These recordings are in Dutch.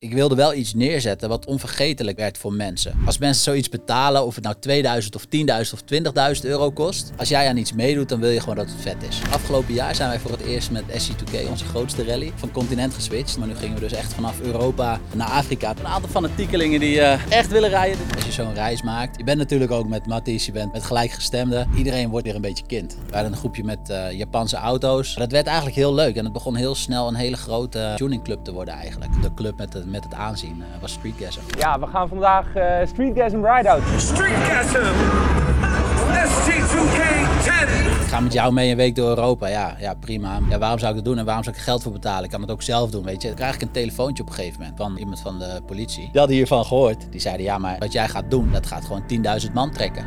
Ik wilde wel iets neerzetten wat onvergetelijk werd voor mensen. Als mensen zoiets betalen, of het nou 2000 of 10.000 of 20.000 euro kost. Als jij aan iets meedoet, dan wil je gewoon dat het vet is. Afgelopen jaar zijn wij voor het eerst met SC2K, onze grootste rally, van continent geswitcht. Maar nu gingen we dus echt vanaf Europa naar Afrika. Een aantal fanatiekelingen die uh, echt willen rijden. Als je zo'n reis maakt. Je bent natuurlijk ook met Matties, je bent met gelijkgestemden. Iedereen wordt weer een beetje kind. We hadden een groepje met uh, Japanse auto's. Dat werd eigenlijk heel leuk en het begon heel snel een hele grote tuningclub te worden eigenlijk. De club met de met het aanzien uh, was Streetgasm. Ja, we gaan vandaag uh, Streetgasm Rideout. Streetgasm! ST2K 10! Ik ga met jou mee een week door Europa. Ja, ja prima. Ja, waarom zou ik dat doen en waarom zou ik er geld voor betalen? Ik kan het ook zelf doen, weet je. Dan krijg ik een telefoontje op een gegeven moment van iemand van de politie. Die hadden hiervan gehoord. Die zeiden, ja, maar wat jij gaat doen, dat gaat gewoon 10.000 man trekken.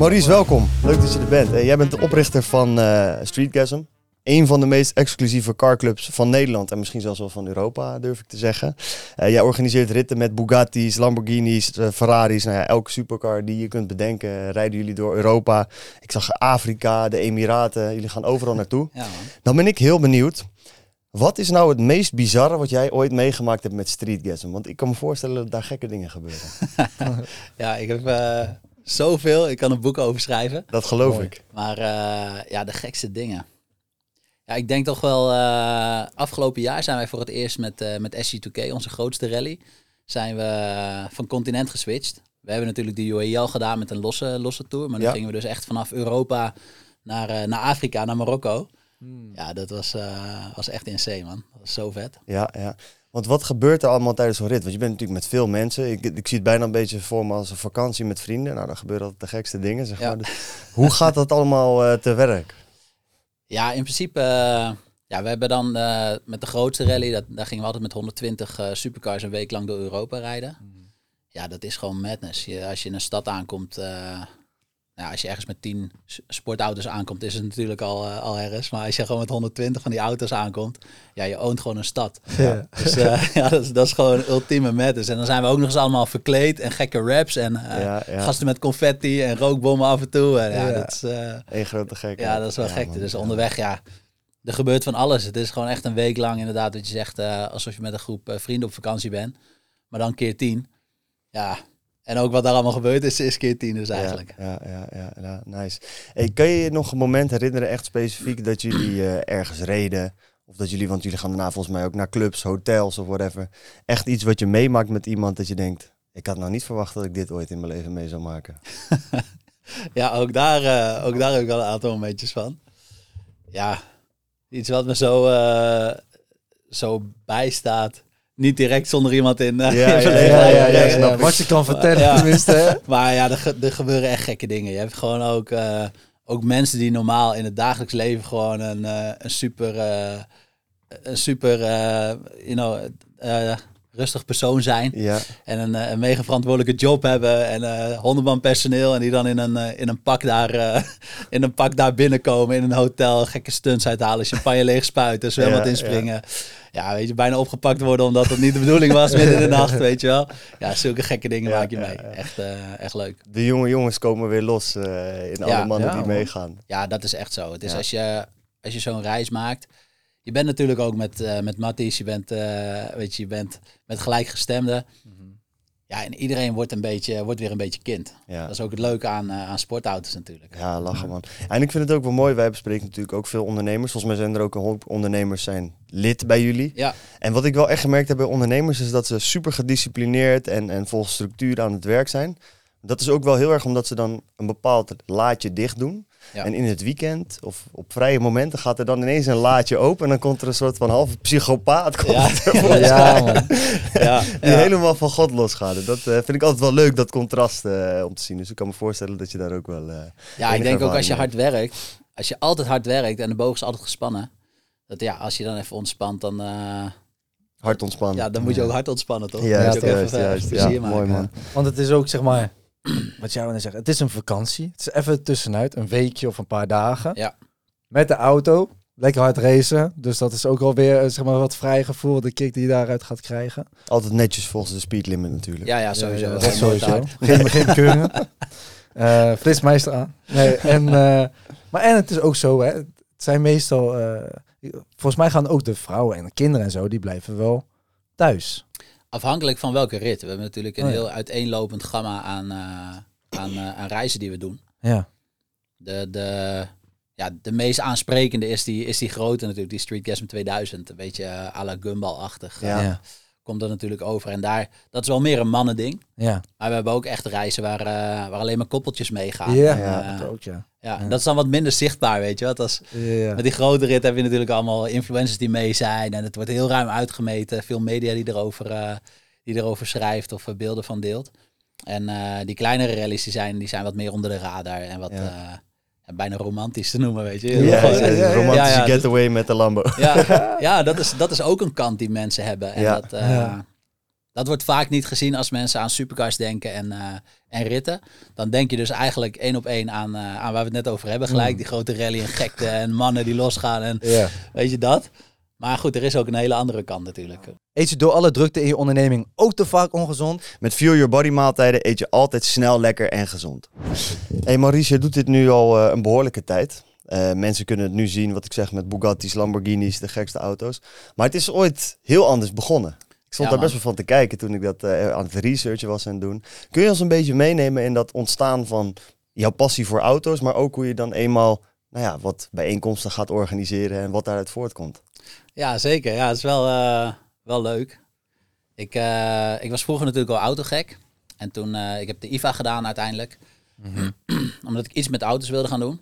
Maurice, welkom. Leuk dat je er bent. jij bent de oprichter van uh, Streetgasm. Een van de meest exclusieve carclubs van Nederland en misschien zelfs wel van Europa, durf ik te zeggen. Uh, jij organiseert ritten met Bugatti's, Lamborghinis, uh, Ferraris. Nou ja, elke supercar die je kunt bedenken, rijden jullie door Europa. Ik zag Afrika, de Emiraten. Jullie gaan overal naartoe. Ja, Dan ben ik heel benieuwd. Wat is nou het meest bizarre wat jij ooit meegemaakt hebt met Streetgasm? Want ik kan me voorstellen dat daar gekke dingen gebeuren. ja, ik heb zoveel. Ik kan een boek over schrijven. Dat geloof ik. Maar uh, ja, de gekste dingen. Ja, ik denk toch wel, uh, afgelopen jaar zijn wij voor het eerst met, uh, met SC2K, onze grootste rally, zijn we van continent geswitcht. We hebben natuurlijk de UAE al gedaan met een losse, losse tour, maar nu ja. gingen we dus echt vanaf Europa naar, naar Afrika, naar Marokko. Hmm. Ja, dat was, was echt insane, man. Dat was zo vet. Ja, ja. Want wat gebeurt er allemaal tijdens zo'n rit? Want je bent natuurlijk met veel mensen. Ik, ik zie het bijna een beetje voor me als een vakantie met vrienden. Nou, dan gebeuren altijd de gekste dingen, zeg maar. Dus hoe gaat dat allemaal uh, te werk? Ja, in principe... Uh, ja, we hebben dan uh, met de grootste rally... Dat, daar gingen we altijd met 120 supercars een week lang door Europa rijden. Mm. Ja, dat is gewoon madness. Je, als je in een stad aankomt nou, als je ergens met 10 sportauto's aankomt, is het natuurlijk al, uh, al ergens. Maar als je gewoon met 120 van die auto's aankomt, ja, je oont gewoon een stad. Ja. Dus uh, ja, dat is, dat is gewoon ultieme madness. En dan zijn we ook nog eens allemaal verkleed en gekke raps en uh, ja, ja. gasten met confetti en rookbommen af en toe. En, ja, dat is... Een grote gek. Ja, dat is wel gek. Dus onderweg, ja, er gebeurt van alles. Het is gewoon echt een week lang inderdaad dat je zegt, alsof je met een groep vrienden op vakantie bent. Maar dan keer tien. Ja, en ook wat daar allemaal gebeurd is, is keer tien dus eigenlijk. Ja, ja, ja, ja, nice. Hey, kan je je nog een moment herinneren, echt specifiek, dat jullie uh, ergens reden? Of dat jullie, want jullie gaan daarna volgens mij ook naar clubs, hotels of whatever. Echt iets wat je meemaakt met iemand dat je denkt, ik had nou niet verwacht dat ik dit ooit in mijn leven mee zou maken. ja, ook daar, uh, ook daar heb ik wel een aantal momentjes van. Ja, iets wat me zo, uh, zo bijstaat niet direct zonder iemand in. Uh, ja, ja, ja, ja, ja, Wat je kan vertellen, tenminste. maar ja, er, er, gebeuren echt gekke dingen. Je hebt gewoon ook, uh, ook mensen die normaal in het dagelijks leven gewoon een, uh, een super, een super, you know, rustig persoon zijn. Ja. En een, een mega verantwoordelijke job hebben. En uh, honderdman personeel. En die dan in een, in een pak daar in een pak daar binnenkomen. In een hotel. Gekke stunts uithalen. Champagne leeg spuiten. Zwembad ja, inspringen. Ja ja, weet je, bijna opgepakt worden omdat het niet de bedoeling was midden in de nacht, weet je wel. Ja, zulke gekke dingen maak je mee. Echt, uh, echt leuk. De jonge jongens komen weer los uh, in alle mannen die meegaan. Ja, dat is echt zo. Het is als je, als je zo'n reis maakt, je bent natuurlijk ook met, uh, met Matties, je bent, weet je, je bent met gelijkgestemden. Mhm. Ja, en iedereen wordt, een beetje, wordt weer een beetje kind. Ja. Dat is ook het leuke aan, uh, aan sportauto's natuurlijk. Ja, lachen man. En ik vind het ook wel mooi, wij bespreken natuurlijk ook veel ondernemers. Volgens mij zijn er ook een hoop ondernemers zijn lid bij jullie. Ja. En wat ik wel echt gemerkt heb bij ondernemers is dat ze super gedisciplineerd en, en vol structuur aan het werk zijn. Dat is ook wel heel erg omdat ze dan een bepaald laadje dicht doen. Ja. En in het weekend of op vrije momenten gaat er dan ineens een laadje open. En dan komt er een soort van halve psychopaat. Komt Ja. er Ja, man. Ja, Die helemaal van God losgaan. Dat eh, vind ik altijd wel leuk, dat contrast eh, om te zien. Dus ik kan me voorstellen dat je daar ook wel... eh, Ja, ik denk ook als je hard werkt, als je altijd hard werkt en de boog is altijd gespannen, dat ja, als je dan even ontspant, dan, eh, hard ontspannen. ja, dan moet je ook hard ontspannen, toch? Juist, moet je ook juist, Ja, maken. mooi man. Want het is ook, zeg maar, wat jij wilde zeggen, het is een vakantie. Het is even tussenuit, een weekje of een paar dagen. Ja. Met de auto, lekker hard racen. Dus dat is ook alweer, eh, zeg maar, wat vrij gevoel, de kick die je daaruit gaat krijgen. Altijd netjes volgens de speed limit natuurlijk. Ja, ja, sowieso. Ja, Dat is sowieso. Geen, geen keuren. Eh flitsmeister aan. Nee, en, eh, maar en het is ook zo, hè. Het zijn meestal, eh, volgens mij gaan ook de vrouwen en de kinderen en zo, die blijven wel thuis. Afhankelijk van welke rit. We hebben natuurlijk een Oh ja. heel uiteenlopend gamma aan, eh, aan, eh, aan reizen die we doen. Ja. De, de, ja, de meest aansprekende is die, is die grote natuurlijk, die Streetgasm 2000. Een beetje eh, à la Gumball-achtig. Ja. Ja. Komt er natuurlijk over. En daar, dat is wel meer een mannending. Ja. Maar we hebben ook echt reizen waar, eh, waar alleen maar koppeltjes meegaan. ja, En, Ja. eh, dat ook, ja. ja, en dat is dan wat minder zichtbaar, weet je. Want als, Ja. met die grote rit heb je natuurlijk allemaal influencers die mee zijn. En het wordt heel ruim uitgemeten. Veel media die erover, eh, die erover schrijft of eh, beelden van deelt. En eh, die kleinere rallies die zijn, die zijn wat meer onder de radar. En wat Ja. Bijna romantisch te noemen, weet je. Ja, Heel ja, gewoon- ja, ja, ja. romantische Ja, ja, getaway met de Lambo. ja, ja dat, is, dat is ook een kant die mensen hebben. En Ja. dat, eh, Ja. dat wordt vaak niet gezien als mensen aan supercars denken en, eh, en ritten. Dan denk je dus eigenlijk één op één aan, eh, aan waar we het net over hebben. Gelijk die grote rally en gekte en mannen die losgaan en Ja. weet je dat. Maar goed, er is ook een hele andere kant natuurlijk. Eet je door alle drukte in je onderneming ook te vaak ongezond? Met Fuel Your Body maaltijden eet je altijd snel, lekker en gezond. Hey Maurice, je doet dit nu al eh, een behoorlijke tijd. Eh, mensen kunnen het nu zien, wat ik zeg, met Bugatti's, Lamborghinis, de gekste auto's. Maar het is ooit heel anders begonnen. Ik stond Ja, daar best wel van te kijken toen ik dat eh, aan het researchen was en doen. Kun je ons een beetje meenemen in dat ontstaan van jouw passie voor auto's, maar ook hoe je dan eenmaal nou ja, wat bijeenkomsten gaat organiseren en wat daaruit voortkomt? Ja, zeker. Ja, het is wel, eh, wel leuk. Ik, eh, ik was vroeger natuurlijk al autogek. En toen, eh, ik heb de IVA gedaan uiteindelijk. Omdat ik iets met auto's wilde gaan doen.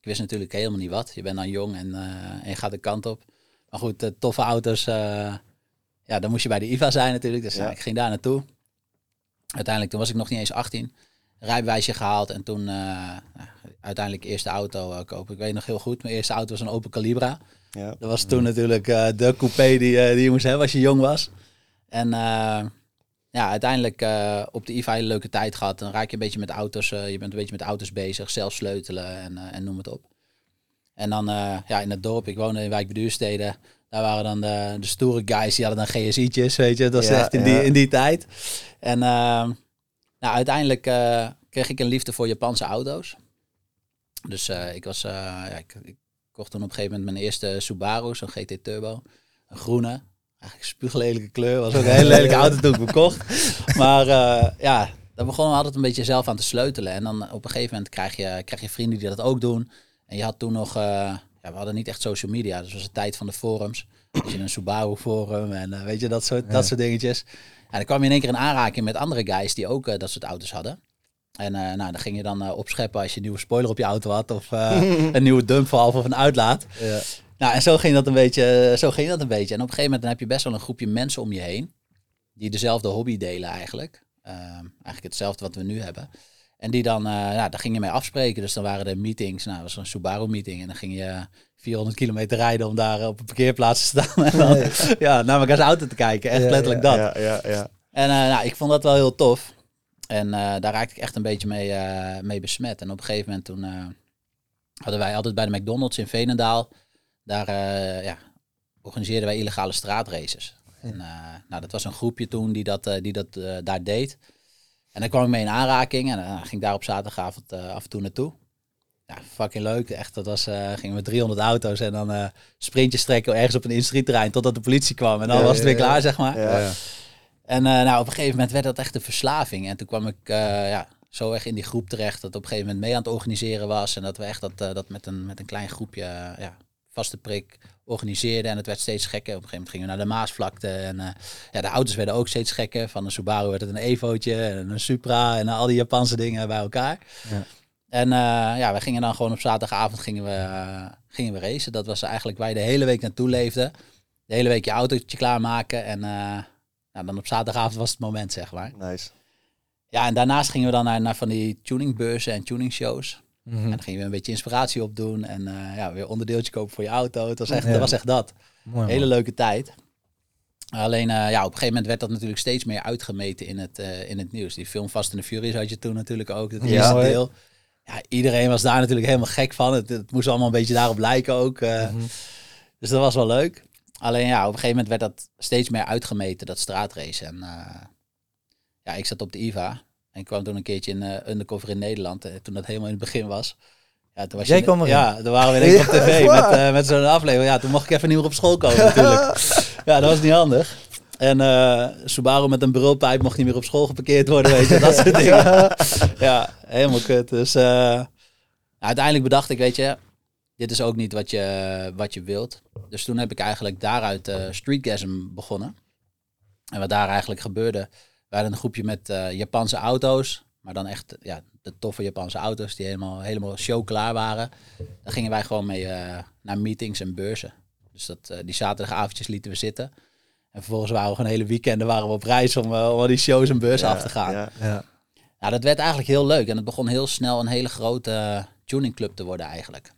Ik wist natuurlijk helemaal niet wat. Je bent dan jong en, en je gaat de kant op. Maar goed, toffe auto's. ja, dan moest je bij de IVA zijn natuurlijk. Dus Ja. ik ging daar naartoe. Uiteindelijk, toen was ik nog niet eens 18. Rijbewijsje gehaald en toen uiteindelijk eerste auto kopen. Ik weet nog heel goed, mijn eerste auto was een Opel Calibra. Ja. Dat was toen natuurlijk eh, de coupé die, eh, die je moest hebben als je jong was. En eh, ja, uiteindelijk op de IVA een hele leuke tijd gehad. Dan raak je een beetje met auto's, je bent een beetje met auto's bezig, zelf sleutelen en, en noem het op. En dan ja, in het dorp, ik woonde in Wijk Beduurstede. Daar waren dan de, de stoere guys, die hadden dan GSI'tjes, weet je. Dat was Ja, echt in die, in die tijd. En eh, nou, uiteindelijk kreeg ik een liefde voor Japanse auto's. Dus ik was, ik kocht toen op een gegeven moment mijn eerste Subaru, zo'n GT Turbo. Een groene. Eigenlijk een spuuglelijke kleur. Was ook een hele lelijke auto toen ik bekocht. Maar eh, ja, daar begonnen we altijd een beetje zelf aan te sleutelen. En dan op een gegeven moment krijg je, krijg je vrienden die dat ook doen. En je had toen nog, eh, ja, we hadden niet echt social media. Dus was de tijd van de forums. Dus je een Subaru forum en eh, weet je, dat soort, dat soort dingetjes. En dan kwam je in één keer in aanraking met andere guys die ook dat soort auto's hadden. En eh, nou, dan ging je dan eh, opscheppen als je een nieuwe spoiler op je auto had. Of eh, een nieuwe dumpvalve of een uitlaat. Ja. Nou, en zo ging dat een beetje. Zo ging dat een beetje. En op een gegeven moment dan heb je best wel een groepje mensen om je heen. Die dezelfde hobby delen eigenlijk. Ehm, eigenlijk hetzelfde wat we nu hebben. En die dan, ja, daar ging je mee afspreken. Dus dan waren er meetings. Nou, dat was een Subaru meeting. En dan ging je 400 kilometer rijden om daar op een parkeerplaats te staan. En dan, ja, naar elkaars auto te kijken. Echt Ja, letterlijk dat. Ja, ja, ja. En nou, ik vond dat wel heel tof. En eh, daar raakte ik echt een beetje mee, eh, mee besmet. En op een gegeven moment toen eh, hadden wij altijd bij de McDonald's in Veenendaal. Daar ja, organiseerden wij illegale straatraces. En nou, dat was een groepje toen die dat, die dat daar deed. En daar kwam ik mee in aanraking. En dan ging ik daar op zaterdagavond af en toe naartoe. Ja, fucking leuk. Echt, dat was, gingen we met 300 auto's en dan sprintjes trekken ergens op een industrieterrein totdat de politie kwam. En dan Ja, was het ja, weer klaar, zeg maar. En eh, nou, op een gegeven moment werd dat echt een verslaving. En toen kwam ik eh, ja, zo erg in die groep terecht dat op een gegeven moment mee aan het organiseren was. En dat we echt dat, eh, dat met, een, met een klein groepje ja, vaste prik organiseerden. En het werd steeds gekker. Op een gegeven moment gingen we naar de Maasvlakte. En ja, de auto's werden ook steeds gekker. Van een Subaru werd het een Evootje en een Supra en al die Japanse dingen bij elkaar. Ja. En ja, we gingen dan gewoon op zaterdagavond gingen we, gingen we racen. Dat was eigenlijk waar je de hele week naartoe leefde. De hele week je autootje klaarmaken. En nou, dan op zaterdagavond was het moment, zeg maar. Nice. Ja, en daarnaast gingen we dan naar, naar van die tuningbeurzen en tuningshows. Mhm. En dan gingen we een beetje inspiratie opdoen. En eh, ja, weer onderdeeltje kopen voor je auto. Het was echt, Ja. dat was echt dat. Mooi. Hele leuke tijd. Alleen eh, ja, op een gegeven moment werd dat natuurlijk steeds meer uitgemeten in het, eh, in het nieuws. Die film Fast and the Furious had je toen natuurlijk ook, het Ja. eerste Mooi. deel. Ja, iedereen was daar natuurlijk helemaal gek van. Het, het moest allemaal een beetje daarop lijken ook. eh. Mhm. Dus dat was wel leuk. Alleen ja, op een gegeven moment werd dat steeds meer uitgemeten, dat straatrace. En eh, ja, ik zat op de IVA en kwam toen een keertje in eh, Undercover in Nederland, eh, toen dat helemaal in het begin was. Ja, toen was Jij je, kwam? Ja, toen waren we ineens op tv met, met zo'n aflevering. Ja, toen mocht ik even niet meer op school komen natuurlijk. ja, dat was niet handig. En eh Subaru met een brulpijp mocht niet meer op school geparkeerd worden, weet je, dat soort dingen. Ja, helemaal kut. Dus uiteindelijk bedacht ik, weet je, dit is ook niet wat je, wat je wilt. Dus toen heb ik eigenlijk daaruit eh Streetgasm begonnen. En wat daar eigenlijk gebeurde, we hadden een groepje met eh, Japanse auto's, maar dan echt ja, de toffe Japanse auto's die helemaal, helemaal show klaar waren. Daar gingen wij gewoon mee eh, naar meetings en beurzen. Dus dat, die zaterdagavondjes lieten we zitten. En vervolgens waren we gewoon hele weekenden waren we op reis om, eh, om al die shows en beurzen af te gaan. Ja. Ja. Nou, dat werd eigenlijk heel leuk. En het begon heel snel een hele grote tuningclub te worden eigenlijk.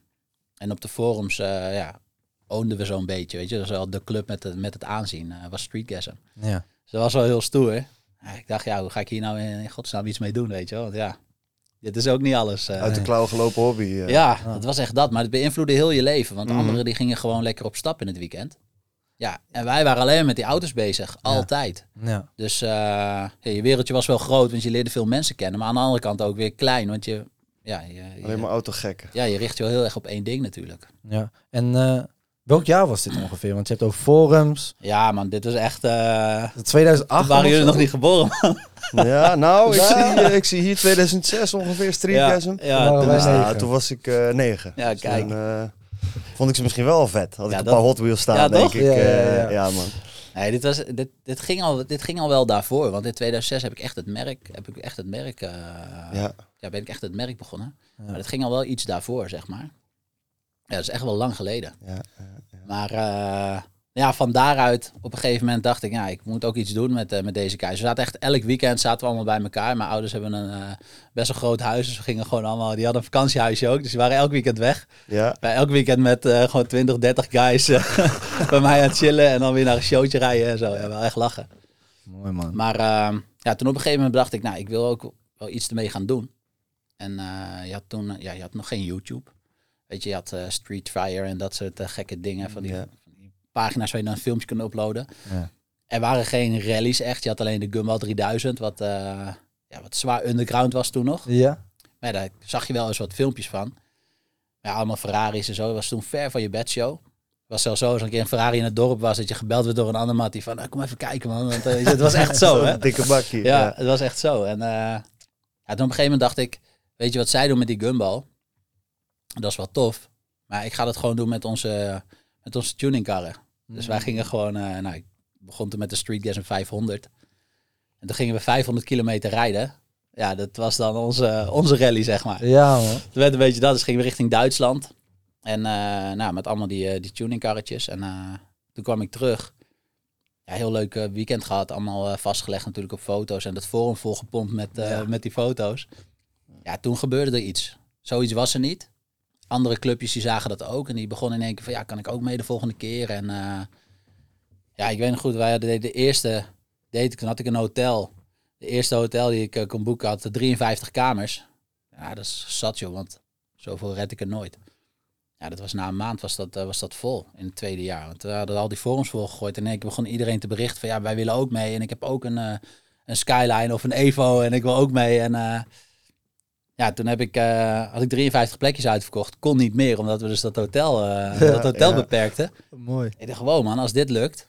En op de forums, eh ja, oonden we zo'n beetje, weet je. Dat was wel de club met, het met het aanzien, eh, was Streetgasm. Ja. Dus dat was wel heel stoer. Ik dacht, ja, hoe ga ik hier nou in, in godsnaam iets mee doen, weet je wel. Want ja, dit is ook niet alles. eh. Uit de klauw gelopen hobby. ja, dat was echt dat. Maar het beïnvloedde heel je leven. Want Mhm. anderen die gingen gewoon lekker op stap in het weekend. Ja, en wij waren alleen met die auto's bezig. Altijd. Ja. Dus eh, je wereldje was wel groot, want je leerde veel mensen kennen. Maar aan de andere kant ook weer klein, want je, ja, je, Alleen je, maar autogekken. ja, je richt je wel heel erg op één ding natuurlijk. ja. En eh, welk jaar was dit ongeveer? Want je hebt ook forums. Ja man, dit was echt... eh 2008 toen waren jullie nog niet geboren. man. Ja, nou, ik zie, eh, ik zie hier 2006 ongeveer Streetgasm. ja, ja, toen was- toen was ik eh, negen. Ja, Dus kijk. toen, eh, vond ik ze misschien wel vet. Had ik Ja, een dat- paar Hot Wheels staan, Ja, denk toch? ik. Ja, ja, eh, ja. ja, man. Nee, dit, was, dit, dit, ging al, dit ging al wel daarvoor. Want in 2006 heb ik echt het merk, heb ik echt het merk, eh, Ja. ben ik echt het merk begonnen. Maar het ging al wel iets daarvoor, zeg maar. Ja, dat is echt wel lang geleden. Ja, Maar eh, ja, van daaruit op een gegeven moment dacht ik, ja, ik moet ook iets doen met, eh, met deze keizer. We zaten echt elk weekend zaten we allemaal bij elkaar. Mijn ouders hebben een eh, best wel groot huis, dus we gingen gewoon allemaal, die hadden een vakantiehuisje ook, dus die waren elk weekend weg. ja. Bij elk weekend met gewoon 20, 30 guys bij mij aan het chillen en dan weer naar een showtje rijden en zo. Ja, wel echt lachen. Mooi man. Maar ja, toen op een gegeven moment dacht ik, nou, ik wil ook wel iets ermee gaan doen. En eh, je had toen, eh, ja, je had nog geen YouTube. Weet je, je had eh, Street Fire en dat soort gekke dingen van die, Ja. van die pagina's waar je dan een filmpje kunt uploaden. Ja. Er waren geen rallies echt. Je had alleen de Gumball 3000, wat, ja, wat zwaar underground was toen nog. Ja? Maar daar zag je wel eens wat filmpjes van. Ja, allemaal Ferraris en zo. Dat was toen ver van je bedshow. Het was zelfs zo, als een keer een Ferrari in het dorp was, dat je gebeld werd door een ander mat die van, "Ah, kom even kijken man. Want, het was echt zo, hè? Dikke bakje. Ja, Ja. het was echt zo. En ja, toen op een gegeven moment dacht ik, weet je wat zij doen met die gumball? Dat is wel tof. Maar ik ga dat gewoon doen met onze, met onze tuningkarren. Dus wij gingen gewoon, eh, nou, ik begon toen met de Street Gas 500. En toen gingen we 500 kilometer rijden. Ja, dat was dan onze, onze rally, zeg maar. Ja man. Toen werd een beetje dat, dus gingen we richting Duitsland. En eh, nou, met allemaal die, eh, die tuningkarretjes. En toen kwam ik terug. Ja, heel leuk weekend gehad. Allemaal vastgelegd natuurlijk op foto's. En dat forum volgepompt met, met die foto's. Ja, toen gebeurde er iets. Zoiets was er niet. Andere clubjes die zagen dat ook. En die begonnen in één keer van, ja, kan ik ook mee de volgende keer? En eh, ja, ik weet nog goed, wij hadden de, eerste, deed ik, toen had ik een hotel. De eerste hotel die ik eh, kon boeken had 53 kamers. Ja, dat is zat joh, want zoveel red ik er nooit. Ja, dat was na een maand was dat, eh, was dat vol in het tweede jaar. Want we hadden al die forums volgegooid en keer begon iedereen te berichten van ja, wij willen ook mee. En ik heb ook een, een Skyline of een Evo en ik wil ook mee. En ja, toen heb ik, eh, had ik 53 plekjes uitverkocht. Kon niet meer, omdat we dus dat hotel, eh, dat hotel ja. beperkten. Mooi. Ik dacht gewoon man, als dit lukt,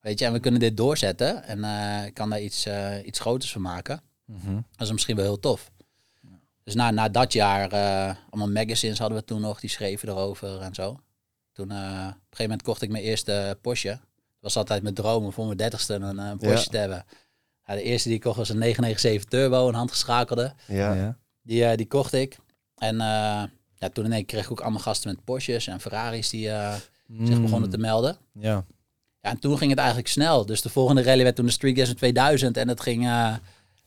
weet je, en we kunnen dit doorzetten en eh, ik kan daar iets, eh, iets groters van maken. Mhm. Dat is misschien wel heel tof. Dus na, na dat jaar, eh, allemaal magazines hadden we toen nog, die schreven erover en zo. Toen eh, op een gegeven moment kocht ik mijn eerste Porsche. Dat was altijd mijn droom om voor mijn dertigste een, eh, een Porsche Ja. te hebben. Ja, de eerste die ik kocht was een 997 Turbo, een handgeschakelde. Ja. Die, eh, die kocht ik. En eh, ja, toen in één kreeg ik ook allemaal gasten met Porsches en Ferraris die eh, zich Mm. begonnen te melden. Ja. Ja, en toen ging het eigenlijk snel. Dus de volgende rally werd toen de Street Gas in 2000 en dat ging, ja,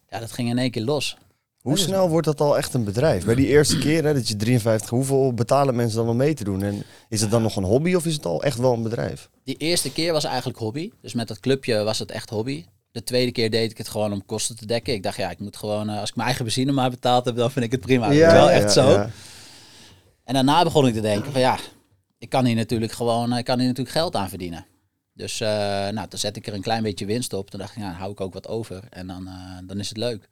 dat ging in één keer los. Hoe snel wordt dat al echt een bedrijf? Bij die eerste keer hè, dat je 53, hoeveel betalen mensen dan om mee te doen? En is het dan nog een hobby of is het al echt wel een bedrijf? Die eerste keer was eigenlijk hobby. Dus met dat clubje was het echt hobby. De tweede keer deed ik het gewoon om kosten te dekken. Ik dacht, ja, ik moet gewoon, eh, als ik mijn eigen benzine maar betaald heb, dan vind ik het prima. Ja, wel echt ja, zo. ja. En daarna begon ik te denken van ja, ik kan hier natuurlijk gewoon, eh, ik kan hier natuurlijk geld aan verdienen. Dus eh, nou, toen zet ik er een klein beetje winst op. Toen dacht ik, ja, dan hou ik ook wat over en dan, eh, dan is het leuk.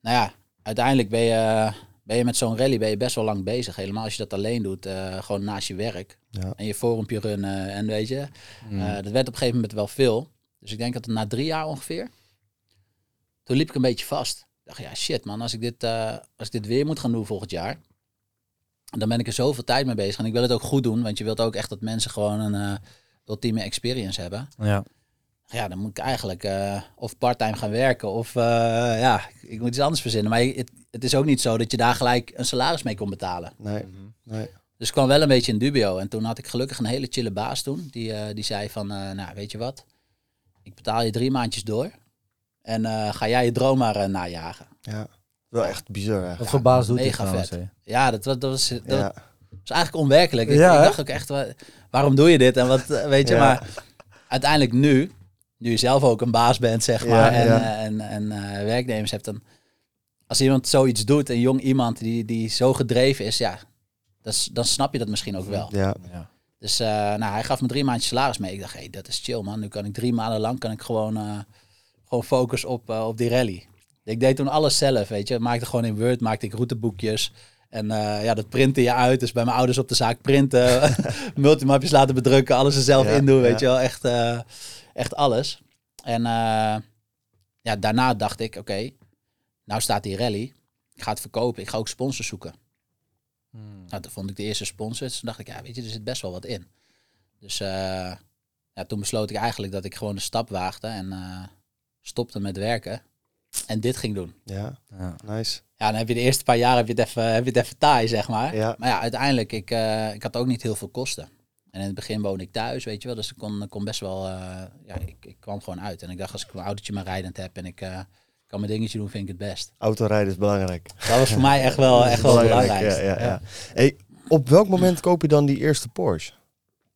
Nou ja, uiteindelijk ben je, ben je met zo'n rally ben je best wel lang bezig. Helemaal als je dat alleen doet, eh, gewoon naast je werk. Ja. En je forumpje runnen en weet je. eh, dat werd op een gegeven moment wel veel. Dus ik denk dat het na drie jaar ongeveer, toen liep ik een beetje vast. Ik dacht, ja shit man, als ik dit, eh, als ik dit weer moet gaan doen volgend jaar, dan ben ik er zoveel tijd mee bezig. En ik wil het ook goed doen, want je wilt ook echt dat mensen gewoon een eh, ultieme experience hebben. Ja. Ja, dan moet ik eigenlijk eh, of parttime gaan werken of eh, ja, ik moet iets anders verzinnen. Maar het, het is ook niet zo dat je daar gelijk een salaris mee kon betalen. Nee, nee. Dus ik kwam wel een beetje in dubio. En toen had ik gelukkig een hele chille baas toen. Die, eh, die zei van, eh, nou weet je wat, ik betaal je drie maandjes door. En eh, ga jij je droom maar eh, najagen. Ja. Wel echt bizar Wat voor baas doet mega vet. Ja, dat, was- dat, was, dat Ja. was eigenlijk onwerkelijk. Ik, Ja, dacht ook echt, wa- waarom doe je dit? En wat, eh, weet je, Ja. maar uiteindelijk nu, nu je zelf ook een baas bent, zeg Ja, maar, en, ja. en, en eh, werknemers hebt, dan als iemand zoiets doet, een jong iemand die, die zo gedreven is, ja, dat is- dan snap je dat misschien ook wel. Ja. Ja. Dus eh, nou, hij gaf me drie maandjes salaris mee. Ik dacht, hey, dat is chill man. Nu kan ik drie maanden lang kan ik gewoon, eh, gewoon focus op, eh, op die rally. Ik deed toen alles zelf, weet je. Maakte gewoon in Word, maakte ik routeboekjes. En ja, dat printte je uit. Dus bij mijn ouders op de zaak printen, multimapjes laten bedrukken, alles er zelf Ja, in doen, weet ja. je wel. Echt, echt alles. En ja, daarna dacht ik, oké, nou staat die rally. Ik ga het verkopen. Ik ga ook sponsors zoeken. Nou, toen vond ik de eerste sponsors. Toen dacht ik, ja, weet je, er zit best wel wat in. Dus eh, ja, toen besloot ik eigenlijk dat ik gewoon de stap waagde en eh, stopte met werken. En dit ging doen. Ja. Ja. Nice. Ja, dan heb je de eerste paar jaar heb je het even, heb je het even taai, zeg maar. Ja. Maar ja, uiteindelijk, ik, eh, ik had ook niet heel veel kosten. En in het begin woonde ik thuis, weet je wel. Dus ik kon, ik kon best wel, eh, ja, ik, ik kwam gewoon uit. En ik dacht, als ik mijn autootje maar rijdend heb en ik eh, kan mijn dingetje doen, vind ik het best. Autorijden is belangrijk. Dat was voor mij echt wel, echt wel het belangrijkste. Ja, ja, ja. Hey, op welk moment koop je dan die eerste Porsche?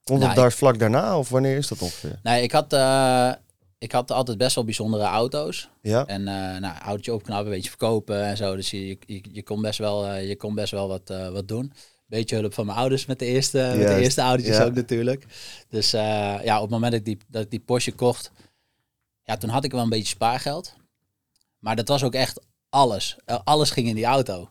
Komt dat Nou, daar vlak daarna of wanneer is dat ongeveer? Nee, ik had, eh, ik had altijd best wel bijzondere auto's. Ja? En eh nou, autootje opknappen, een beetje verkopen en zo. Dus je, je, je kon best wel, eh, je kon best wel wat, eh, wat doen. Beetje hulp van mijn ouders met de eerste, met de eerste autootjes ja. ook natuurlijk. Dus ja, op het moment dat ik, die, dat ik die Porsche kocht, ja, toen had ik wel een beetje spaargeld. Maar dat was ook echt alles. Eh, alles ging in die auto.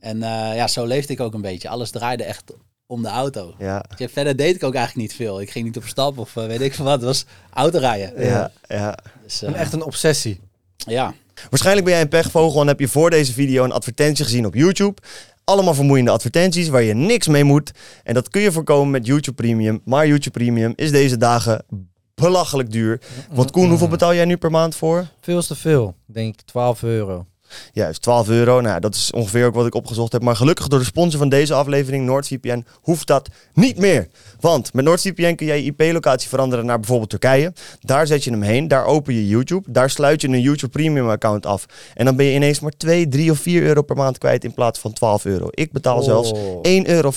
En eh, ja, zo leefde ik ook een beetje. Alles draaide echt om de auto. Ja. Ja, verder deed ik ook eigenlijk niet veel. Ik ging niet op stap of eh, weet ik veel wat. Het was autorijden. Ja, ja. Dus, echt een obsessie. ja. Waarschijnlijk ben jij een pechvogel en heb je voor deze video een advertentie gezien op YouTube. Allemaal vermoeiende advertenties waar je niks mee moet. En dat kun je voorkomen met YouTube Premium. Maar YouTube Premium is deze dagen belachelijk duur. Want Koen, hoeveel betaal jij nu per maand voor? Veel te veel. Denk ik 12 euro. Juist, 12 euro. Nou, dat is ongeveer ook wat ik opgezocht heb. Maar gelukkig door de sponsor van deze aflevering, NordVPN, hoeft dat niet meer. Want met NordVPN kun jij je IP-locatie veranderen naar bijvoorbeeld Turkije. Daar zet je hem heen, daar open je YouTube. Daar sluit je een YouTube Premium account af. En dan ben je ineens maar 2, 3 of 4 euro per maand kwijt in plaats van 12 euro. Ik betaal zelfs 1,50 euro.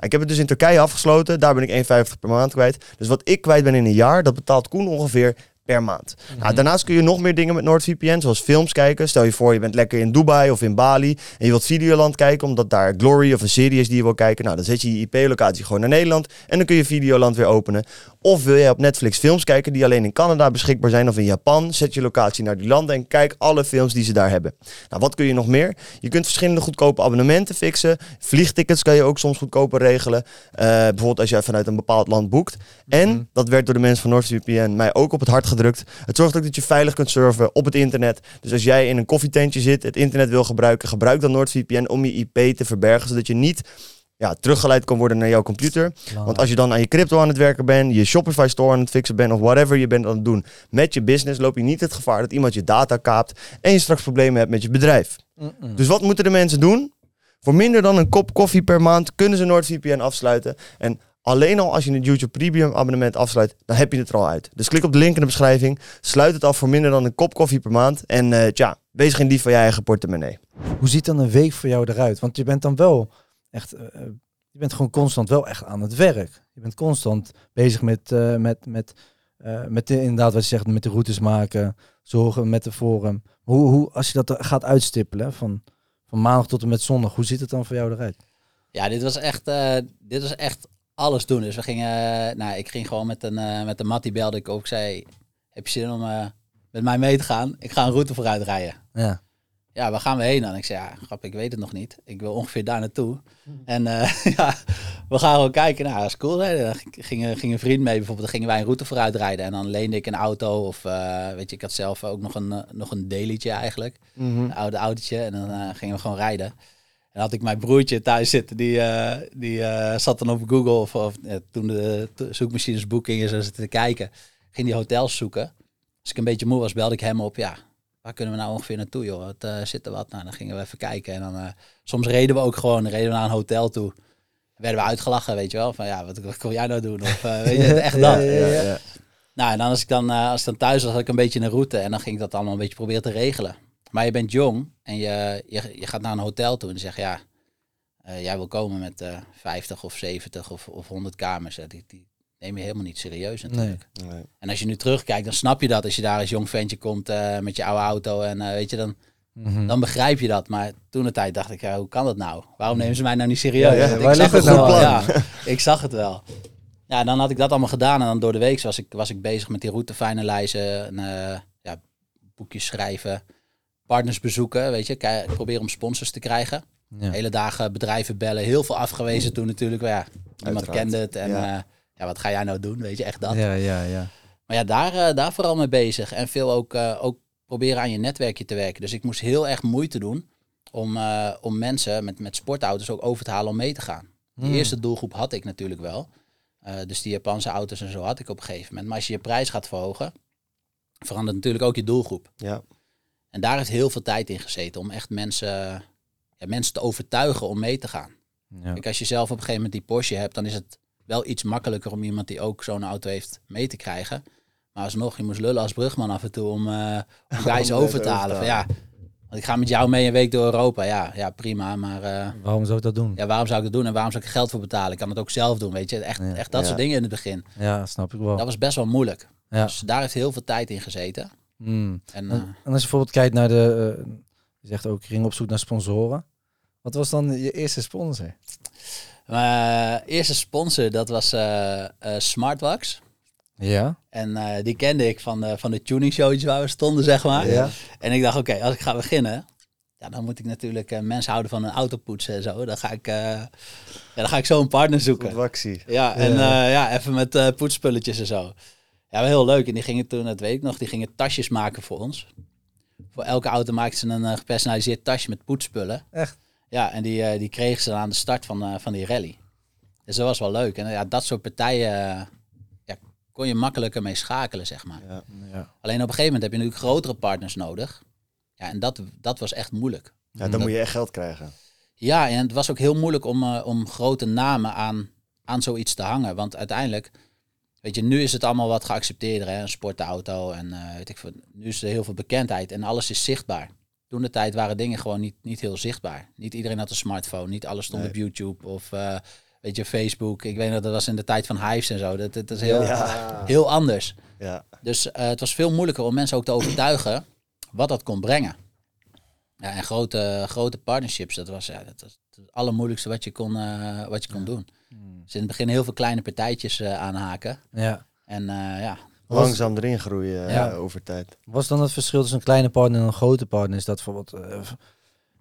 Ik heb het dus in Turkije afgesloten. Daar ben ik 1,50 per maand kwijt. Dus wat ik kwijt ben in een jaar, dat betaalt Koen ongeveer per maand. Nou, daarnaast kun je nog meer dingen met NordVPN, zoals films kijken. Stel je voor, je bent lekker in Dubai of in Bali en je wilt Videoland kijken, omdat daar Glory of een serie is die je wil kijken. Nou, dan zet je je IP-locatie gewoon naar Nederland en dan kun je Videoland weer openen. Of wil jij op Netflix films kijken die alleen in Canada beschikbaar zijn of in Japan, zet je locatie naar die landen en kijk alle films die ze daar hebben. Nou, wat kun je nog meer? Je kunt verschillende goedkope abonnementen fixen. Vliegtickets kan je ook soms goedkoper regelen. Eh, bijvoorbeeld als jij vanuit een bepaald land boekt. En, dat werd door de mensen van NordVPN mij ook op het hart gedrukt. Het zorgt ook dat je veilig kunt surfen op het internet. Dus als jij in een koffietentje zit, het internet wil gebruiken, gebruik dan NordVPN om je IP te verbergen, zodat je niet ja, teruggeleid kan worden naar jouw computer. Want als je dan aan je crypto aan het werken bent, je Shopify store aan het fixen bent of whatever je bent aan het doen met je business, loop je niet het gevaar dat iemand je data kaapt en je straks problemen hebt met je bedrijf. Dus wat moeten de mensen doen? Voor minder dan een kop koffie per maand kunnen ze NordVPN afsluiten. En alleen al als je het YouTube Premium abonnement afsluit, dan heb je het er al uit. Dus klik op de link in de beschrijving, sluit het af voor minder dan een kop koffie per maand. En eh, tja, wees geen dief van je eigen portemonnee. Hoe ziet dan een week voor jou eruit? Want je bent dan wel echt, eh, eh, je bent gewoon constant wel echt aan het werk. Je bent constant bezig met, eh, met, met, eh, met de, inderdaad wat je zegt, met de routes maken, zorgen met de forum. Hoe, hoe, als je dat gaat uitstippelen, van, van maandag tot en met zondag, hoe ziet het dan voor jou eruit? Ja, dit was echt, eh, dit was echt alles doen. Dus we gingen, eh, nou, ik ging gewoon met een, eh, met een mat die belde ik op. Ik zei, heb je zin om eh, met mij mee te gaan? Ik ga een route vooruit rijden. Ja. Ja, waar gaan we heen dan? Ik zei, ja, grap, ik weet het nog niet. Ik wil ongeveer daar naartoe. En ja, we gaan gewoon kijken. Nou, dat is cool. Hè? Dan ging, ging een vriend mee bijvoorbeeld. Dan gingen wij een route vooruit rijden. En dan leende ik een auto. Of weet je, ik had zelf ook nog een, nog een dailytje eigenlijk. Een oude autootje. En dan gingen we gewoon rijden. En had ik mijn broertje thuis zitten. Die, eh, die eh, zat dan op Google. Of, of eh, toen de zoekmachines boekingen zo zitten te kijken. Ging die hotels zoeken. Als ik een beetje moe was, belde ik hem op. Ja, waar kunnen we nou ongeveer naartoe, joh? Het, eh, zit er wat? Nou, dan gingen we even kijken. En dan, soms reden we ook gewoon, dan reden we naar een hotel toe. Werden we uitgelachen, weet je wel. Van ja, wat, wat kon jij nou doen? Of weet je, echt dat. Ja, ja, ja. Nou, en dan als ik dan, als ik dan thuis was, had ik een beetje een route. En dan ging ik dat allemaal een beetje proberen te regelen. Maar je bent jong en je, je, je gaat naar een hotel toe en zegt ja, eh, jij wil komen met eh 50 of 70 of, of 100 kamers. Die, die neem je helemaal niet serieus natuurlijk. Nee. En als je nu terugkijkt, dan snap je dat als je daar als jong ventje komt eh, met je oude auto. En eh, weet je, dan, Mhm. dan begrijp je dat. Maar toen de tijd dacht ik, ja, hoe kan dat nou? Waarom nemen ze mij nou niet serieus? Ja, ik zag het het nou wel. aan? Ja, ik zag het wel. Ja, dan had ik dat allemaal gedaan. En dan door de week was ik, was ik bezig met die route finalizen. En, eh, ja, boekjes schrijven. Partners bezoeken, weet je. Kijk, proberen om sponsors te krijgen. Ja. Hele dagen bedrijven bellen. Heel veel afgewezen toen natuurlijk. Maar ja, niemand Uiteraard. kende het. En Ja. ja. ja, wat ga jij nou doen? Weet je, echt dat. Ja, ja, ja. Maar ja, daar, eh, daar vooral mee bezig. En veel ook, eh, ook proberen aan je netwerkje te werken. Dus ik moest heel erg moeite doen om, eh, om mensen met, met sportauto's ook over te halen om mee te gaan. Die Hmm. eerste doelgroep had ik natuurlijk wel. Eh, dus die Japanse auto's en zo had ik op een gegeven moment. Maar als je je prijs gaat verhogen, verandert natuurlijk ook je doelgroep. Ja. En daar heeft heel veel tijd in gezeten om echt mensen, ja, mensen te overtuigen om mee te gaan. ja. Kijk, als je zelf op een gegeven moment die Porsche hebt, dan is het wel iets makkelijker om iemand die ook zo'n auto heeft mee te krijgen. Maar alsnog, je moest lullen als brugman af en toe om, eh om guys over te halen. Van, ja, want ik ga met jou mee een week door Europa. Ja, ja prima, maar eh, Waarom zou ik dat doen? ja, waarom zou ik dat doen en waarom zou ik er geld voor betalen? Ik kan het ook zelf doen, weet je. Echt, Ja. echt dat Ja. soort dingen in het begin. Ja, snap ik wel. Dat was best wel moeilijk. Ja. Dus daar heeft heel veel tijd in gezeten. Mm. En, En, eh, en als je bijvoorbeeld kijkt naar de, eh, je zegt ook, ging op zoek naar sponsoren. Wat was dan je eerste sponsor? mijn eerste sponsor, dat was eh eh, Smartwax. Ja. En eh, die kende ik van, de van de tuning showtjes waar we stonden, zeg maar. Ja. En ik dacht, oké, als ik ga beginnen, ja, dan moet ik natuurlijk eh, mensen houden van een auto poetsen en zo. Dan ga ik, eh, ja, dan ga ik zo een partner zoeken. Wactie. Ja, en Ja. even met eh poetsspulletjes en zo. Ja, wel heel leuk. En die gingen toen, dat weet ik nog, die gingen tasjes maken voor ons. Voor elke auto maakten ze een eh, gepersonaliseerd tasje met poetsspullen. Echt? Ja, en die, eh, die kregen ze dan aan de start van, eh, van die rally. Dus dat was wel leuk. En ja, dat soort partijen ja, kon je makkelijker mee schakelen, zeg maar. Ja. Ja. Alleen op een gegeven moment heb je natuurlijk grotere partners nodig. Ja, en dat, dat was echt moeilijk. Ja, dan moet je echt geld krijgen. Ja, en het was ook heel moeilijk om, om grote namen aan, aan zoiets te hangen. Want uiteindelijk, weet je, nu is het allemaal wat geaccepteerder. Hè? Een sportauto en eh, weet ik veel. Nu is er heel veel bekendheid en alles is zichtbaar. Toen de tijd waren dingen gewoon niet, niet heel zichtbaar. Niet iedereen had een smartphone. Niet alles stond Nee. op YouTube of eh, weet je, Facebook. Ik weet nog, dat was in de tijd van Hives en zo. Dat, dat is heel, Ja. heel anders. Ja. Dus eh, het was veel moeilijker om mensen ook te overtuigen wat dat kon brengen. Ja, en grote, grote partnerships, dat was, ja, dat was het allermoeilijkste wat je kon, wat je kon doen. Dus in het begin heel veel kleine partijtjes eh, aanhaken. ja. En eh, ja, Langzaam erin groeien Ja. eh, over tijd. Was dan het verschil tussen een kleine partner en een grote partner? Is dat bijvoorbeeld... eh,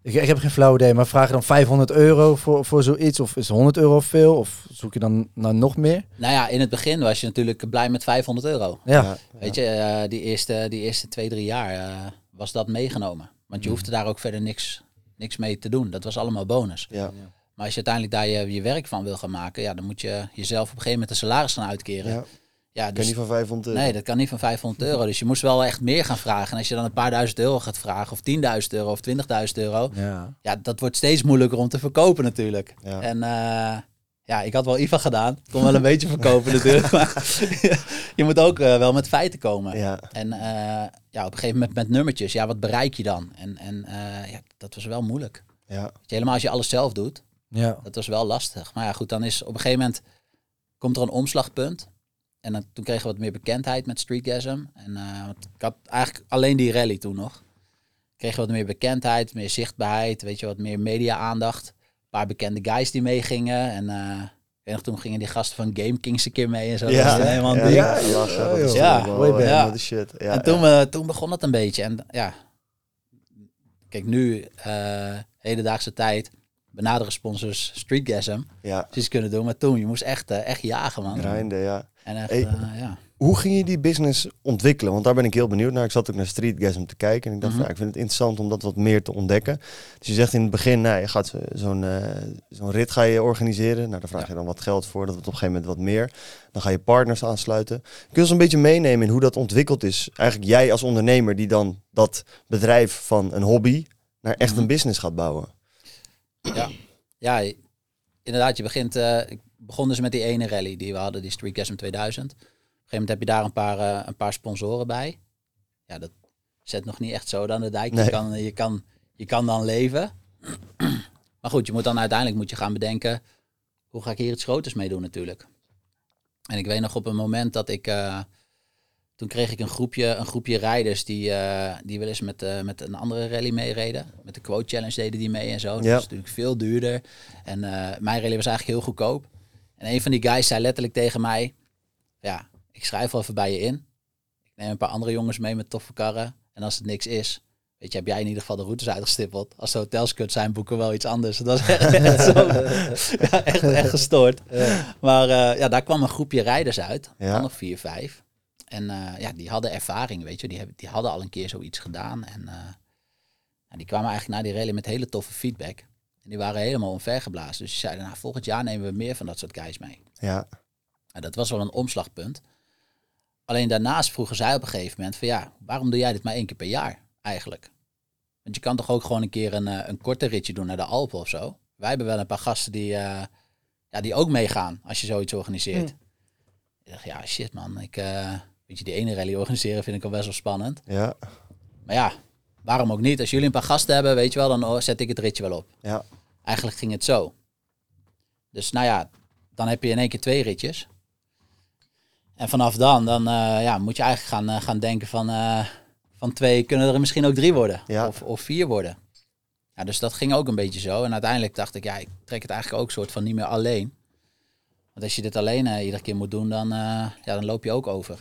ik, ik heb geen flauw idee, maar vraag je dan 500 euro voor, voor zoiets? Of is 100 euro veel? Of zoek je dan naar nog meer? nou ja, in het begin was je natuurlijk blij met 500 euro. Ja. Ja. Weet je, die, eerste, die eerste twee, drie jaar eh, was dat meegenomen. Want je hoefde daar ook verder niks, niks mee te doen. Dat was allemaal bonus. Ja. Maar als je uiteindelijk daar je, je werk van wil gaan maken, ja, dan moet je jezelf op een gegeven moment een salaris gaan uitkeren. Ja. Ja, dus, niet van 500 euro. nee, dat kan niet van 500 euro. Dus je moest wel echt meer gaan vragen. En als je dan een paar duizend euro gaat vragen, of 10.000 euro of 20.000 euro, Ja. ja, dat wordt steeds moeilijker om te verkopen natuurlijk. Ja. En eh, ja, ik had wel IVA gedaan. Kon wel een beetje verkopen natuurlijk. Maar je moet ook eh, wel met feiten komen. Ja. En eh, ja, op een gegeven moment met nummertjes. Ja, wat bereik je dan? En, en eh, ja, dat was wel moeilijk. Ja. Je, helemaal als je alles zelf doet. Ja. Dat was wel lastig. Maar ja, goed, dan is op een gegeven moment komt er een omslagpunt. En dan, toen kregen we wat meer bekendheid met Streetgasm. En eh, ik had eigenlijk alleen die rally toen nog. Kregen we wat meer bekendheid, meer zichtbaarheid, weet je, wat meer media-aandacht. Een paar bekende guys die meegingen. En eh, weet nog, toen gingen die gasten van Game Kings een keer mee en zo. Dat was helemaal ja, ding. ja, ja, dat Ja, wel way Ja. de shit. Ja, en toen, eh, toen begon het een beetje. En ja, kijk nu, eh hedendaagse tijd, benaderen sponsors Streetgasm. ja, Precies kunnen doen. Maar toen, je moest echt, eh, echt jagen, man. grinden, ja. En echt, Hey. eh, ja. Hoe ging je die business ontwikkelen? Want daar ben ik heel benieuwd naar. Ik zat ook naar Streetgasm te kijken en ik dacht, Mhm. van, ja, ik vind het interessant om dat wat meer te ontdekken. Dus je zegt in het begin, nou, je gaat zo'n eh, zo'n rit ga je organiseren. Nou, daar vraag je dan wat geld voor, dat wordt op een gegeven moment wat meer. Dan ga je partners aansluiten. Kun je ons een beetje meenemen in hoe dat ontwikkeld is? Eigenlijk jij als ondernemer die dan dat bedrijf van een hobby naar echt Mhm. een business gaat bouwen. Ja, je- inderdaad, je begint... eh, ik begon dus met die ene rally die we hadden, die Streetgasm 2000. Op een gegeven moment heb je daar een paar, eh, een paar sponsoren bij. Ja, dat zet nog niet echt zo aan de dijk. Nee. Je, kan, je, kan, je kan dan leven. maar goed, je moet dan uiteindelijk moet je gaan bedenken... hoe ga ik hier iets groters mee doen natuurlijk. En ik weet nog op een moment dat ik... eh, toen kreeg ik een groepje, een groepje rijders die, eh, die wel eens met, eh, met een andere rally meereden. Met de Quote Challenge deden die mee en zo. Dat was natuurlijk veel duurder. En eh, mijn rally was eigenlijk heel goedkoop. En een van die guys zei letterlijk tegen mij... Ja, ik schrijf wel even bij je in. Ik neem een paar andere jongens mee met toffe karren. En als het niks is, weet je, heb jij in ieder geval de routes uitgestippeld. Als de hotels kut zijn, boeken we wel iets anders. Dat was echt, echt zo, ja, echt, echt gestoord. Maar ja, daar kwam een groepje rijders uit. Ja. Dan nog vier, vijf. En eh, ja, die hadden ervaring, weet je. Die, hebben, die hadden al een keer zoiets gedaan. En eh, die kwamen eigenlijk na die rally met hele toffe feedback. En die waren helemaal omvergeblazen. Dus die zeiden, nou, volgend jaar nemen we meer van dat soort guys mee. Ja, Nou, dat was wel een omslagpunt. Alleen daarnaast vroegen zij op een gegeven moment van ja, waarom doe jij dit maar één keer per jaar eigenlijk? Want je kan toch ook gewoon een keer een, eh, een korte ritje doen naar de Alpen of zo. Wij hebben wel een paar gasten die, ja, die ook meegaan als je zoiets organiseert. Ik dacht, ja shit man, ik, weet je, die ene rally organiseren vind ik al best wel spannend. ja, Maar ja, waarom ook niet? Als jullie een paar gasten hebben, weet je wel, dan oh, zet ik het ritje wel op. ja. Eigenlijk ging het zo. Dus nou ja, dan heb je in één keer twee ritjes. En vanaf dan, dan eh, ja, moet je eigenlijk gaan, eh, gaan denken van, eh, van twee kunnen er misschien ook drie worden. Ja. Of, of vier worden. Ja, dus dat ging ook een beetje zo. En uiteindelijk dacht ik, ja, ik trek het eigenlijk ook soort van niet meer alleen. Want als je dit alleen iedere keer moet doen, dan, ja, dan loop je ook over.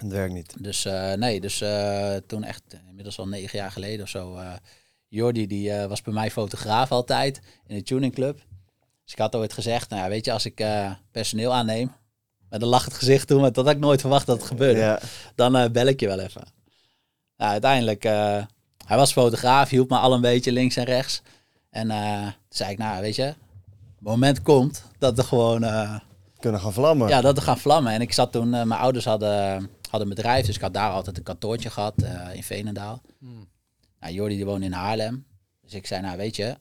Het werkt niet. Dus eh, nee, dus eh, toen echt, eh, inmiddels al negen jaar geleden of zo, eh Jordi die was bij mij fotograaf altijd in de tuningclub. Dus ik had ooit gezegd, nou ja, weet je, als ik personeel aanneem, met een lachend gezicht toen, maar dat had ik nooit verwacht dat het gebeurde, Ja, dan bel ik je wel even. Nou, uiteindelijk, hij was fotograaf, hielp me al een beetje links en rechts. En toen zei ik, nou weet je, het moment komt dat er gewoon... kunnen gaan vlammen. ja, dat er gaan vlammen. En ik zat toen, mijn ouders hadden, hadden een bedrijf, dus ik had daar altijd een kantoortje gehad eh, in Veenendaal. Nou, Jordi die woonde in Haarlem. Dus ik zei, nou weet je,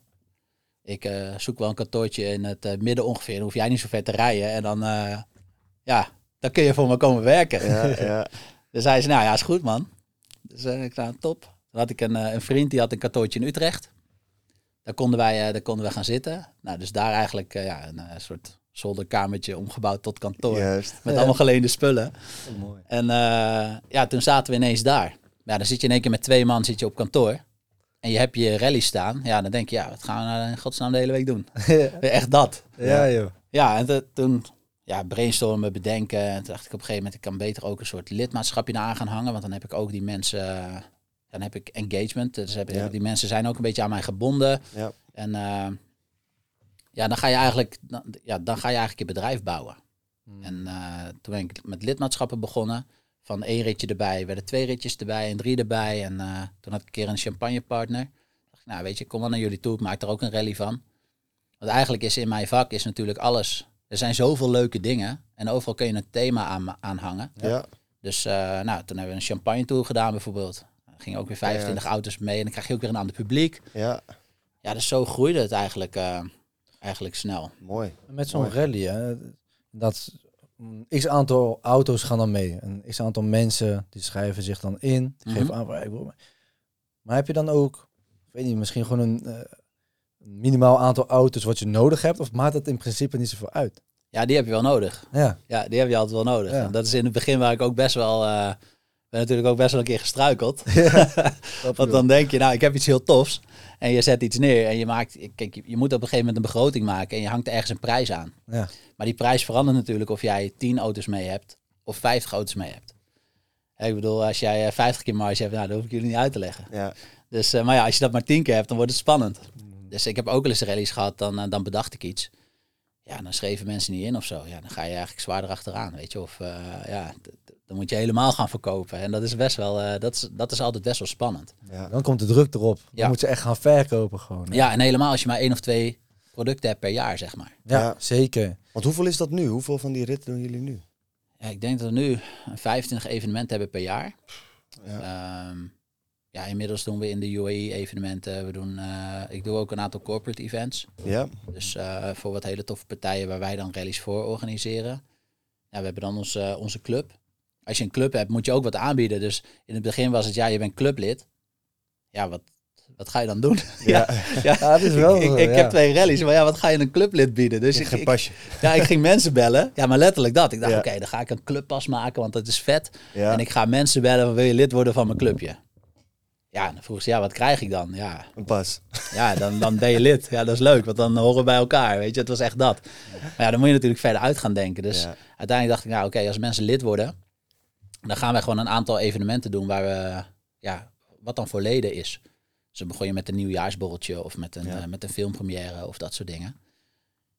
ik eh, zoek wel een kantoortje in het eh, midden ongeveer. Dan hoef jij niet zo ver te rijden. En dan, ja, dan kun je voor me komen werken. Ja, ja. Dus hij zei, nou ja, is goed man. Dus ik zei, top. Dan had ik een, een vriend, die had een kantoortje in Utrecht. Daar konden wij, daar konden we gaan zitten. Nou, dus daar eigenlijk ja, een soort zolderkamertje omgebouwd tot kantoor. Juist. Met allemaal geleende spullen. mooi. En eh, ja, toen zaten we ineens daar. Ja, dan zit je in één keer met twee man zit je op kantoor. En je hebt je rally staan. Ja, dan denk je, ja, wat gaan we nou in godsnaam de hele week doen? Echt dat. ja, joh. Ja, en toen ja, brainstormen, bedenken. En toen dacht ik op een gegeven moment, ik kan beter ook een soort lidmaatschapje naar aan gaan hangen. Want dan heb ik ook die mensen, dan heb ik engagement. Dus heb ik, Ja. die mensen zijn ook een beetje aan mij gebonden. Ja. En eh, ja, dan ga je eigenlijk, dan, ja, dan ga je eigenlijk je bedrijf bouwen. En eh, toen ben ik met lidmaatschappen begonnen. Van één ritje erbij, werden twee ritjes erbij en drie erbij. En eh, toen had ik een keer een champagnepartner. Dacht ik, nou weet je, kom maar naar jullie toe, ik maak er ook een rally van. Want eigenlijk is in mijn vak is natuurlijk alles. Er zijn zoveel leuke dingen. En overal kun je een thema aan, aan hangen. Ja. Dus eh, nou, toen hebben we een champagne tour gedaan bijvoorbeeld. Er gingen ook weer 25 auto's mee. En dan krijg je ook weer een ander publiek. ja, Ja, dus zo groeide het eigenlijk, eh, eigenlijk snel. mooi. Met zo'n rally, hè, dat een x aantal auto's gaan dan mee. Een x aantal mensen die schrijven zich dan in, die Mhm. geven aan. waar ik wil. Maar heb je dan ook, ik weet niet, misschien gewoon een, eh, een minimaal aantal auto's wat je nodig hebt? Of maakt dat in principe niet zoveel uit? Ja, die heb je wel nodig. Ja, Ja, die heb je altijd wel nodig. Ja. En dat is in het begin waar ik ook best wel... eh, ben natuurlijk ook best wel een keer gestruikeld. Want dan denk je, nou, ik heb iets heel tofs. En je zet iets neer en je maakt... Kijk, je- je moet op een gegeven moment een begroting maken en je hangt er ergens een prijs aan. ja. Maar die prijs verandert natuurlijk of jij 10 auto's mee hebt of 50 auto's mee hebt. Ik bedoel, als jij eh, 50 keer marge hebt, nou, dat hoef ik jullie niet uit te leggen. Ja, Dus, eh, maar ja, als je dat maar 10 keer hebt, dan wordt het spannend. Dus ik heb ook wel eens rallies gehad, dan, eh, dan bedacht ik iets. Ja, dan schreven mensen niet in of zo. Ja, dan ga je eigenlijk zwaarder achteraan, weet je. Of eh, ja, dan moet je helemaal gaan verkopen. En dat is best wel, eh, dat, is, dat is altijd best wel spannend. ja. Dan komt de druk erop. Dan Ja. moet je echt gaan verkopen gewoon. hè. Ja, en helemaal als je maar één of twee producten hebt per jaar, zeg maar. ja, Ja. zeker. Want hoeveel is dat nu? Hoeveel van die ritten doen jullie nu? Ja, ik denk dat we nu 25 evenementen hebben per jaar. Ja. Ehm, ja, inmiddels doen we in de UAE evenementen. We doen, eh, ik doe ook een aantal corporate events. Ja, Dus eh, voor wat hele toffe partijen waar wij dan rallies voor organiseren. Ja, we hebben dan onze, onze club. Als je een club hebt, moet je ook wat aanbieden. Dus in het begin was het, ja, je bent clublid. Ja, wat, wat ga je dan doen? ja. ja, Ja, het is wel ik, ik, ja. heb twee rallies, maar ja, wat ga je een clublid bieden? Dus ik, ik, pasje. ja, ik ging mensen bellen. Ja, maar letterlijk dat. Ik dacht, oké, dan ga ik een clubpas maken, want dat is vet. Ja. En ik ga mensen bellen, wil je lid worden van mijn clubje? Ja, dan vroeg ze, ja, wat krijg ik dan? Ja, Een pas. ja dan, dan ben je lid. Ja, dat is leuk, want dan horen we bij elkaar, weet je. Het was echt dat. Maar ja, dan moet je natuurlijk verder uit gaan denken. Dus uiteindelijk dacht ik, nou oké, als mensen lid worden, dan gaan wij gewoon een aantal evenementen doen waar we, ja, wat dan voor leden is. Dus dan begon je met een nieuwjaarsborreltje of met een, Ja. eh, met een filmpremière of dat soort dingen.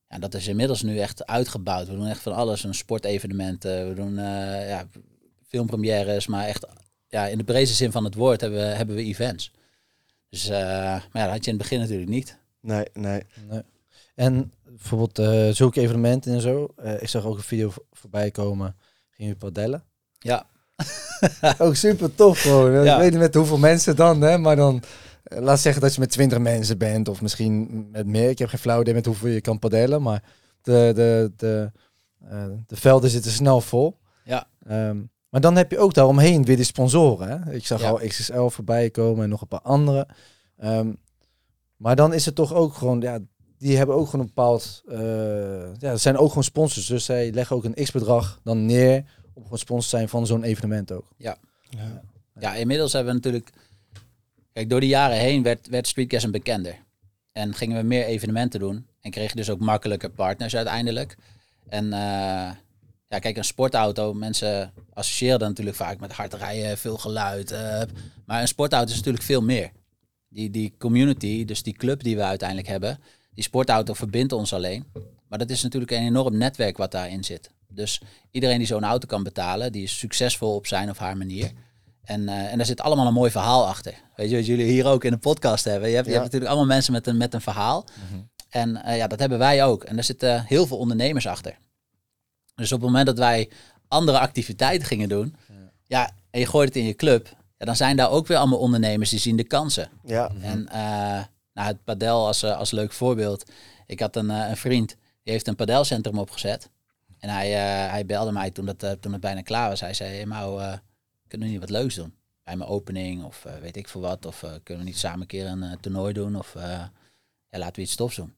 Ja, dat is inmiddels nu echt uitgebouwd. We doen echt van alles. Een sportevenementen, we doen eh, ja, filmpremières, maar echt ja, in de breedste zin van het woord hebben we, hebben we events. Dus, eh, maar ja, dat had je in het begin natuurlijk niet. Nee, nee. Nee. En bijvoorbeeld eh, zulke evenementen en zo. Eh, ik zag ook een video vo- voorbij komen. Ging je padellen? Ja, Ook super tof gewoon. Ja. Ik weet niet met hoeveel mensen dan, hè, maar dan eh, laat zeggen dat je met 20 mensen bent of misschien met meer. Ik heb geen flauw idee met hoeveel je kan padellen, maar de, de, de, eh, de velden zitten snel vol. Ja. Ehm, maar dan heb je ook daaromheen weer de sponsoren. Hè? Ik zag Ja. al XXL voorbij komen en nog een paar andere. Ehm, maar dan is het toch ook gewoon, ja, die hebben ook gewoon een bepaald, eh, ja, er zijn ook gewoon sponsors. Dus zij leggen ook een x-bedrag dan neer om gewoon sponsor te zijn van zo'n evenement ook. ja, inmiddels hebben we natuurlijk... Kijk, door de jaren heen werd, werd Streetgasm bekender. En gingen we meer evenementen doen. En kregen dus ook makkelijker partners uiteindelijk. En eh, ja, kijk, een sportauto, mensen associëren dat natuurlijk vaak met hard rijden, veel geluid. eh, maar een sportauto is natuurlijk veel meer. Die, die community, dus die club die we uiteindelijk hebben, die sportauto verbindt ons alleen. Maar dat is natuurlijk een enorm netwerk wat daarin zit. Dus iedereen die zo'n auto kan betalen, die is succesvol op zijn of haar manier. En, eh, en daar zit allemaal een mooi verhaal achter. Weet je, wat jullie hier ook in de podcast hebben. Je hebt, je hebt natuurlijk allemaal mensen met een, met een verhaal. En eh, ja, dat hebben wij ook. En daar zitten heel veel ondernemers achter. Dus op het moment dat wij andere activiteiten gingen doen, ja, en je gooit het in je club, ja, dan zijn daar ook weer allemaal ondernemers die zien de kansen. Ja, En eh, nou, het padel als, als leuk voorbeeld. Ik had een, een vriend, die heeft een padelcentrum opgezet. En hij, eh, hij belde mij toen, dat, eh, toen het bijna klaar was. Hij zei, hey, Mau, eh, kunnen we niet wat leuks doen? Bij mijn opening of eh, weet ik veel wat. Of eh, kunnen we niet samen een keer een eh, toernooi doen? Of eh, ja, laten we iets tofs doen.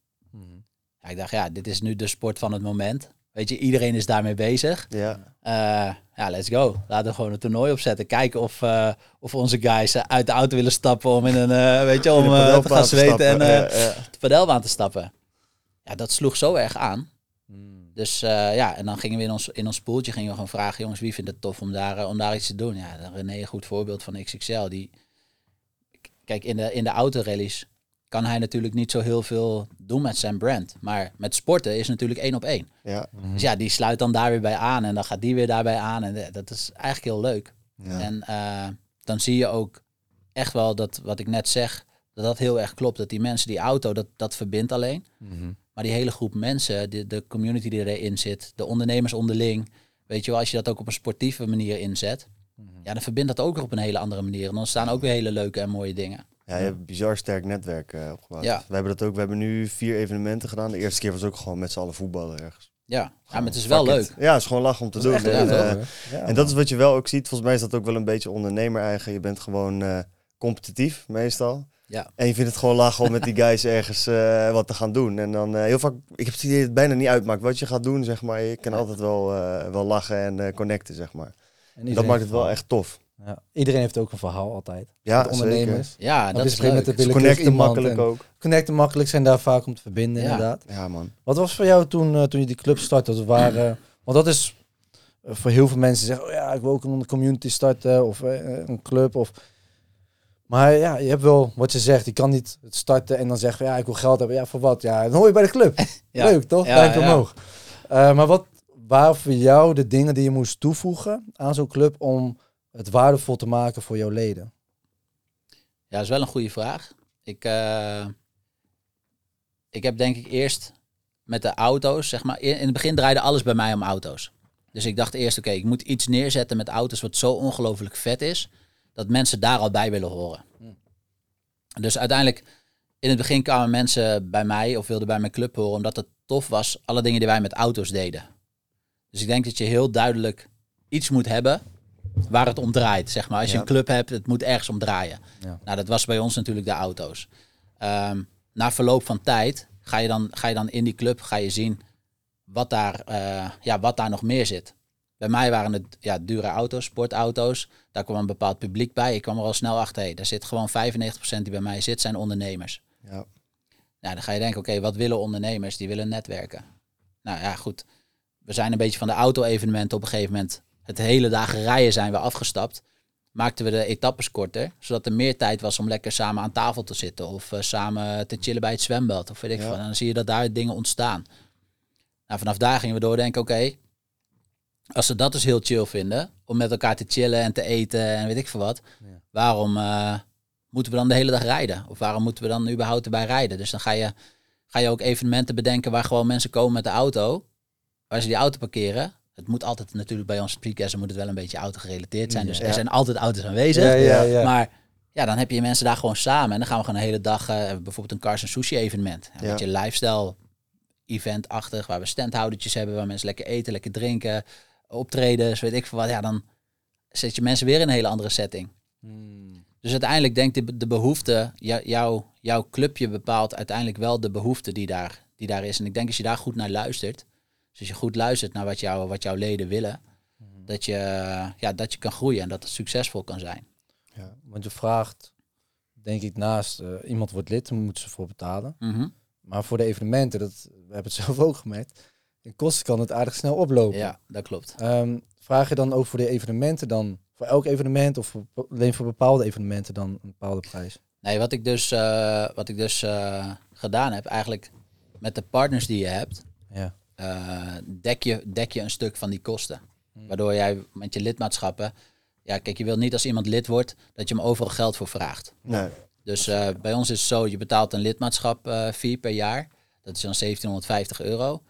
Ja, ik dacht, ja, dit is nu de sport van het moment. Weet je, iedereen is daarmee bezig. ja. Eh, ja, let's go. Laten we gewoon een toernooi opzetten. Kijken of, eh, of onze guys uit de auto willen stappen om in een, eh, weet je, om te gaan te zweten stappen. en eh Ja, ja. de padelbaan te stappen. Ja, dat sloeg zo erg aan. Dus eh, ja, en dan gingen we in ons, in ons poeltje gingen we gewoon vragen, jongens, wie vindt het tof om daar, eh, om daar iets te doen? Ja, René, een goed voorbeeld van XXL. Die, kijk, in de, in de autorallies kan hij natuurlijk niet zo heel veel doen met zijn brand. Maar met sporten is natuurlijk één op één. Ja, Dus ja, die sluit dan daar weer bij aan en dan gaat die weer daarbij aan. En eh, dat is eigenlijk heel leuk. Ja. En eh, dan zie je ook echt wel dat wat ik net zeg, dat dat heel erg klopt. Dat die mensen, die auto, dat, dat verbindt alleen. Maar Maar die hele groep mensen, de, de community die erin zit, de ondernemers onderling. Weet je wel, als je dat ook op een sportieve manier inzet. Ja, dan verbindt dat ook weer op een hele andere manier. En dan staan ook weer hele leuke en mooie dingen. Ja, je hebt een bizar sterk netwerk eh, opgebouwd. Ja. We hebben dat ook. We hebben nu vier evenementen gedaan. De eerste keer was ook gewoon met z'n allen voetballen ergens. Ja, ja maar het is wel leuk. it. Ja, het is gewoon lachen om te doen. Echt en, eh, hoor. Ja, en dat is wat je wel ook ziet. Volgens mij is dat ook wel een beetje ondernemer eigen. Je bent gewoon eh, competitief meestal. Ja. En je vindt het gewoon lachen om met die guys ergens eh, wat te gaan doen. En dan eh, heel vaak, ik heb het idee dat het bijna niet uitmaakt wat je gaat doen, zeg maar. Je kan altijd wel, eh, wel lachen en eh, connecten, zeg maar. En En dat iedereen maakt het heeft wel echt tof. Ja. Iedereen heeft ook een verhaal altijd. Ja, de ondernemers. Ja, Dat is met leuk. de willekeurig connecten makkelijk ook. Connecten makkelijk zijn daar vaak om te verbinden, Ja. inderdaad. Ja, man. Wat was voor jou toen, eh, toen je die club startte? Dat waren, want dat is voor heel veel mensen zeggen, oh ja, ik wil ook een community starten of een club. Of... Maar ja, je hebt wel wat je zegt. Je kan niet het starten en dan zeggen, ja, ik wil geld hebben. Ja, voor wat? Ja, dan hoor je bij de club. Ja. Leuk, toch? Ja, Duimpje ja. omhoog. Eh, maar wat waren voor jou de dingen die je moest toevoegen aan zo'n club om het waardevol te maken voor jouw leden? Ja, dat is wel een goede vraag. Ik, eh, ik heb denk ik eerst met de auto's, zeg maar, in in het begin draaide alles bij mij om auto's. Dus ik dacht eerst, oké, ik moet iets neerzetten met auto's wat zo ongelooflijk vet is, dat mensen daar al bij willen horen. Dus uiteindelijk, in het begin kwamen mensen bij mij of wilden bij mijn club horen, omdat het tof was, alle dingen die wij met auto's deden. Dus ik denk dat je heel duidelijk iets moet hebben waar het om draait. Zeg maar. Als je een club hebt, het moet ergens om draaien. Ja. Nou, dat was bij ons natuurlijk de auto's. Ehm, na verloop van tijd ga je, dan, ga je dan in die club ga je zien wat daar, eh, ja, wat daar nog meer zit. Bij mij waren het ja, dure auto's, sportauto's. Daar kwam een bepaald publiek bij. Ik kwam er al snel achter. Hey, daar zit gewoon 95% die bij mij zit, zijn ondernemers. Ja. Nou, dan ga je denken, oké, wat willen ondernemers? Die willen netwerken. Nou ja, goed. We zijn een beetje van de auto-evenementen op een gegeven moment. Het hele dagen rijden zijn we afgestapt. Maakten we de etappes korter, zodat er meer tijd was om lekker samen aan tafel te zitten. Of eh, samen te chillen bij het zwembad. Of weet ik Ja. veel. En dan zie je dat daar dingen ontstaan. Nou, vanaf daar gingen we doordenken, oké, als ze dat dus heel chill vinden, om met elkaar te chillen en te eten en weet ik veel wat, Ja. waarom eh, moeten we dan de hele dag rijden? Of waarom moeten we dan überhaupt erbij rijden? Dus dan ga je, ga je ook evenementen bedenken waar gewoon mensen komen met de auto, waar ze die auto parkeren. Het moet altijd natuurlijk bij ons streetgassen moet het wel een beetje auto gerelateerd zijn. Dus Ja. er zijn altijd auto's aanwezig. Ja, ja, ja. Maar ja, dan heb je mensen daar gewoon samen. En dan gaan we gewoon een hele dag, eh, bijvoorbeeld een Cars en Sushi evenement. Een beetje lifestyle event-achtig, waar we standhoudertjes hebben, waar mensen lekker eten, lekker drinken, optreden, weet ik veel wat. Ja, dan zet je mensen weer in een hele andere setting. Hmm. Dus uiteindelijk denkt de, de behoefte, jou, jou, jouw clubje bepaalt uiteindelijk wel de behoefte die daar, die daar is. En ik denk als je daar goed naar luistert, dus als je goed luistert naar wat, jou, wat jouw leden willen, dat, je, ja, dat je kan groeien en dat het succesvol kan zijn. Want je vraagt, denk ik, naast eh, iemand wordt lid, dan moeten ze voor betalen. Mhm. Maar voor de evenementen, dat, we hebben het zelf ook gemerkt, in kosten kan het aardig snel oplopen. Ja, dat klopt. Ehm, vraag je dan ook voor de evenementen dan, voor elk evenement of voor, alleen voor bepaalde evenementen dan een bepaalde prijs? Nee, wat ik dus, eh, wat ik dus eh, gedaan heb, eigenlijk met de partners die je hebt, Ja. eh, dek, je, dek je een stuk van die kosten. Waardoor jij met je lidmaatschappen, ja kijk, je wilt niet als iemand lid wordt, dat je hem overal geld voor vraagt. Nee. Dus eh, bij ons is het zo, je betaalt een lidmaatschap eh fee per jaar. Dat is dan 1750 euro.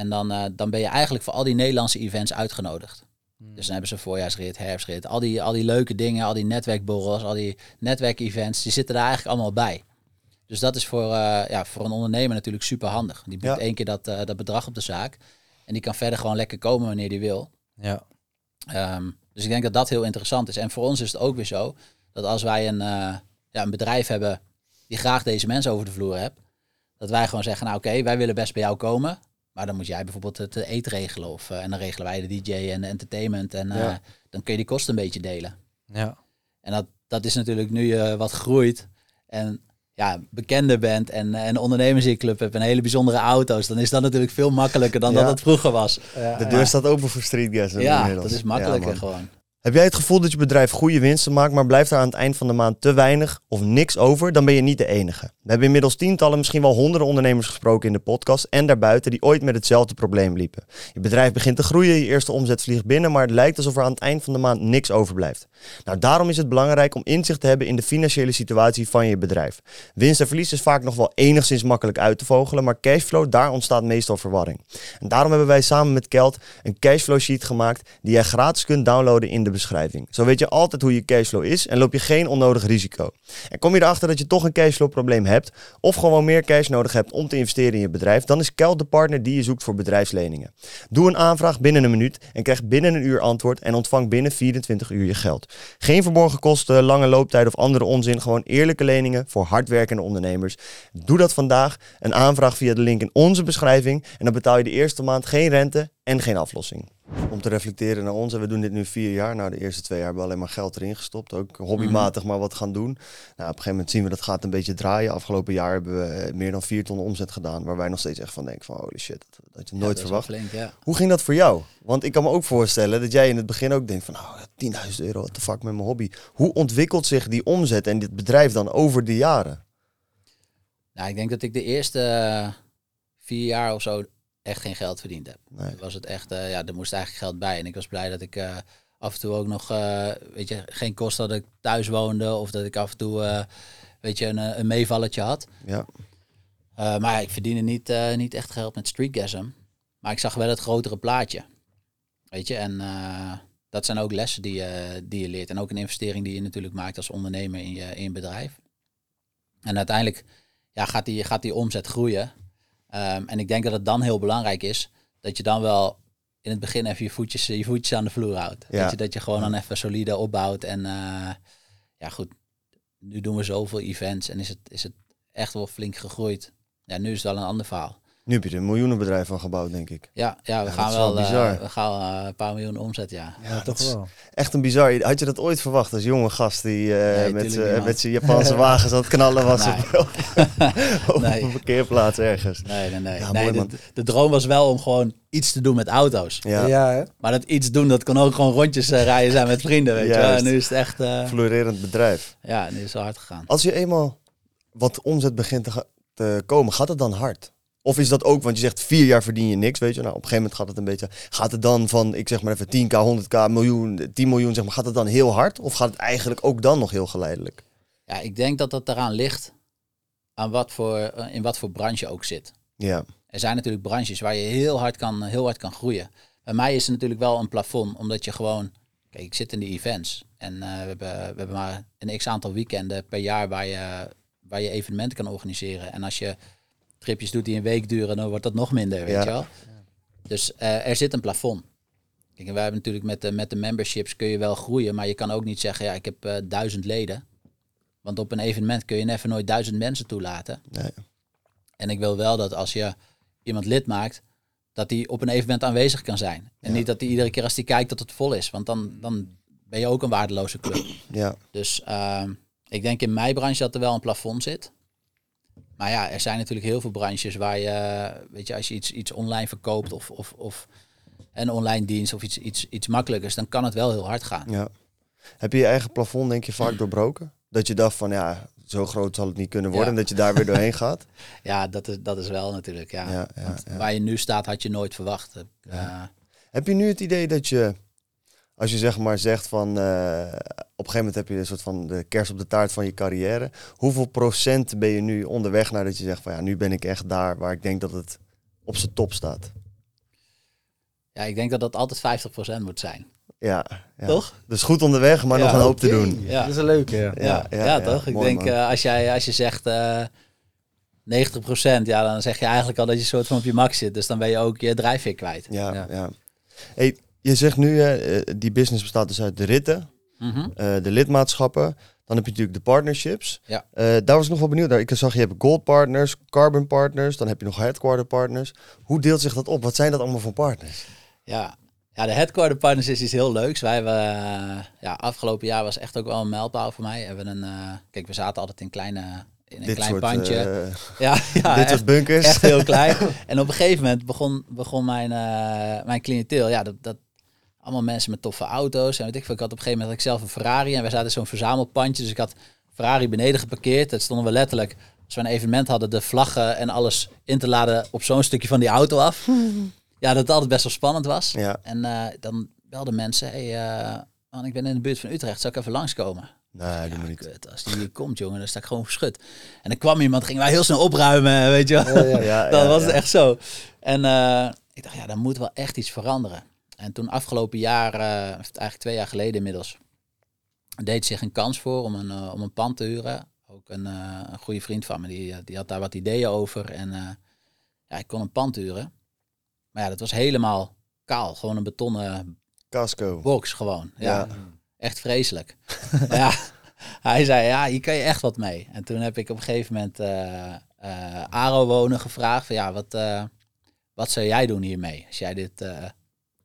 En dan, eh, dan ben je eigenlijk voor al die Nederlandse events uitgenodigd. Dus dan hebben ze voorjaarsrit, herfstrit, al die, al die leuke dingen, al die netwerkborrels, al die netwerkevents, die zitten daar eigenlijk allemaal bij. Dus dat is voor, eh, ja, voor een ondernemer natuurlijk super handig. Die boekt Ja. één keer dat, eh, dat bedrag op de zaak. En die kan verder gewoon lekker komen wanneer die wil. Ja. Ehm, dus ik denk dat dat heel interessant is. En voor ons is het ook weer zo dat als wij een, ja, een bedrijf hebben die graag deze mensen over de vloer hebt, dat wij gewoon zeggen, nou oké, wij willen best bij jou komen, maar dan moet jij bijvoorbeeld het eh, eten regelen of eh, en dan regelen wij de DJ en de entertainment en eh, Ja. dan kun je die kosten een beetje delen. Ja. En dat, dat is natuurlijk nu je wat groeit en ja, bekender bent en eh, een ondernemersenclub hebt en hele bijzondere auto's, dan is dat natuurlijk veel makkelijker dan Ja. dat het vroeger was. Ja, De ja. deur staat open voor streetgas. Ja, inmiddels. dat is makkelijker gewoon. Heb jij het gevoel dat je bedrijf goede winsten maakt, maar blijft er aan het eind van de maand te weinig of niks over, dan ben je niet de enige. We hebben inmiddels tientallen, misschien wel honderden ondernemers gesproken in de podcast en daarbuiten die ooit met hetzelfde probleem liepen. Je bedrijf begint te groeien, je eerste omzet vliegt binnen, maar het lijkt alsof er aan het eind van de maand niks overblijft. Nou, daarom is het belangrijk om inzicht te hebben in de financiële situatie van je bedrijf. Winst en verlies is vaak nog wel enigszins makkelijk uit te vogelen, maar cashflow, daar ontstaat meestal verwarring. En daarom hebben wij samen met Kelt een cashflow sheet gemaakt die jij gratis kunt downloaden in de beschrijving. Zo weet je altijd hoe je cashflow is en loop je geen onnodig risico. En kom je erachter dat je toch een cashflow probleem hebt of gewoon meer cash nodig hebt om te investeren in je bedrijf, dan is Kelt de partner die je zoekt voor bedrijfsleningen. Doe een aanvraag binnen een minuut en krijg binnen een uur antwoord en ontvang binnen 24 uur je geld. Geen verborgen kosten, lange looptijd of andere onzin, gewoon eerlijke leningen voor hardwerkende ondernemers. Doe dat vandaag, een aanvraag via de link in onze beschrijving en dan betaal je de eerste maand geen rente en geen aflossing om te reflecteren naar ons. En we doen dit nu vier jaar. Nou, de eerste twee jaar hebben we alleen maar geld erin gestopt. Ook hobbymatig maar wat gaan doen. Nou, op een gegeven moment zien we dat gaat een beetje draaien. Afgelopen jaar hebben we eh, meer dan vier ton omzet gedaan. Waar wij nog steeds echt van denken van holy shit, dat, dat je Ja, nooit dat verwacht. flink, ja. Hoe ging dat voor jou? Want ik kan me ook voorstellen dat jij in het begin ook denkt van nou, 10.000 euro, what the fuck met mijn hobby. Hoe ontwikkelt zich die omzet en dit bedrijf dan over de jaren? Nou, ik denk dat ik de eerste eh, vier jaar of zo echt geen geld verdiend heb. Nee. Was het echt, eh, ja, er moest eigenlijk geld bij. En ik was blij dat ik eh, af en toe ook nog, eh, weet je, geen kosten dat ik thuis woonde. Of dat ik af en toe, weet je, een, een meevalletje had. Ja, maar ik verdiende niet, niet echt geld met streetgasm. Maar ik zag wel het grotere plaatje. Weet je, en dat zijn ook lessen die je, die je leert. En ook een investering die je natuurlijk maakt als ondernemer in je, in je bedrijf. En uiteindelijk ja, gaat, die, gaat die omzet groeien. Ehm, en ik denk dat het dan heel belangrijk is dat je dan wel in het begin even je voetjes, je voetjes aan de vloer houdt. Ja. Weet je, dat je gewoon dan even solide opbouwt. En eh, ja, goed, nu doen we zoveel events en is het, is het echt wel flink gegroeid. Ja, nu is het wel een ander verhaal. Nu heb je er een miljoenenbedrijf van gebouwd, denk ik. Ja, ja we gaan wel wel, eh, we gaan eh, een paar miljoen omzet, ja. Ja, Ja, dat toch is wel. echt een bizar. Had je dat ooit verwacht als jonge gast die eh, Nee, met, zijn Japanse wagens aan het knallen was Nee. op, op Nee. een parkeerplaats ergens? Nee, nee, nee. Ja, nee mooi, de, man. de droom was wel om gewoon iets te doen met auto's. Ja, Ja, hè? Maar dat iets doen, dat kon ook gewoon rondjes rijden zijn met vrienden, weet je wel. En nu is het echt, eh, florerend bedrijf. ja, nu is het hard gegaan. Als je eenmaal wat omzet begint te, te komen, gaat het dan hard? Of is dat ook, want je zegt vier jaar verdien je niks, weet je. Nou, op een gegeven moment gaat het een beetje... Gaat het dan van, ik zeg maar even 10k, 100k, miljoen, 10 miljoen, zeg maar. Gaat het dan heel hard? Of gaat het eigenlijk ook dan nog heel geleidelijk? Ja, ik denk dat dat eraan ligt aan wat voor, eh, in wat voor branche ook zit. Ja, Er zijn natuurlijk branches waar je heel hard kan, heel hard kan groeien. Bij mij is het natuurlijk wel een plafond, omdat je gewoon... Kijk, ik zit in de events en eh, we, hebben, we hebben maar een x-aantal weekenden per jaar waar je, waar je evenementen kan organiseren. En als je tripjes doet die een week duren, dan wordt dat nog minder, weet Ja. je wel. Dus eh, er zit een plafond. Kijk, en wij hebben natuurlijk met de, met de memberships kun je wel groeien, maar je kan ook niet zeggen, ja, ik heb eh, duizend leden. Want op een evenement kun je even nooit duizend mensen toelaten. nee. En ik wil wel dat als je iemand lid maakt, dat die op een evenement aanwezig kan zijn. En niet dat hij iedere keer als hij kijkt dat het vol is. Want dan, dan ben je ook een waardeloze club. ja. Dus ehm, ik denk in mijn branche dat er wel een plafond zit. Maar ja, er zijn natuurlijk heel veel branches waar je, weet je, als je iets, iets online verkoopt of, of, of een online dienst of iets, iets, iets makkelijkers, dan kan het wel heel hard gaan. Ja. Heb je je eigen plafond, denk je, vaak doorbroken? Dat je dacht van, ja, zo groot zal het niet kunnen worden. Ja. En dat je daar weer doorheen gaat? Ja, dat is, dat is wel natuurlijk. Ja. Ja, ja, Want ja. Waar je nu staat, had je nooit verwacht. Eh, Heb je nu het idee dat je, als je zeg maar zegt van, eh, op een gegeven moment heb je een soort van de kers op de taart van je carrière. Hoeveel procent ben je nu onderweg naar dat je zegt van, ja, nu ben ik echt daar waar ik denk dat het op zijn top staat? ja, ik denk dat dat altijd 50% moet zijn. Ja, ja. Toch? Dus goed onderweg, maar Ja, nog een hoop te doen. Ja. Dat is een leuke, ja. Ja, ja, toch? Ik mooi, denk, eh, als, jij, als je zegt eh 90%, ja, dan zeg je eigenlijk al dat je soort van op je max zit. Dus dan ben je ook je drijfveer kwijt. Ja, ja. Ja. Hey, je zegt nu, eh, die business bestaat dus uit de ritten, Mhm. eh, de lidmaatschappen. Dan heb je natuurlijk de partnerships. Ja. Eh, daar was ik nog wel benieuwd naar. Ik zag, je hebt gold partners, carbon partners, dan heb je nog headquarter partners. Hoe deelt zich dat op? Wat zijn dat allemaal voor partners? Ja. ja, de headquarter partners is iets heel leuks. Wij hebben, eh, ja, afgelopen jaar was echt ook wel een mijlpaal voor mij. We hebben een, eh, kijk, we zaten altijd in, kleine, in een klein pandje. eh, ja, ja, dit echt, soort bunkers. echt heel klein. En op een gegeven moment begon, begon mijn, eh mijn cliënteel, ja, dat, dat Allemaal mensen met toffe auto's. En weet ik veel, ik had op een gegeven moment had ik zelf een Ferrari. En wij zaten in zo'n verzamelpandje. Dus ik had Ferrari beneden geparkeerd. Dat stonden we letterlijk, als we een evenement hadden, de vlaggen en alles in te laden op zo'n stukje van die auto af. ja, dat het altijd best wel spannend was. Ja. En eh, dan belden mensen, hey, eh, man, ik ben in de buurt van Utrecht, zou ik even langskomen? Nee, doe Ja, maar niet. kut, als die hier komt, jongen, dan sta ik gewoon verschut. En dan kwam iemand, gingen wij heel snel opruimen, weet je wel. Ja, ja, was het echt zo. En eh, ik dacht, ja, dan moet wel echt iets veranderen. En toen afgelopen jaar, eh, eigenlijk twee jaar geleden inmiddels, deed zich een kans voor om een, eh, om een pand te huren. Ook een, eh, een goede vriend van me, die, die had daar wat ideeën over. En ja, ik kon een pand huren. Maar ja, dat was helemaal kaal. Gewoon een betonnen Casco. box gewoon. Ja, Ja. echt vreselijk. maar ja, hij zei, ja, hier kan je echt wat mee. En toen heb ik op een gegeven moment Aro Wonen gevraagd van, ja, wat, wat zou jij doen hiermee? Als jij dit,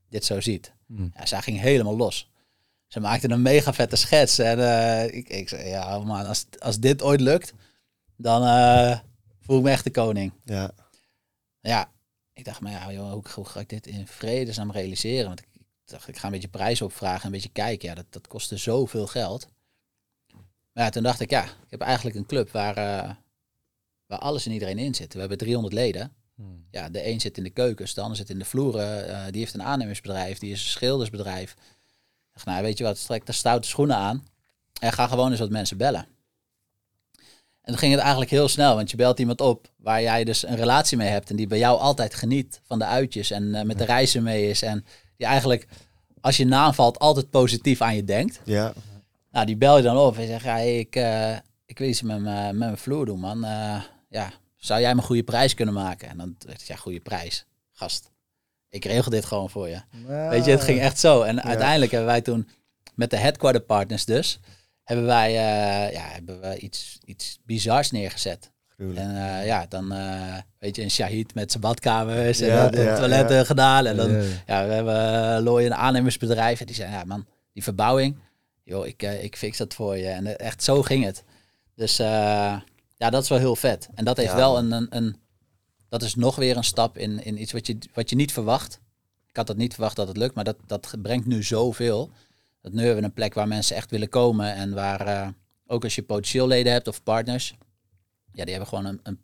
dit zo ziet. Hmm. Ja, zij ging helemaal los. Ze maakte een mega vette schets. En eh, ik, ik zei, ja man, als, als dit ooit lukt, dan eh, voel ik me echt de koning. Ja. Ja, ik dacht, maar ja, joh, hoe, hoe ga ik dit in vredesnaam realiseren? Want ik, ik dacht, ik ga een beetje prijzen opvragen, een beetje kijken. Ja, dat, dat kostte zoveel geld. Maar ja, toen dacht ik, ja, ik heb eigenlijk een club waar, eh, waar alles en iedereen in zit. We hebben 300 leden. Hmm. Ja, de een zit in de keukens, de ander zit in de vloeren. eh, die heeft een aannemersbedrijf, die is een schildersbedrijf. Ik dacht, nou, weet je wat, trek de stoute schoenen aan. En ga gewoon eens wat mensen bellen. En dan ging het eigenlijk heel snel, want je belt iemand op waar jij dus een relatie mee hebt en die bij jou altijd geniet van de uitjes en eh, met de reizen mee is. En die eigenlijk, als je naam valt, altijd positief aan je denkt. Ja. Nou, die bel je dan op en zegt, ja, hey, ik, eh, ik wil iets met mijn, met mijn vloer doen, man. Ja, zou jij me een goede prijs kunnen maken? En dan dacht ik, ja, goede prijs. Gast, ik regel dit gewoon voor je. Weet je, het ging echt zo. En uiteindelijk hebben wij toen met de headquarter partners dus, hebben wij eh, ja, hebben we iets, iets bizars neergezet. Gruwelijk. En eh, ja, dan eh, weet je, een Shahid met zijn badkamers en Ja, de toiletten gedaan. En dan, Ja. we hebben uh, Looi een aannemersbedrijf. En die zei, ja man, die verbouwing, joh, ik, ik fix dat voor je. En echt zo ging het. Dus eh, ja, dat is wel heel vet. En dat heeft Ja, wel een, een, een, dat is nog weer een stap in, in iets wat je, wat je niet verwacht. Ik had dat niet verwacht dat het lukt, maar dat, dat brengt nu zoveel. Dat nu hebben we een plek waar mensen echt willen komen. En waar, eh, ook als je potentieel leden hebt of partners, ja, die hebben gewoon een, een,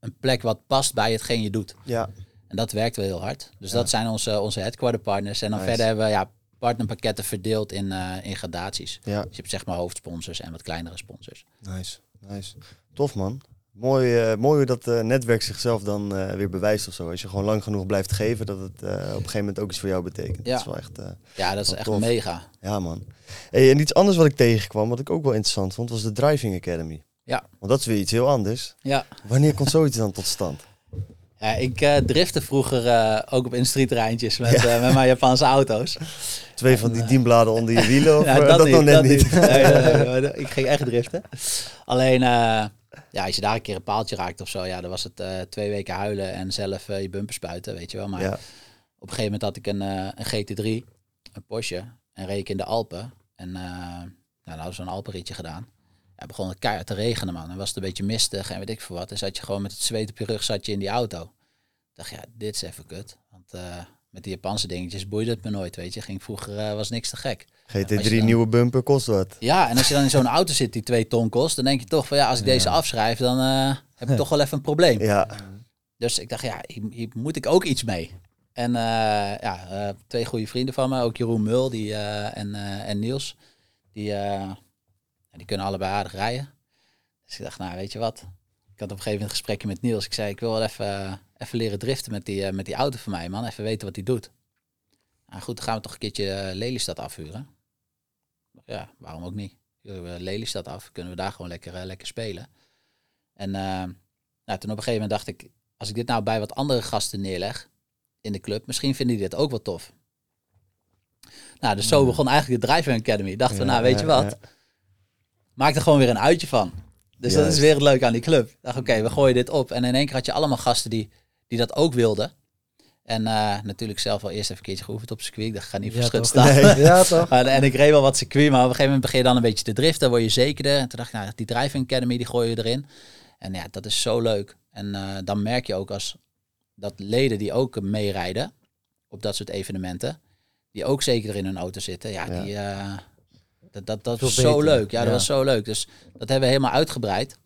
een plek wat past bij hetgeen je doet. Ja. En dat werkt wel heel hard. Dus dat zijn onze, onze headquarter partners. En dan Nice. verder hebben we ja, partnerpakketten verdeeld in, eh, in gradaties. Ja. Dus je hebt zeg maar hoofdsponsors en wat kleinere sponsors. Nice. Nice. Tof man. Mooi, eh, mooi hoe dat eh, netwerk zichzelf dan eh, weer bewijst of zo. Als je gewoon lang genoeg blijft geven, dat het op een gegeven moment ook iets voor jou betekent. Ja. Dat is wel echt... Ja, dat is echt tof. mega. Ja, man. Hey, en iets anders wat ik tegenkwam, wat ik ook wel interessant vond, was de Driving Academy. Ja. Want dat is weer iets heel anders. Ja. Wanneer komt zoiets dan tot stand? Ja, ik eh drifte vroeger eh, ook op industrieterreintjes met, eh, met mijn Japanse auto's. Twee van die dienbladen onder je wielen? Of Ja, eh, dat, nog net dat niet? Nee, nee, nee, nee, ik ging echt driften. Alleen, ja, als je daar een keer een paaltje raakt of zo, ja, dan was het twee weken huilen en zelf je bumper spuiten, weet je wel. Maar ja. op een gegeven moment had ik een, een GT3, een Porsche, en reed ik in de Alpen. En nou, dan hadden we zo'n Alpenritje gedaan. Ja, begon het keihard te regenen, man. En was het een beetje mistig en weet ik veel wat. En zat je gewoon met het zweet op je rug zat je in die auto. Ik dacht, ja, dit is even kut. Want eh, met die Japanse dingetjes boeide het me nooit, weet je. Ging vroeger, eh, was niks te gek. Als GT3 je dan- nieuwe bumper kost wat. Ja, en als je dan in zo'n auto zit die twee ton kost, dan denk je toch van ja, als ik deze afschrijf, dan eh, heb ik toch wel even een probleem. Ja, Dus ik dacht, ja, hier, hier moet ik ook iets mee. En ja, twee goede vrienden van me, ook Jeroen Mul die, en, en Niels, die, eh, die kunnen allebei aardig rijden. Dus ik dacht, nou weet je wat, ik had op een gegeven moment een gesprekje met Niels. Ik zei, ik wil wel even, even leren driften met die, eh, met die auto van mij, man. Even weten wat hij doet. Nou goed, dan gaan we toch een keertje eh, Lelystad afhuren. Ja, waarom ook niet? Huren we Lelystad af, kunnen we daar gewoon lekker, eh, lekker spelen. En eh, nou, toen op een gegeven moment dacht ik, als ik dit nou bij wat andere gasten neerleg in de club, misschien vinden die dit ook wel tof. Nou, dus zo begon eigenlijk de Driving Academy. Ik dacht nou weet je ja, wat, maak er gewoon weer een uitje van. Dus dat is weer het leuke aan die club. Ik dacht, oké, we gooien dit op. En in één keer had je allemaal gasten die, die dat ook wilden. En eh, natuurlijk zelf wel eerst even een keertje geoefend op circuit. Ik dacht, ik ga niet Ja, verschut staan. Ja, toch? Maar- en ik reed wel wat circuit, maar op een gegeven moment begin je dan een beetje te driften. word je zekerder. En toen dacht ik, nou, die Driving Academy, die gooi je erin. En ja, dat is zo leuk. En eh, dan merk je ook als dat leden die ook meerijden op dat soort evenementen, die ook zeker in hun auto zitten. Ja, Ja. die, eh, dat, dat, dat was zo leuk. Ja, dat Ja. was zo leuk. Dus dat hebben we helemaal uitgebreid.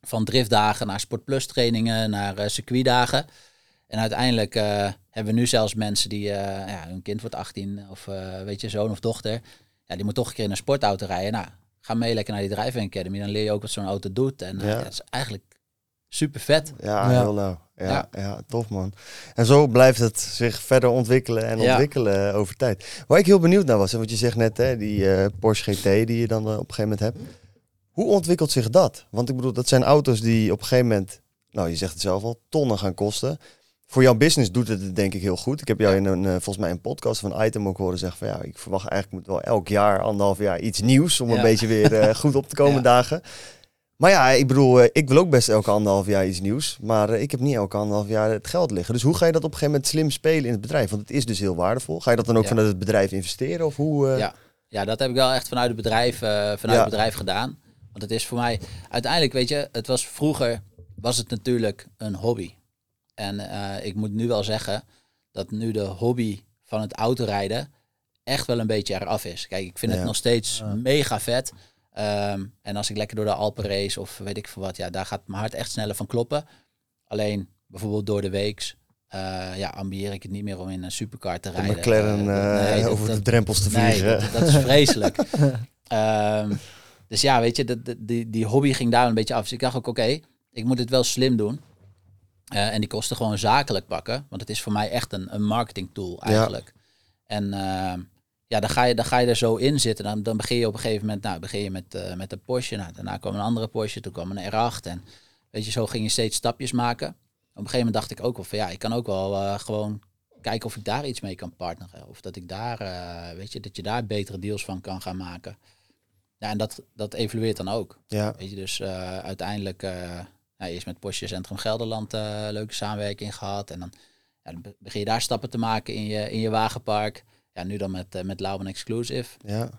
Van driftdagen naar Sportplus trainingen, naar eh, circuitdagen. En uiteindelijk eh, hebben we nu zelfs mensen die, eh, ja, hun kind wordt 18 of eh, weet je, zoon of dochter. Ja, die moet toch een keer in een sportauto rijden. Nou, ga mee lekker naar die Driving Academy. Dan leer je ook wat zo'n auto doet. En eh, Ja. ja, het is eigenlijk super vet. Ja, Ja. heel lauw. Ja, ja. Tof man. En zo blijft het zich verder ontwikkelen en ontwikkelen over tijd. Waar ik heel benieuwd naar was, en wat je zegt net, hè, die eh, Porsche GT die je dan eh, op een gegeven moment hebt. Hoe ontwikkelt zich dat? Want ik bedoel, dat zijn auto's die op een gegeven moment, nou je zegt het zelf al, tonnen gaan kosten. Voor jouw business doet het het denk ik heel goed. Ik heb jou in een, eh, volgens mij een podcast van Item ook horen zeggen van ja, ik verwacht eigenlijk moet wel elk jaar, anderhalf jaar iets nieuws om een beetje weer goed op te komen Ja. dagen. Maar ja, ik bedoel, eh, ik wil ook best elke anderhalf jaar iets nieuws. Maar eh, ik heb niet elke anderhalf jaar het geld liggen. Dus hoe ga je dat op een gegeven moment slim spelen in het bedrijf? Want het is dus heel waardevol. Ga je dat dan ook Ja. vanuit het bedrijf investeren? Of hoe? eh, Ja. Ja, dat heb ik wel echt vanuit het bedrijf, vanuit Ja. het bedrijf gedaan. Want het is voor mij, uiteindelijk weet je, het was vroeger, was het natuurlijk een hobby. En ik moet nu wel zeggen dat nu de hobby van het autorijden echt wel een beetje eraf is. Kijk, ik vind Ja. het nog steeds mega vet. Ehm, en als ik lekker door de Alpen race of weet ik veel wat, ja, daar gaat mijn hart echt sneller van kloppen. Alleen bijvoorbeeld door de weeks, eh, ja, ambieer ik het niet meer om in een supercar te de rijden. McLaren Eh, eh, dat- over de drempels te Nee, vliegen. dat, dat is vreselijk. Ehm, dus ja, weet je, dat- die, die hobby ging daar een beetje af. Dus ik dacht ook, oké, ik moet het wel slim doen. En die kosten gewoon zakelijk pakken. Want het is voor mij echt een, een marketing tool eigenlijk. En ehm, ja, dan ga, je, dan ga je er zo in zitten. Dan, dan begin je op een gegeven moment, nou, begin je met, eh, met een Porsche. Nou, daarna kwam een andere Porsche, toen kwam een R8. En weet je, zo ging je steeds stapjes maken. Op een gegeven moment dacht ik ook wel van, ja, ik kan ook wel eh, gewoon kijken of ik daar iets mee kan partneren. Of dat ik daar, eh, weet je, dat je daar betere deals van kan gaan maken. Ja, en dat, dat evolueert dan ook. Ja, Weet je, dus uiteindelijk, nou, eerst met Porsche Centrum Gelderland leuke samenwerking gehad. En dan, ja, dan be- begin je daar stappen te maken in je, in je wagenpark. Ja, nu dan met, eh, met Lauben Exclusive. ja.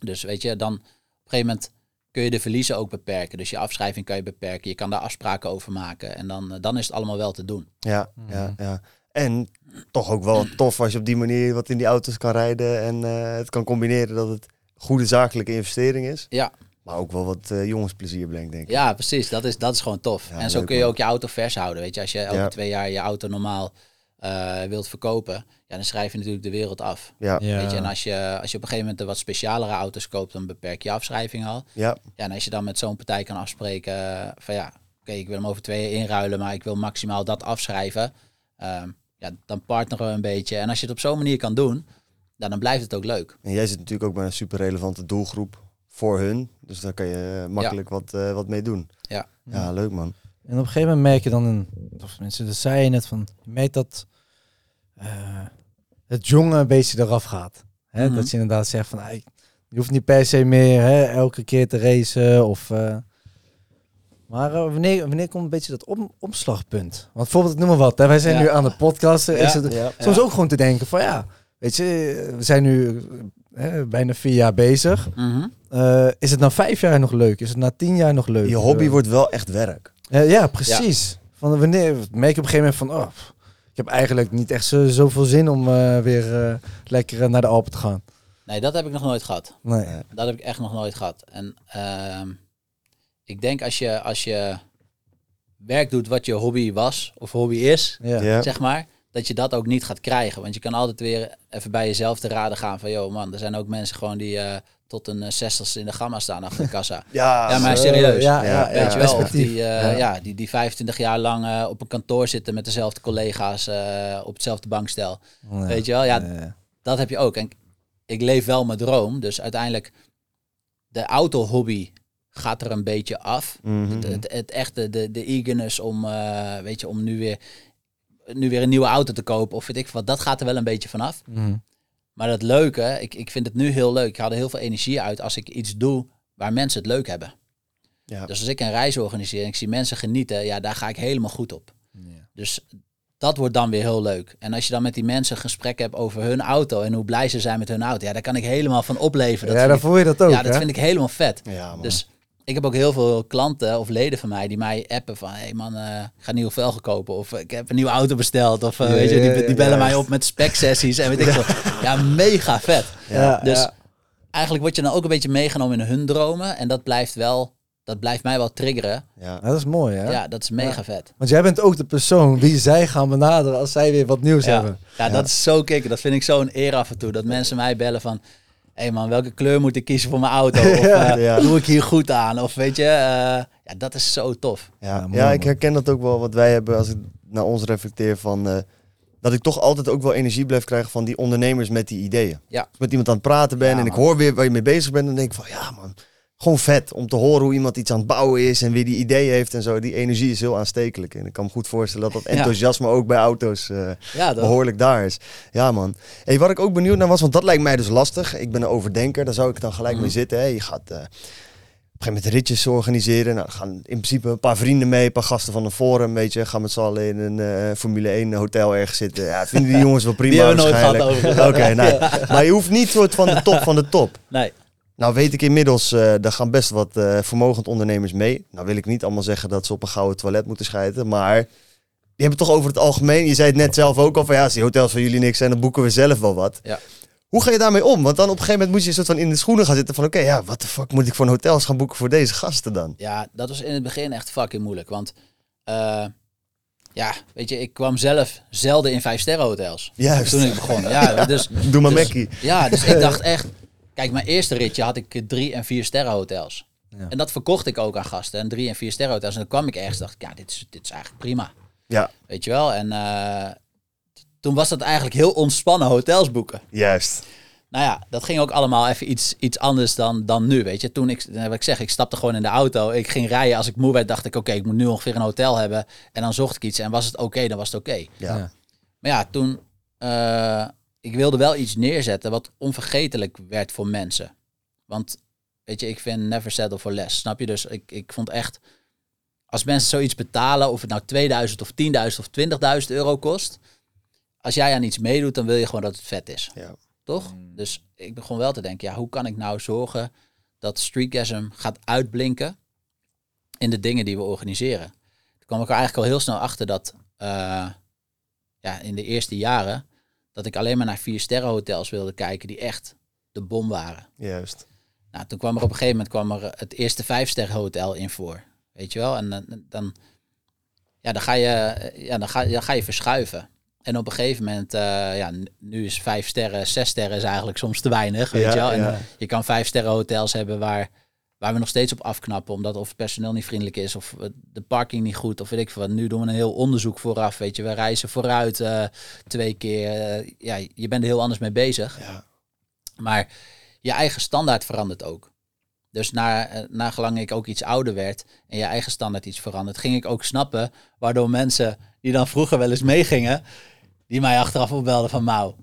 Dus weet je, dan op een gegeven moment kun je de verliezen ook beperken. Dus je afschrijving kan je beperken. Je kan daar afspraken over maken. En dan, eh, dan is het allemaal wel te doen. Ja, ja, ja. En toch ook wel tof als je op die manier wat in die auto's kan rijden en eh, het kan combineren dat het goede zakelijke investering is. Ja, Maar ook wel wat eh, jongensplezier brengt, denk ik. Ja, precies. Dat is, dat is gewoon tof. Ja, en zo kun je man. ook je auto vers houden. Weet je, als je elke Ja. twee jaar je auto normaal eh, wilt verkopen, ja, dan schrijf je natuurlijk de wereld af. Ja, Ja. Weet je, en als je, als je op een gegeven moment de wat specialere auto's koopt, dan beperk je afschrijving al. ja, Ja, en als je dan met zo'n partij kan afspreken eh, van ja, oké, ik wil hem over twee jaar inruilen, maar ik wil maximaal dat afschrijven. Ehm, ja, dan partneren we een beetje. En als je het op zo'n manier kan doen, ja, dan blijft het ook leuk. En jij zit natuurlijk ook bij een super relevante doelgroep voor hun. Dus daar kan je makkelijk wat, eh, wat mee doen. Ja. Ja, leuk man. En op een gegeven moment merk je dan, een, of mensen, dat zei je net van, je merkt dat eh, het jonge een beetje eraf gaat. Hè? Mhm. Dat je inderdaad zegt van, ah, je hoeft niet per se meer hè, elke keer te racen of... eh, maar eh, wanneer, wanneer komt een beetje dat om, omslagpunt? Want bijvoorbeeld, ik noem maar wat, hè, wij zijn Ja. nu aan de podcast. is het Ja. soms ook gewoon te denken van, ja, weet je, we zijn nu eh, bijna vier jaar bezig. Mhm. Is het na vijf jaar nog leuk? Is het na tien jaar nog leuk? Je hobby wordt wel echt werk. Ja, ja, precies. Van wanneer merk je op een gegeven moment van, oh, ik heb eigenlijk niet echt zo, zoveel zin om eh, weer eh, lekker eh, naar de Alpen te gaan. Nee, dat heb ik nog nooit gehad. Nee. Ja. Dat heb ik echt nog nooit gehad. En ehm, ik denk als je, als je werk doet wat je hobby was of hobby is, Ja. Ja. zeg maar, dat je dat ook niet gaat krijgen. Want je kan altijd weer even bij jezelf te raden gaan van, joh man, er zijn ook mensen gewoon die eh, tot een eh, zestigste in de gamma staan achter de kassa. Ja, Ja, maar serieus. Ja, Ja, ja, Weet ja, je wel, of die, eh, Ja. ja. die, die 25 jaar lang eh, op een kantoor zitten met dezelfde collega's eh, op hetzelfde bankstel. Ja. Weet je wel, ja, Ja. dat heb je ook. En ik leef wel mijn droom, dus uiteindelijk de autohobby gaat er een beetje af. Mhm. Het, het, het echte, de, de eagerness om, eh, weet je, om nu weer, nu weer een nieuwe auto te kopen of weet ik wat, dat gaat er wel een beetje vanaf. Mhm. Maar dat leuke, ik, ik vind het nu heel leuk. Ik haal er heel veel energie uit als ik iets doe waar mensen het leuk hebben. Ja. Dus als ik een reis organiseer en ik zie mensen genieten, ja, daar ga ik helemaal goed op. Ja. Dus dat wordt dan weer heel leuk. En als je dan met die mensen een gesprek hebt over hun auto en hoe blij ze zijn met hun auto, ja, daar kan ik helemaal van opleven. Dat ja, dan ik- voel je dat ook. ja, dat hè? vind ik helemaal vet. Ja, man. Dus ik heb ook heel veel klanten of leden van mij die mij appen van... Hé hey man, eh, ik ga een nieuwe velgen kopen. Of ik heb een nieuwe auto besteld. Of eh, Ja, weet je, die, die bellen ja. mij op met spec-sessies en weet ik veel. Ja, mega vet. Ja, Dus ja. eigenlijk word je dan ook een beetje meegenomen in hun dromen. En dat blijft wel... Dat blijft mij wel triggeren. Ja. Dat is mooi, hè? Ja, dat is mega vet. Want jij bent ook de persoon wie zij gaan benaderen als zij weer wat nieuws Ja. hebben. Ja, dat is zo kicken. Dat vind ik zo'n eer af en toe. Dat mensen mij bellen van... Hé hey man, welke kleur moet ik kiezen voor mijn auto? Of Ja. eh, Ja. doe ik hier goed aan? Of weet je... eh, ja, dat is zo tof. Ja, Ja, ja, mooi, ik herken dat ook wel wat wij hebben als ik naar ons reflecteer van eh, dat ik toch altijd ook wel energie blijf krijgen van die ondernemers met die ideeën. Ja. Als ik met iemand aan het praten ben Ja, en ik hoor weer waar je mee bezig bent, dan denk ik van ja man, gewoon vet om te horen hoe iemand iets aan het bouwen is en wie die ideeën heeft en zo. Die energie is heel aanstekelijk en ik kan me goed voorstellen dat dat Ja. enthousiasme ook bij auto's eh, Ja, behoorlijk daar is. Ja man. Hey, waar ik ook benieuwd naar was, want dat lijkt mij dus lastig. Ik ben een overdenker, daar zou ik dan gelijk Mhm. mee zitten. Hè. Je gaat... eh, op een gegeven moment ritjes organiseren. Nou, gaan in principe een paar vrienden mee, een paar gasten van een forum, weet je. Gaan met z'n allen in een eh, Formule 1 hotel ergens zitten. Ja, vinden die jongens wel prima Die waarschijnlijk. Oké, nou, maar je hoeft niet soort van de top van de top. Nee. Nou weet ik inmiddels, eh daar gaan best wat eh vermogend ondernemers mee. Nou wil ik niet allemaal zeggen dat ze op een gouden toilet moeten schijten, maar die hebben toch over het algemeen, je zei het net zelf ook al, van ja, als die hotels van jullie niks zijn, dan boeken we zelf wel wat. Ja. Hoe ga je daarmee om? Want dan op een gegeven moment moet je een soort van in de schoenen gaan zitten van oké, ja, wat de fuck moet ik voor een hotels gaan boeken voor deze gasten dan? Ja, dat was in het begin echt fucking moeilijk. Want eh, ja, weet je, ik kwam zelf zelden in vijf sterren hotels. Juist. Toen ik begon. Ja, dus, Doe maar dus- Mackie. Ja, dus ik dacht echt... Kijk, mijn eerste ritje had ik drie en vier sterren hotels. Ja. En dat verkocht ik ook aan gasten. En drie en vier sterren hotels. En dan kwam ik ergens dacht ik, ja, dit is, dit is eigenlijk prima. Ja, Weet je wel? En eh, toen was dat eigenlijk heel ontspannen hotels boeken. juist. Nou ja, dat ging ook allemaal even iets, iets anders dan, dan nu, weet je. Toen ik, wat ik zeg, ik stapte gewoon in de auto. Ik ging rijden. Als ik moe werd, dacht ik, oké, ik moet nu ongeveer een hotel hebben. En dan zocht ik iets. En was het oké, dan was het oké. Ja. Ja. Maar ja, toen... eh, ik wilde wel iets neerzetten wat onvergetelijk werd voor mensen. Want, weet je, ik vind never settle for less. Snap je? Dus ik, ik vond echt... Als mensen zoiets betalen, of het nou 2000 of 10.000 of 20.000 euro kost... Als jij aan iets meedoet, dan wil je gewoon dat het vet is. Ja. Toch? Dus ik begon wel te denken, ja, hoe kan ik nou zorgen dat Streetgasm gaat uitblinken in de dingen die we organiseren? Toen kwam ik er eigenlijk al heel snel achter dat eh, ja, in de eerste jaren dat ik alleen maar naar vier sterren hotels wilde kijken die echt de bom waren. Juist. Nou, toen kwam er op een gegeven moment kwam er het eerste vijf sterren hotel in voor. Weet je wel? En dan, dan, ja, dan, ga je, ja, dan, ga, dan ga je verschuiven. En op een gegeven moment, eh, ja, nu is vijf sterren, zes sterren is eigenlijk soms te weinig. Weet Ja, je wel? En ja. je kan vijf sterren hotels hebben waar, waar we nog steeds op afknappen. Omdat of het personeel niet vriendelijk is, of de parking niet goed, of weet ik veel wat. Nu doen we een heel onderzoek vooraf, weet je. We reizen vooruit eh, twee keer. Eh, ja, je bent er heel anders mee bezig. Ja. Maar je eigen standaard verandert ook. Dus na, eh, nagelang ik ook iets ouder werd en je eigen standaard iets verandert, ging ik ook snappen waardoor mensen die dan vroeger wel eens meegingen, die mij achteraf opbelden van Mauw,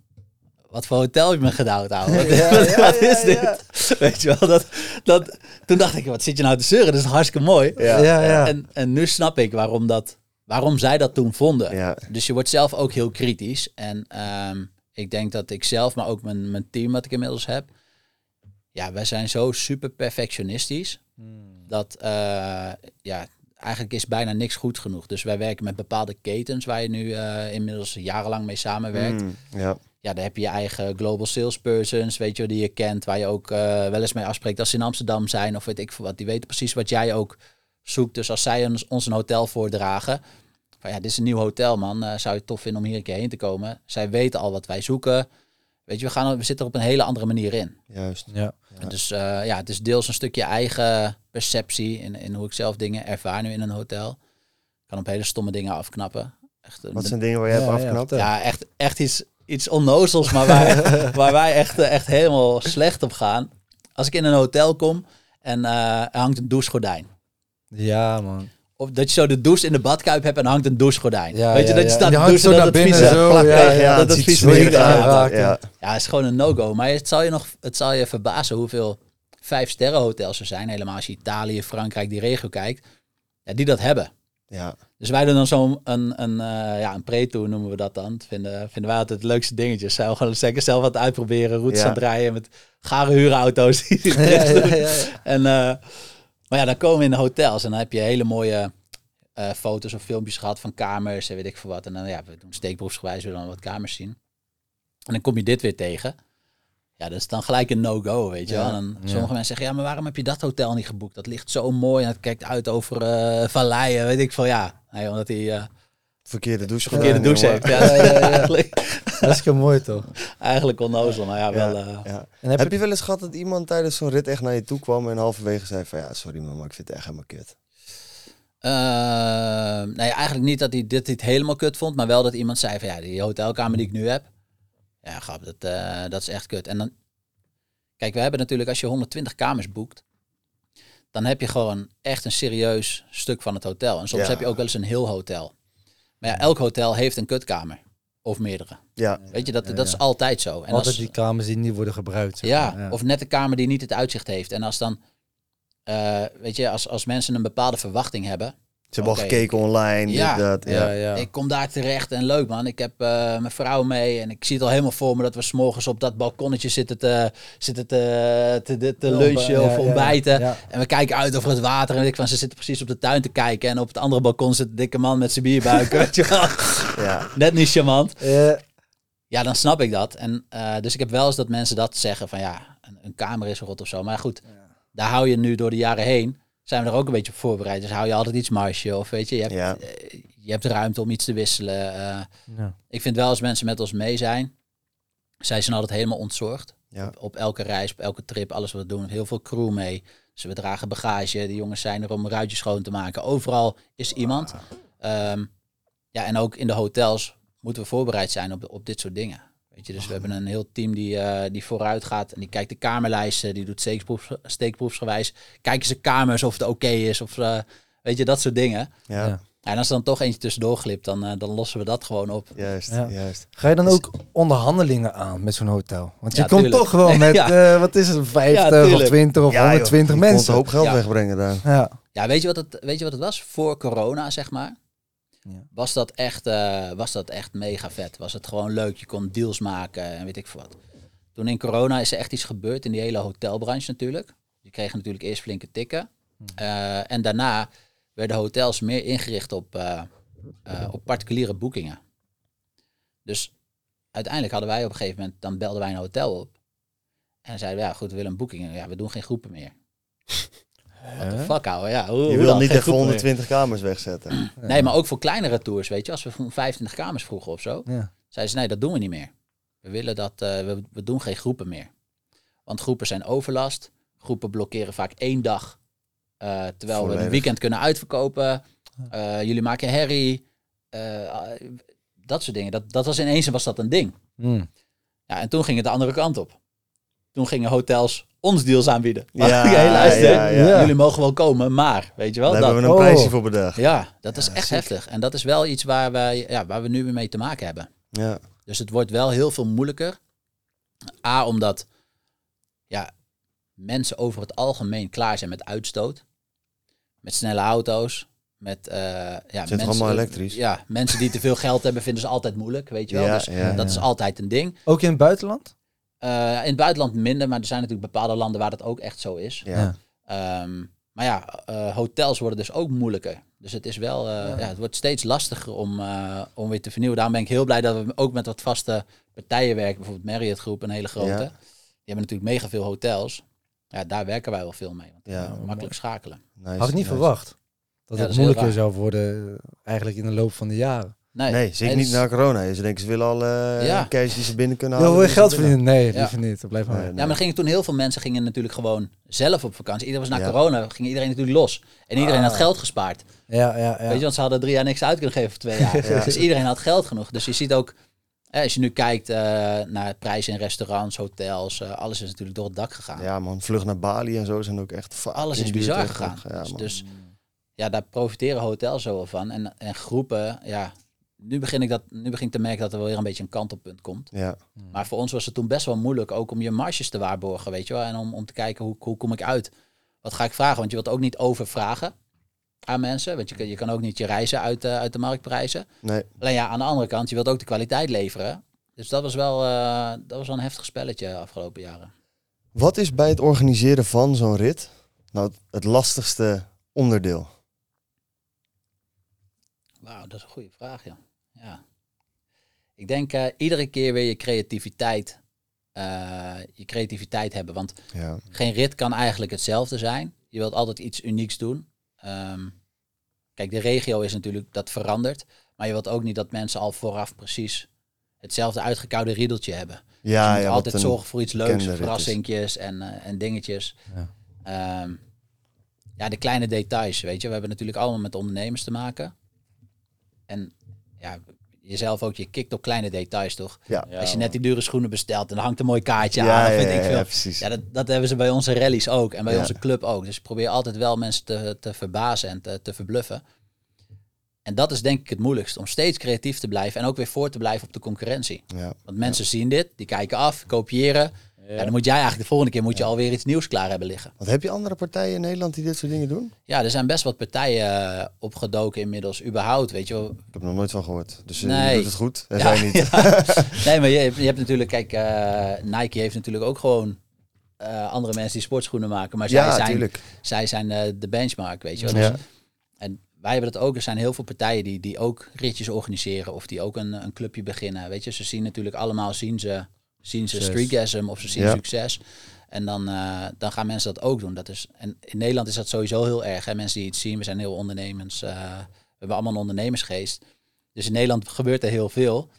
wat voor hotel heb je me gedouwd, ouwe? Wat, is dit? Weet je wel, dat, dat, toen dacht ik, wat zit je nou te zeuren? Dat is hartstikke mooi. Ja. Ja, ja. En, en nu snap ik waarom, dat, waarom zij dat toen vonden. Ja. Dus je wordt zelf ook heel kritisch. En ehm, ik denk dat ik zelf, maar ook mijn, mijn team wat ik inmiddels heb. Ja, wij zijn zo super perfectionistisch. Dat eh, ja, eigenlijk is bijna niks goed genoeg. Dus wij werken met bepaalde ketens waar je nu eh, inmiddels jarenlang mee samenwerkt. Mm, ja. Ja, daar heb je je eigen global salespersons, weet je, wel, die je kent, waar je ook eh, wel eens mee afspreekt als ze in Amsterdam zijn of weet ik veel wat. Die weten precies wat jij ook zoekt. Dus als zij ons, ons een hotel voordragen, van ja, dit is een nieuw hotel man, eh, zou je het tof vinden om hier een keer heen te komen. Zij weten al wat wij zoeken. Weet je, we, gaan, we zitten er op een hele andere manier in. Juist. Ja. En Dus eh, ja, het is deels een stukje eigen perceptie in, in hoe ik zelf dingen ervaar nu in een hotel. Ik kan op hele stomme dingen afknappen. Echt, een- Wat zijn dingen waar je Ja, hebt ja, vertel. ja, echt, echt iets, iets onnozels, maar waar, waar wij echt, eh, echt helemaal slecht op gaan. Als ik in een hotel kom en eh, er hangt een douchegordijn. Ja, man. Of dat je zo de douche in de badkuip hebt en hangt een douchegordijn. Ja, Weet je, ja, dat je ja. staat hangt douchen zo dat het vies zo, ja, ja, dat het vies aanraken. Ja. Ja, is gewoon een no-go. Maar het zal je nog het zal je verbazen hoeveel vijf sterren hotels er zijn. Helemaal als je Italië, Frankrijk, die regio kijkt. Ja, die dat hebben. Ja. Dus wij doen dan zo'n een, een, eh, ja, een pre-tour noemen we dat dan. Dat vinden, vinden wij altijd het leukste dingetjes. Zij gewoon zeker zelf wat uitproberen. Routes Ja. aan het rijden met gare huurauto's. Die Ja, ja. En eh, Maar ja, dan komen we in de hotels en dan heb je hele mooie eh, foto's of filmpjes gehad van kamers en weet ik veel wat. En dan ja, we doen steekproefsgewijs, we dan wat kamers zien. En dan kom je dit weer tegen. Ja, dat is dan gelijk een no-go, weet je wel. En dan, sommige mensen zeggen, ja, maar waarom heb je dat hotel niet geboekt? Dat ligt zo mooi en het kijkt uit over eh valleien, weet ik veel. Ja, nee, omdat hij eh Verkeerde douche verkeerde gedaan, douche heeft. Ja, ja, ja, eigenlijk, Hartstikke mooi toch? eigenlijk onnozel, maar ja, wel... Eh, ja. En heb Heb je- wel eens gehad dat iemand tijdens zo'n rit echt naar je toe kwam en halverwege zei van ja, sorry man, maar ik vind het echt helemaal kut. Eh, nee, eigenlijk niet dat hij dit niet helemaal kut vond, maar wel dat iemand zei van ja, die hotelkamer die ik nu heb, ja, grap, dat, eh, dat is echt kut. En dan, kijk, we hebben natuurlijk als je 120 kamers boekt, dan heb je gewoon echt een serieus stuk van het hotel. En soms Ja. heb je ook wel eens een heel hotel. Maar ja, elk hotel heeft een kutkamer of meerdere. Ja, Weet je, dat, dat is altijd zo. En Altijd als, die kamers die niet worden gebruikt. zeg ja, of net een kamer die niet het uitzicht heeft. En als dan, eh, weet je, als, als mensen een bepaalde verwachting hebben, ze hebben al gekeken online, Ja. dit, dat. Ja. ja, ja. Ik kom daar terecht en leuk man. Ik heb eh, mijn vrouw mee en ik zie het al helemaal voor me dat we s'morgens op dat balkonnetje zitten te, zitten te, te, te, te Ja, lunchen ja, of ontbijten. ja. En we kijken uit over het water en ik van ze zitten precies op de tuin te kijken. En op het andere balkon zit een dikke man met zijn bierbuik. weet je wel. Ja. Net niet charmant. Eh, Ja, dan snap ik dat. En, eh, dus ik heb wel eens dat mensen dat zeggen van ja, een, een kamer is rot of zo. Maar goed, daar hou je nu door de jaren heen. Zijn we er ook een beetje op voorbereid. Dus hou je altijd iets marge of weet je, je hebt, Ja. eh, je hebt ruimte om iets te wisselen. eh. ja. ik vind wel als mensen met ons mee zijn, zij zijn altijd helemaal ontzorgd. Ja. Op, op elke reis, op elke trip, alles wat we doen. Heel veel crew mee. Dus we dragen bagage. De jongens zijn er om ruitjes schoon te maken. Overal is iemand. Ehm, ja, en ook in de hotels moeten we voorbereid zijn op, op dit soort dingen. Weet je, dus we hebben een heel team die, eh, die vooruit gaat en die kijkt de kamerlijsten, die doet steekproef, steekproefsgewijs. Kijken ze kamers of het oké is of eh, weet je, dat soort dingen. Ja. Ja. En als er dan toch eentje tussendoor glipt, dan, eh, dan lossen we dat gewoon op. juist, Ja. juist. Ga je dan ook onderhandelingen aan met zo'n hotel? Want je Ja, komt tuurlijk. toch wel met, Ja. eh, wat is het, 50 Ja, of tuurlijk. 20 of Ja, joh, 120 je kon mensen. een hoop geld Ja. wegbrengen daar. Ja. Ja, weet je, wat het, weet je wat het was? Voor corona, zeg maar, Ja. was, dat echt, eh, was dat echt mega vet. Was het gewoon leuk. Je kon deals maken en weet ik veel wat. Toen in corona is er echt iets gebeurd in die hele hotelbranche natuurlijk. Die kregen natuurlijk eerst flinke tikken. Eh, en daarna werden hotels meer ingericht op, eh, op particuliere boekingen. Dus uiteindelijk hadden wij op een gegeven moment, dan belden wij een hotel op. En zeiden we, ja goed, we willen een boeking. Ja, we doen geen groepen meer. What the fuck, ouwe? Ja, hoe, Je wil niet meer? 120 kamers wegzetten. Nee, maar ook voor kleinere tours, weet je. Als we van 25 kamers vroegen of zo, Ja. zeiden ze, nee, dat doen we niet meer. We willen dat, eh, we, we doen geen groepen meer. Want groepen zijn overlast. Groepen blokkeren vaak één dag. eh, terwijl we een weekend kunnen uitverkopen. Eh, jullie maken herrie. dat soort dingen. Dat, dat was ineens was dat een ding. Mm. Ja, en toen ging het de andere kant op. Toen gingen hotels ons deals aanbieden. Ja, hey, luister, ja, ja. jullie mogen wel komen, maar weet je wel, Daar dat. hebben we een Oh. prijsje voor bedacht. Ja, dat is echt ziek. heftig. En dat is wel iets waar, we, ja, waar we nu weer mee te maken hebben. Ja. Dus het wordt wel heel veel moeilijker. A, omdat ja, mensen over het algemeen klaar zijn met uitstoot. Met snelle auto's. Met, eh ja, toch allemaal elektrisch? Ja, mensen die te veel geld hebben vinden ze altijd moeilijk, weet je wel. Ja, dus ja, dat ja. is altijd een ding. Ook in het buitenland? Eh, in het buitenland minder, maar er zijn natuurlijk bepaalde landen waar dat ook echt zo is. Ja. Ehm, maar ja, eh, hotels worden dus ook moeilijker. Dus het is wel, eh, ja. het wordt steeds lastiger om, eh, om weer te vernieuwen. Daarom ben ik heel blij dat we ook met wat vaste partijen werken. Bijvoorbeeld Marriott Groep, een hele grote. Ja. Die hebben natuurlijk mega veel hotels. Ja, daar werken wij wel veel mee. Want Ja, makkelijk schakelen. Nice, Had ik niet nice. verwacht. Dat Ja, het dat moeilijker zou worden eigenlijk in de loop van de jaren. Nee, Nee, zeker niet na corona. Ze denken ze willen al eh Ja. cash die ze binnen kunnen Ja, halen. wil je geld verdienen? Nee, Ja. liever niet. Dat blijft maar. Nee, Ja, maar er gingen toen heel veel mensen gingen natuurlijk gewoon zelf op vakantie. Iedereen was na Ja. corona, ging iedereen natuurlijk los. En iedereen had Ah. geld gespaard. Ja, ja, ja. Weet je, want ze hadden drie jaar niks uit kunnen geven voor twee jaar. Ja. Dus iedereen had geld genoeg. Dus je ziet ook, hè, als je nu kijkt eh, naar prijzen in restaurants, hotels, eh, alles is natuurlijk door het dak gegaan. Ja man, vlucht naar Bali en zo zijn ook echt alles is bizar gegaan. Ja, dus, dus ja, daar profiteren hotels zo wel van. En, en groepen, ja, nu begin, ik dat, nu begin ik te merken dat er wel weer een beetje een kantelpunt komt. ja. Maar voor ons was het toen best wel moeilijk, ook om je marges te waarborgen, weet je wel. En om, om te kijken, hoe, hoe kom ik uit? Wat ga ik vragen? Want je wilt ook niet overvragen aan mensen. Want je, kan- je kan ook niet je reizen uit, de uit de markt prijzen. Nee, Alleen ja, aan de andere kant, je wilt ook de kwaliteit leveren. Dus dat was wel, eh, dat was wel een heftig spelletje de afgelopen jaren. Wat is bij het organiseren van zo'n rit nou het, het lastigste onderdeel? Wauw, dat is een goede vraag, ja. Ja. Ik denk eh, iedere keer weer je creativiteit, eh, je creativiteit hebben. Want Ja, geen rit kan eigenlijk hetzelfde zijn. Je wilt altijd iets unieks doen. Ehm, kijk, de regio is natuurlijk, dat verandert. Maar je wilt ook niet dat mensen al vooraf precies hetzelfde uitgekoude riedeltje hebben. ja, je moet ja altijd zorgen voor iets leuks, verrassingjes en, eh, en dingetjes. Ja. Ehm, ja, de kleine details, weet je. We hebben natuurlijk allemaal met ondernemers te maken. En ja, jezelf ook, je kikt op kleine details, toch? Ja, Als je net die dure schoenen bestelt en er hangt een mooi kaartje ja, aan, of ja, ik veel. ja, precies. Ja, dat, dat hebben ze bij onze rallies ook en bij onze club ook. Dus ik probeer altijd wel mensen te, te verbazen en te, te verbluffen. En dat is denk ik het moeilijkst, om steeds creatief te blijven en ook weer voor te blijven op de concurrentie. Ja. Want mensen zien dit, die kijken af, kopiëren. Ja. dan moet jij eigenlijk de volgende keer moet je alweer iets nieuws klaar hebben liggen. Want heb je andere partijen in Nederland die dit soort dingen doen? Ja, er zijn best wat partijen eh, opgedoken inmiddels, überhaupt, weet je wel. Ik heb er nog nooit van gehoord. Dus eh, Nee. je doet het goed. En Ja, zij niet. ja. Nee, maar je, hebt- je hebt natuurlijk, kijk, eh, Nike heeft natuurlijk ook gewoon eh, andere mensen die sportschoenen maken. Maar zij Ja, zijn, tuurlijk. zij zijn eh, de benchmark, weet je wel. Ja. Dus, en wij hebben dat ook. Er zijn heel veel partijen die, die ook ritjes organiseren of die ook een, een clubje beginnen. Weet je, ze zien natuurlijk allemaal, zien ze, zien ze Succes. streakgasm of ze zien Ja. succes. En dan, eh, dan gaan mensen dat ook doen. Dat is, en in Nederland is dat sowieso heel erg. Hè? Mensen die iets zien, we zijn heel ondernemers. eh, we hebben allemaal een ondernemersgeest. Dus in Nederland gebeurt er heel veel.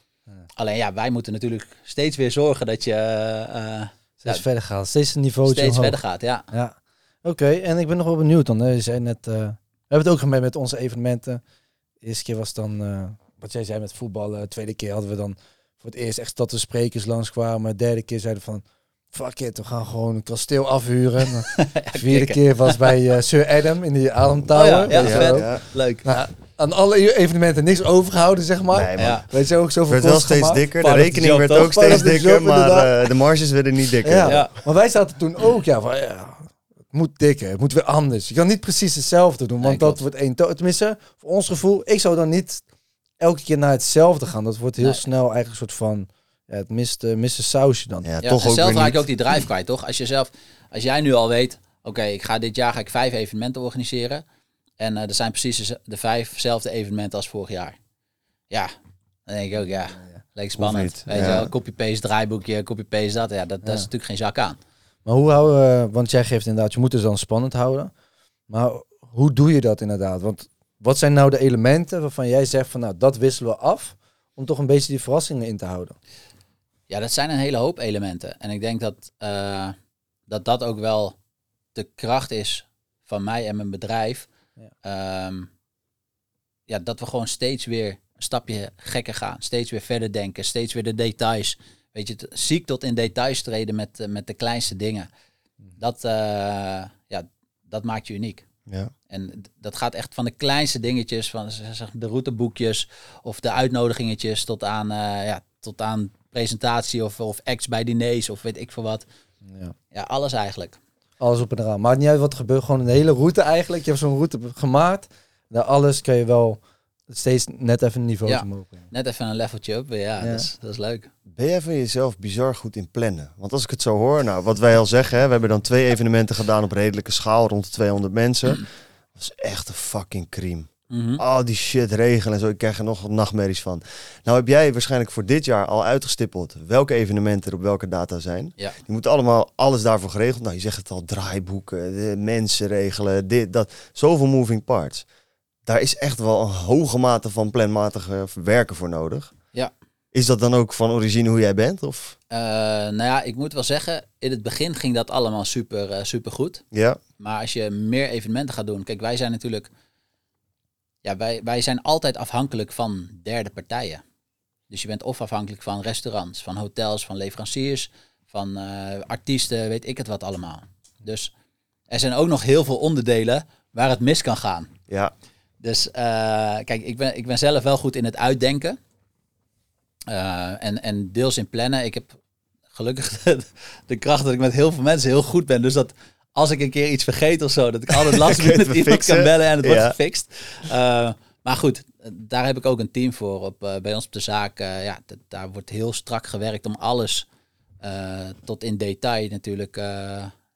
Alleen ja, wij moeten natuurlijk steeds weer zorgen dat je eh, Steeds Ja. verder gaat. Steeds een niveau steeds verder gaat. Ja. Ja. Oké, en ik ben nog wel benieuwd dan. Hè. Je zei net, eh, we hebben het ook gemerkt met onze evenementen. De eerste keer was dan, eh, wat jij zei met voetballen. De tweede keer hadden we dan voor het eerst echt dat de sprekers langskwamen. De derde keer zeiden van, fuck it, we gaan gewoon een kasteel afhuren. de vierde keer was bij eh, Sir Adam in die Adam Tower. Oh ja, ja. Ja. Leuk. Nou, aan alle evenementen niks overgehouden, zeg maar. Nee. Ja. Weet je ook Het zoveel werd wel steeds gemaakt? dikker. De Part rekening werd ook Part steeds dikker. job, Maar eh, de marges werden niet dikker. Ja. Ja. maar wij zaten toen ook, ja, van, ja, het moet dikker, het moet weer anders. Je kan niet precies hetzelfde doen, want Nee, dat wordt één. Tenminste, voor ons gevoel, ik zou dan niet elke keer naar hetzelfde gaan. Dat wordt heel Nee. snel eigenlijk een soort van, ja, het mist, mist een sausje dan. Ja, Ja, toch en ook zelf raak je ook die drive kwijt, toch? Als je zelf, als jij nu al weet, oké, ik ga dit jaar ga ik vijf evenementen organiseren. En eh er zijn precies de, de vijfzelfde evenementen als vorig jaar. Ja, dan denk ik ook, ja, leek spannend. niet, Weet ja. je wel, copy-paste draaiboekje, copy-paste dat. Ja, dat, dat is natuurlijk geen zak aan. Maar hoe houden we, want jij geeft inderdaad, je moet het dan spannend houden. Maar hoe doe je dat inderdaad? Want wat zijn nou de elementen waarvan jij zegt van, nou, dat wisselen we af, om toch een beetje die verrassingen in te houden? Ja, dat zijn een hele hoop elementen. En ik denk dat eh, dat, dat ook wel de kracht is van mij en mijn bedrijf. Ja. Ehm, ja, dat we gewoon steeds weer een stapje gekker gaan. Steeds weer verder denken. Steeds weer de details. Weet je, ziek tot in details treden met, eh, met de kleinste dingen. Dat, eh, ja, dat maakt je uniek. Ja. En dat gaat echt van de kleinste dingetjes, van de routeboekjes of de uitnodigingetjes tot aan, eh, ja, tot aan presentatie of, of acts bij diners of weet ik veel wat. Ja. Ja, alles eigenlijk. Alles op en eraan. Maakt niet uit wat er gebeurt. Gewoon een hele route eigenlijk. Je hebt zo'n route gemaakt. Daar alles kan je wel steeds net even een niveau Ja. omhoog brengen. Net even een leveltje up. weer, Ja, Ja. Dat, is, dat is leuk. Ben jij van jezelf bizar goed in plannen? Want als ik het zo hoor, nou, wat wij al zeggen, hè, we hebben dan twee evenementen gedaan op redelijke schaal, rond de 200 mensen. Dat is echt een fucking cream. Mhm. Al die shit regelen en zo, ik krijg er nog wat nachtmerries van. Nou heb jij waarschijnlijk voor dit jaar al uitgestippeld welke evenementen er op welke data zijn. Ja. Die moeten allemaal alles daarvoor geregeld. Nou, je zegt het al, draaiboeken, de mensen regelen, dit, dat. Zoveel moving parts. Daar is echt wel een hoge mate van planmatige werken voor nodig. Ja. Is dat dan ook van origine hoe jij bent? Of? Eh, nou ja, ik moet wel zeggen, in het begin ging dat allemaal super, eh, super goed. Ja, Maar als je meer evenementen gaat doen. Kijk, wij zijn natuurlijk. Ja, wij, wij zijn altijd afhankelijk van derde partijen. Dus je bent of afhankelijk van restaurants, van hotels, van leveranciers, van eh, artiesten, weet ik het wat allemaal. Dus er zijn ook nog heel veel onderdelen waar het mis kan gaan. ja, Dus eh, kijk, ik ben, ik ben zelf wel goed in het uitdenken. Eh, en, en deels in plannen. Ik heb gelukkig de, de kracht dat ik met heel veel mensen heel goed ben. Dus dat als ik een keer iets vergeet of zo, dat ik altijd last met iemand fixen? kan bellen en het wordt gefixt. Eh, maar goed, daar heb ik ook een team voor. Op, bij ons op de zaak, ja, daar wordt heel strak gewerkt om alles tot in detail natuurlijk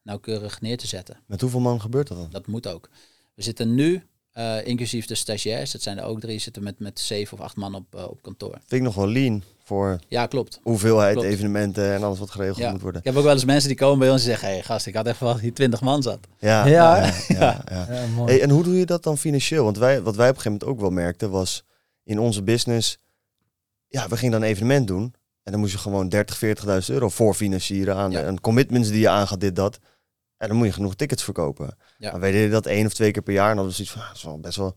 nauwkeurig neer te zetten. Met hoeveel man gebeurt dat dan? Dat moet ook. We zitten nu, eh, inclusief de stagiairs, dat zijn er ook drie, zitten met, met zeven of acht man op, eh, op kantoor. Vind ik nog wel lean voor Ja, klopt. hoeveelheid Klopt. evenementen en alles wat geregeld Ja. moet worden. Ik heb ook wel eens mensen die komen bij ons en zeggen, hé hey, gast, ik had even wat hier 20 man zat. Ja, Ja. ja, ja, ja. Ja, mooi. Hey, en hoe doe je dat dan financieel? Want wij, wat wij op een gegeven moment ook wel merkten was in onze business, ja, we gingen dan een evenement doen en dan moest je gewoon 30, 40.000 euro voor financieren aan, Ja. aan commitments die je aangaat, dit, dat. En dan moet je genoeg tickets verkopen. Ja. Maar wij deden dat één of twee keer per jaar en dan was zoiets van, ah, dat is wel best wel,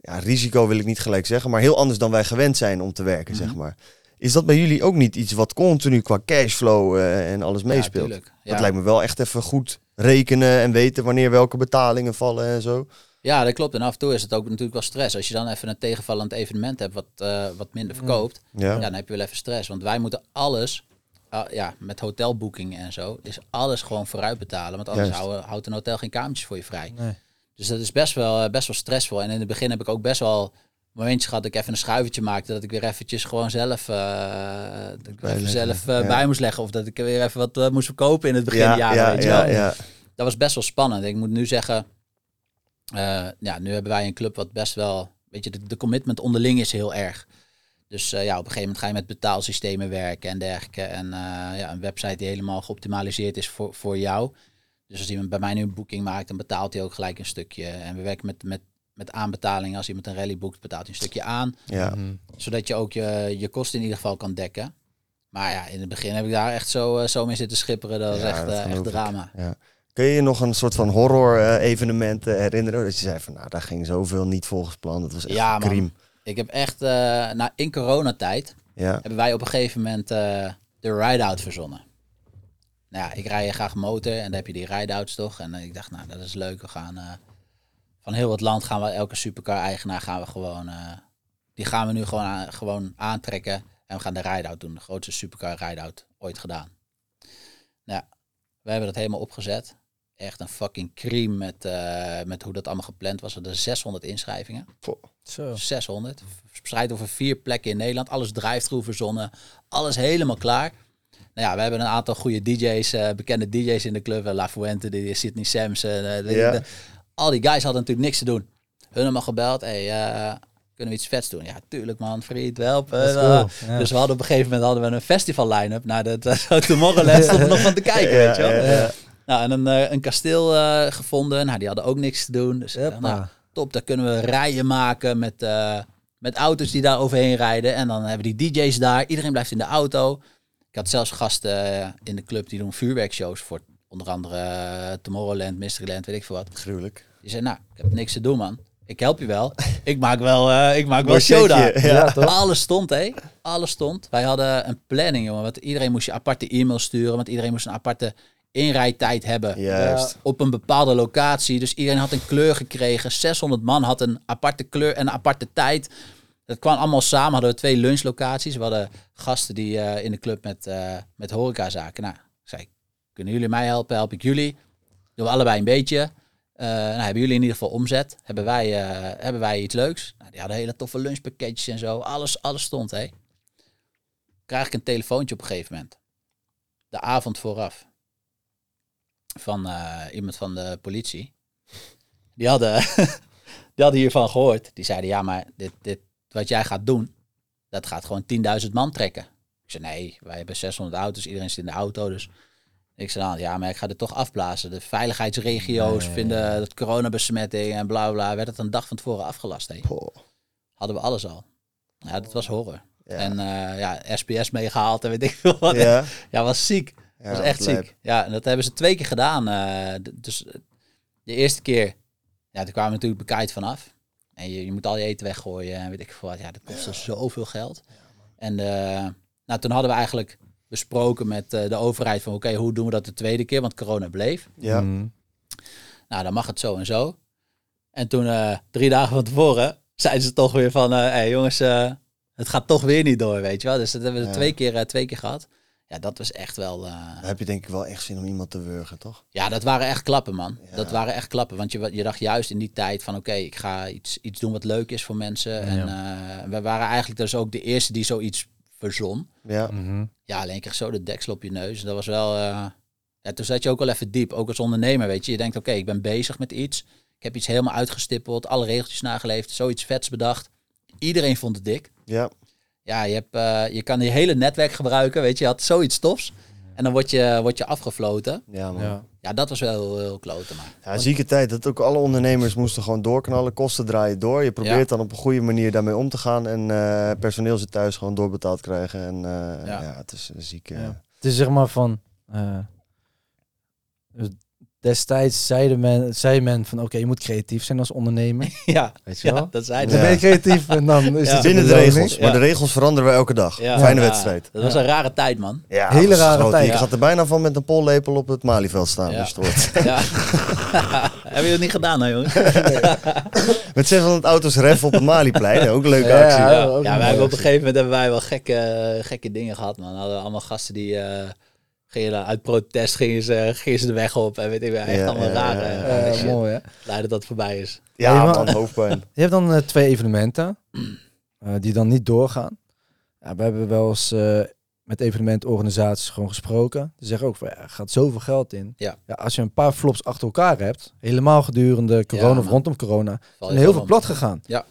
ja, risico wil ik niet gelijk zeggen, maar heel anders dan wij gewend zijn om te werken, Mhm. zeg maar. Is dat bij jullie ook niet iets wat continu qua cashflow eh, en alles Ja, meespeelt? Dat Ja. lijkt me wel echt even goed rekenen en weten wanneer welke betalingen vallen en zo. Ja, dat klopt. En af en toe is het ook natuurlijk wel stress. Als je dan even een tegenvallend evenement hebt wat, eh, wat minder verkoopt, Ja. ja, dan heb je wel even stress. Want wij moeten alles, ja, met hotelboekingen en zo, is alles gewoon vooruit betalen. Want anders houden- houdt een hotel geen kamertjes voor je vrij. Nee. Dus dat is best wel, eh, best wel stressvol. En in het begin heb ik ook best wel momentjes gehad dat ik even een schuivertje maakte. Dat ik weer eventjes gewoon zelf, eh, dat ik weer even zelf eh, ja. bij moest leggen. Of dat ik weer even wat moest verkopen in het begin ja, jaren, ja, weet je wel. ja. Dat was best wel spannend. Ik moet nu zeggen, ja, nu hebben wij een club wat best wel, weet je, de, de commitment onderling is heel erg. Dus eh, ja, op een gegeven moment ga je met betaalsystemen werken en dergelijke. En eh, ja, een website die helemaal geoptimaliseerd is voor, voor jou. Dus als iemand bij mij nu een boeking maakt, dan betaalt hij ook gelijk een stukje. En we werken met, met, met aanbetaling. Als iemand een rally boekt, betaalt hij een stukje aan. ja. Zodat je ook je, je kosten in ieder geval kan dekken. Maar ja, in het begin heb ik daar echt zo, eh, zo mee zitten schipperen. Dat was Ja, echt, dat echt drama. Kun je je nog een soort van horror eh, evenement herinneren? Dat je zei van, nou, daar ging zoveel niet volgens plan. Dat was echt Ja, een man. crime. Ik heb echt, eh nou, in coronatijd Ja, hebben wij op een gegeven moment eh, de ride-out verzonnen. Nou ja, ik rij graag motor en dan heb je die ride-outs toch. En eh, ik dacht, nou, dat is leuk. We gaan van heel wat land gaan we, elke supercar-eigenaar gaan we gewoon, die gaan we nu gewoon, aan- gewoon aantrekken. En we gaan de ride-out doen. De grootste supercar ride-out ooit gedaan. Nou ja, we hebben dat helemaal opgezet. Echt een fucking cream met, eh, met hoe dat allemaal gepland was. We hadden 600 inschrijvingen. Zo. 600. Verspreid over vier plekken in Nederland. Alles drive-through verzonnen. Alles helemaal klaar. Nou ja, we hebben een aantal goede DJ's, eh, bekende DJ's in de club. La Fuente, die Sydney Samson. eh, de- Ja. de- al die guys hadden natuurlijk niks te doen. Hun hebben gebeld. Hey, eh, kunnen we iets vets doen? Ja, tuurlijk man. Friet, helpen. Cool, ja. Dus we hadden op een gegeven moment hadden we een festival line-up. Nou, dat was Tomorrowland stond er nog van te kijken, weet je wel. ja, ja. Nou, en een, eh, een kasteel eh, gevonden. Nou, die hadden ook niks te doen. Dus Hoppa. nou, top, daar kunnen we rijen maken met, eh, met auto's die daar overheen rijden. En dan hebben die DJ's daar. Iedereen blijft in de auto. Ik had zelfs gasten eh, in de club die doen vuurwerkshows voor onder andere eh, Tomorrowland, Mysteryland, weet ik veel wat. gruwelijk. Die zei, nou, ik heb niks te doen, man. Ik help je wel. Ik maak wel, eh, ik maak wel show daar. ja. Alles stond, hé. Alles stond. Wij hadden een planning, jongen. Want iedereen moest je aparte e-mail sturen. Want iedereen moest een aparte inrijtijd hebben. Juist. Op een bepaalde locatie. Dus iedereen had een kleur gekregen. 600 man had een aparte kleur en een aparte tijd. Dat kwam allemaal samen. Hadden we twee lunchlocaties. We hadden gasten die eh, in de club met, eh met horecazaken. Nou, ik zei, kunnen jullie mij helpen? Help ik jullie? Doen we allebei een beetje. Eh, nou, hebben jullie in ieder geval omzet? Hebben wij, eh, hebben wij iets leuks? Nou, die hadden hele toffe lunchpakketjes en zo. Alles, alles stond, hé. Krijg ik een telefoontje op een gegeven moment. De avond vooraf. Van eh, iemand van de politie. Die hadden, die hadden hiervan gehoord. Die zeiden, ja, maar dit, dit, wat jij gaat doen, dat gaat gewoon 10.000 man trekken. Ik zei, nee, wij hebben 600 auto's, iedereen zit in de auto, dus... Ik zei, nou, ja, maar ik ga dit toch afblazen. De veiligheidsregio's vinden dat coronabesmetting en bla bla. Werd het een dag van tevoren afgelast. Hé. Hadden we alles al. Ja, dat was horror. Ja. En eh, ja, SPS meegehaald en weet ik veel wat. Ja, Ja, was ziek. Ja, was echt ziek. Ja, en dat hebben ze twee keer gedaan. eh, dus eh, de eerste keer, ja, toen kwamen we natuurlijk bekijkt vanaf. En je, je moet al je eten weggooien en weet ik veel wat. Ja, dat kostte zoveel geld. En eh, nou, toen hadden we eigenlijk besproken met eh, de overheid van oké, hoe doen we dat de tweede keer? Want corona bleef. ja. Mhm. Nou, dan mag het zo en zo. En toen, eh, drie dagen van tevoren, zeiden ze toch weer van... hé hey, jongens, eh, het gaat toch weer niet door, weet je wel. Dus dat hebben we Ja. twee, keer, eh, twee keer gehad. Ja, dat was echt wel... eh, Dan heb je denk ik wel echt zin om iemand te wurgen, toch? ja, dat waren echt klappen, man. Ja. Dat waren echt klappen. Want je, je dacht juist in die tijd van... oké, ik ga iets, iets doen wat leuk is voor mensen. En eh, we waren eigenlijk dus ook de eerste die zoiets verzon. Ja. Mhm. Ja, alleen kreeg zo de deksel op je neus. Dat was wel... eh, Ja, toen zat je ook wel even diep, ook als ondernemer, weet je. Je denkt, oké, ik ben bezig met iets. Ik heb iets helemaal uitgestippeld, alle regeltjes nageleefd, zoiets vets bedacht. Iedereen vond het dik. Ja, Ja, je, hebt, eh, je kan je hele netwerk gebruiken, weet je. Je had zoiets tofs. En dan word je, word je afgefloten. ja man. Ja. Ja, dat was wel heel, heel kloten, maar. Ja, zieke tijd. Dat ook alle ondernemers moesten gewoon doorknallen. Kosten draaien door. Je probeert Ja. dan op een goede manier daarmee om te gaan. En eh, personeel zit thuis gewoon doorbetaald krijgen. En eh, ja. Ja. het is een zieke... Ja. Het is zeg maar van. Dus destijds zeide men, zei men van oké, je moet creatief zijn als ondernemer. Ja, Weet je wel? ja dat zei Dan Ja. ben je creatief en dan is Ja. het Binnen de regels. Maar de regels veranderen we elke dag. Ja. Fijne Ja, wedstrijd. Dat was een rare tijd, man. Ja, Hele rare groot. tijd. Ik zat er bijna van met een pollepel op het Malieveld staan. Ja. je het. Heb je dat niet gedaan, hè, jongen? Met 600 auto's ref op het Maliplein. Ook een leuke Ja, actie. ja. Ja, ook ja een wij hebben op een gegeven moment hebben wij wel gekke, gekke dingen gehad, man. We hadden allemaal gasten die eh, gingen dan uit protest gingen ze, gingen ze de weg op. En weet ik wel, echt Ja, allemaal ja, rare, ja, ja. rare Eh, shit. mooi hè. Blij dat dat voorbij is. Ja, Ja, man, hoofdpijn. Je hebt dan eh, twee evenementen eh, die dan niet doorgaan. Ja, we hebben wel eens eh, met evenementorganisaties gewoon gesproken. Die zeggen ook van ja, er gaat zoveel geld in. Ja. als je een paar flops achter elkaar hebt, helemaal gedurende corona Ja, of rondom corona, zijn je heel veel plat gegaan. Ja.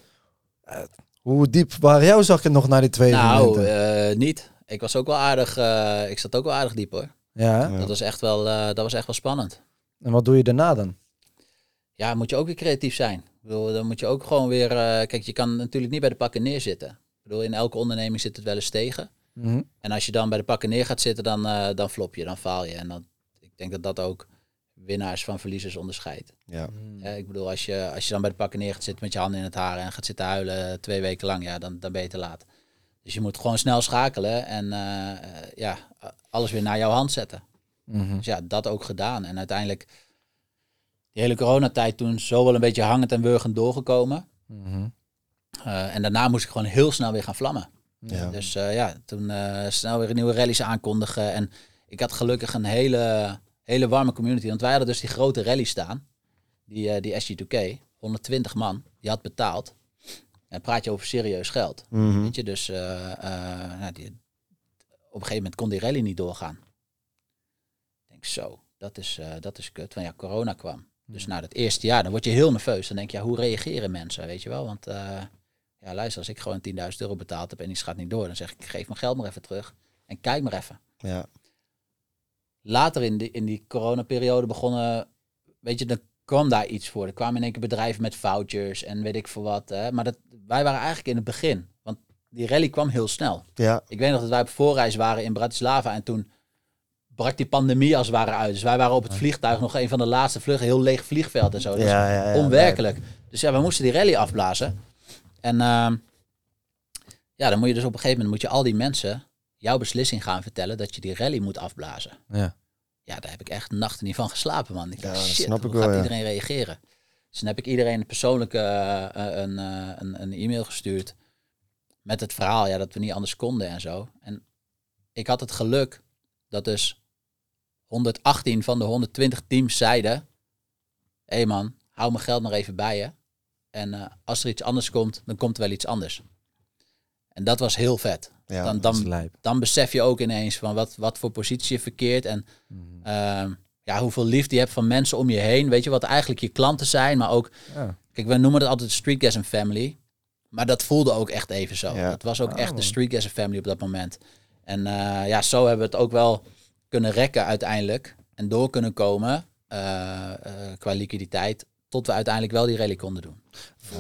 Eh, hoe diep waren jouw zakken nog naar die twee Nou, evenementen? eh, niet. Ik was ook wel aardig, eh, ik zat ook wel aardig diep hoor. ja, hè? Dat was echt wel, eh, dat was echt wel spannend. en wat doe je daarna dan? Ja, moet je ook weer creatief zijn. Ik bedoel, dan moet je ook gewoon weer, eh, kijk, je kan natuurlijk niet bij de pakken neerzitten. Ik bedoel, in elke onderneming zit het wel eens tegen. Mhm. En als je dan bij de pakken neer gaat zitten, dan, eh, dan flop je, dan faal je. En dan, ik denk dat dat ook winnaars van verliezers onderscheidt. Ja. Ja, ik bedoel, als je, als je dan bij de pakken neer gaat zitten met je handen in het haar en gaat zitten huilen twee weken lang, ja, dan, dan ben je te laat. Dus je moet gewoon snel schakelen en eh, ja, alles weer naar jouw hand zetten. Mhm. Dus ja, dat ook gedaan. En uiteindelijk, die hele coronatijd toen zo wel een beetje hangend en wurgend doorgekomen. Mhm. Eh, en daarna moest ik gewoon heel snel weer gaan vlammen. Ja. Dus eh, ja, toen snel weer nieuwe rallies aankondigen. En ik had gelukkig een hele, hele warme community. Want wij hadden dus die grote rally staan. Die, die SG2K. 120 man. Die had betaald. En dan praat je over serieus geld. Mhm. Weet je, dus eh, eh, nou, die, op een gegeven moment kon die rally niet doorgaan. Ik denk zo, dat is, eh, dat is kut. Want ja, corona kwam. Dus na het eerste jaar, dan word je heel nerveus. Dan denk je, ja, hoe reageren mensen, weet je wel? Want ja, luister, als ik gewoon 10.000 euro betaald heb en iets gaat niet door, dan zeg ik, geef mijn geld maar even terug. En kijk maar even. Ja. Later in die, in die coronaperiode begonnen, weet je, dan kwam daar iets voor. Er kwamen in één keer bedrijven met vouchers en weet ik veel wat. Hè. Maar dat, wij waren eigenlijk in het begin. Want die rally kwam heel snel. Ja. Ik weet nog dat wij op voorreis waren in Bratislava en toen brak die pandemie als het ware uit. Dus wij waren op het vliegtuig nog een van de laatste vluchten, heel leeg vliegveld en zo. Dat was Ja, ja, ja, onwerkelijk. Dus ja, we moesten die rally afblazen. En ehm, ja, dan moet je dus op een gegeven moment moet je al die mensen jouw beslissing gaan vertellen dat je die rally moet afblazen. Ja. Ja, daar heb ik echt nachten niet van geslapen, man. Ik dacht, shit, snap hoe ik wel, gaat ja. iedereen reageren? Dus dan heb ik iedereen persoonlijk eh, een, eh, een, een e-mail gestuurd met het verhaal ja, dat we niet anders konden en zo. En ik had het geluk dat dus 118 van de 120 teams zeiden... Hé hey man, hou mijn geld maar even bij je. En eh, als er iets anders komt, dan komt er wel iets anders. En dat was heel vet. Ja, dan, Dat dan, dan besef je ook ineens van wat, wat voor positie je verkeert. En ehm, ja, hoeveel liefde je hebt van mensen om je heen. Weet je wat eigenlijk je klanten zijn, maar ook... Ja. Kijk, we noemen het altijd de Streetgasm Family. Maar dat voelde ook echt even zo. Ja. Het was ook Ah, echt de man. Streetgasm Family op dat moment. En eh, ja, zo hebben we het ook wel kunnen rekken uiteindelijk. En door kunnen komen eh, eh, qua liquiditeit. Tot we uiteindelijk wel die rally konden doen.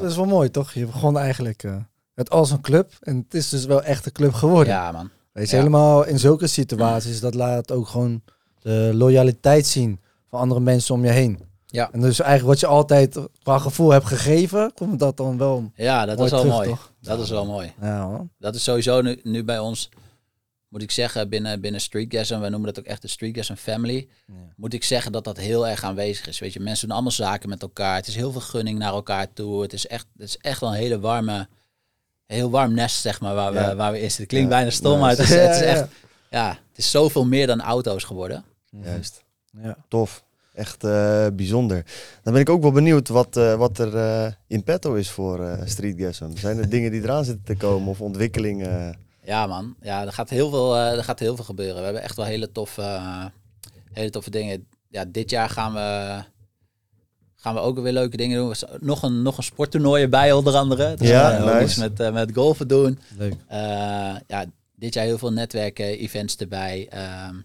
Dat is wel mooi, toch? Je begon eigenlijk eh, het als een club. En het is dus wel echt een club geworden. Ja, man. Weet je, Ja. helemaal in zulke situaties, dat laat ook gewoon de loyaliteit zien van andere mensen om je heen. Ja. En dus eigenlijk wat je altijd qua gevoel hebt gegeven, komt dat dan wel Ja, dat is wel terug, mooi. toch? Dat is wel mooi. Ja, man. Dat is sowieso nu, nu bij ons, moet ik zeggen, binnen, binnen Streetgasm, wij noemen dat ook echt de Streetgasm Family, moet ik zeggen dat dat heel erg aanwezig is. Weet je, mensen doen allemaal zaken met elkaar. Het is heel veel gunning naar elkaar toe. Het is echt, het is echt wel een hele warme, heel warm nest, zeg maar, waar, Ja. we, waar we in zitten. Het klinkt Ja. bijna stom, maar het is, Ja, het is echt, ja, het is zoveel meer dan auto's geworden. Juist. Ja. Tof. Echt eh, bijzonder. Dan ben ik ook wel benieuwd wat, eh, wat er eh, in petto is voor eh Streetgasm. Zijn er dingen die eraan zitten te komen of ontwikkelingen? Ja, man. Ja, er gaat heel veel, eh, er gaat heel veel gebeuren. We hebben echt wel hele toffe, eh, hele toffe dingen. Ja, dit jaar gaan we, gaan we ook weer leuke dingen doen. We- Nog een, nog een sporttoernooi erbij, onder andere. Dus Ja, we gaan ook nice. iets met, eh, met golfen doen. Leuk. Eh, ja, dit jaar heel veel netwerken, events erbij. Ehm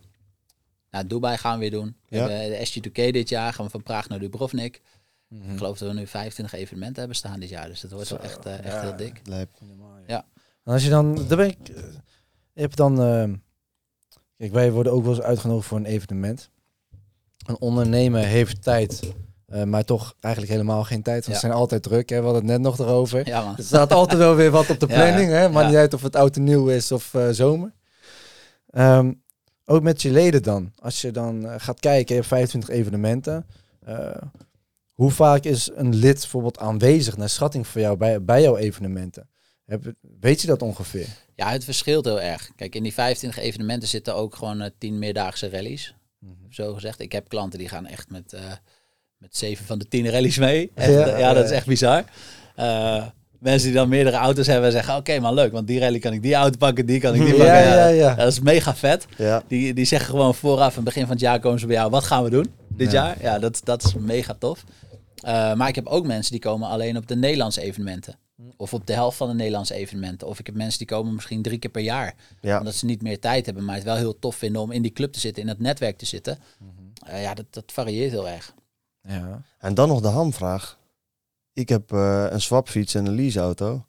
nou, Dubai gaan we weer doen. We Ja. hebben de SG2K dit jaar. Gaan we van Praag naar Dubrovnik. Mhm. Ik geloof dat we nu 25 evenementen hebben staan dit jaar. Dus dat wordt wel echt, eh, echt heel dik. Lijp. En als je dan, daar ben ik, je hebt dan, ehm, kijk, wij worden ook wel eens uitgenodigd voor een evenement. Een ondernemer heeft tijd, eh, maar toch eigenlijk helemaal geen tijd. Want Ja. ze zijn altijd druk, hè? we hadden het net nog erover. Ja, man. Er staat altijd wel weer wat op de Ja, planning, hè? maar niet uit of het oud en nieuw is of eh, zomer. Ehm, ook met je leden dan. Als je dan eh, gaat kijken, je hebt 25 evenementen. hoe vaak is een lid bijvoorbeeld aanwezig naar schatting voor jou bij, bij jouw evenementen? Heb, weet je dat ongeveer? Ja, het verschilt heel erg. Kijk, in die 25 evenementen zitten ook gewoon eh, 10 meerdaagse rallies. Zo gezegd. Ik heb klanten die gaan echt met, met 7 van de 10 rallies mee. Echt, Ja. ja, dat is echt bizar. Eh, mensen die dan meerdere auto's hebben zeggen, oké man, leuk. Want die rally kan ik die auto pakken, die kan ik die Ja, pakken. ja, ja. Dat is mega vet. Ja. Die, die zeggen gewoon vooraf, aan het begin van het jaar komen ze bij jou, wat gaan we doen dit Ja. jaar? Ja, dat, dat is mega tof. Eh, maar ik heb ook mensen die komen alleen op de Nederlandse evenementen. Of op de helft van de Nederlandse evenementen. Of ik heb mensen die komen misschien drie keer per jaar. Ja. Omdat ze niet meer tijd hebben, maar het wel heel tof vinden om in die club te zitten, in het netwerk te zitten. Mhm. Eh, ja, dat, dat varieert heel erg. Ja. En dan nog de hamvraag. Ik heb eh, een swapfiets en een leaseauto.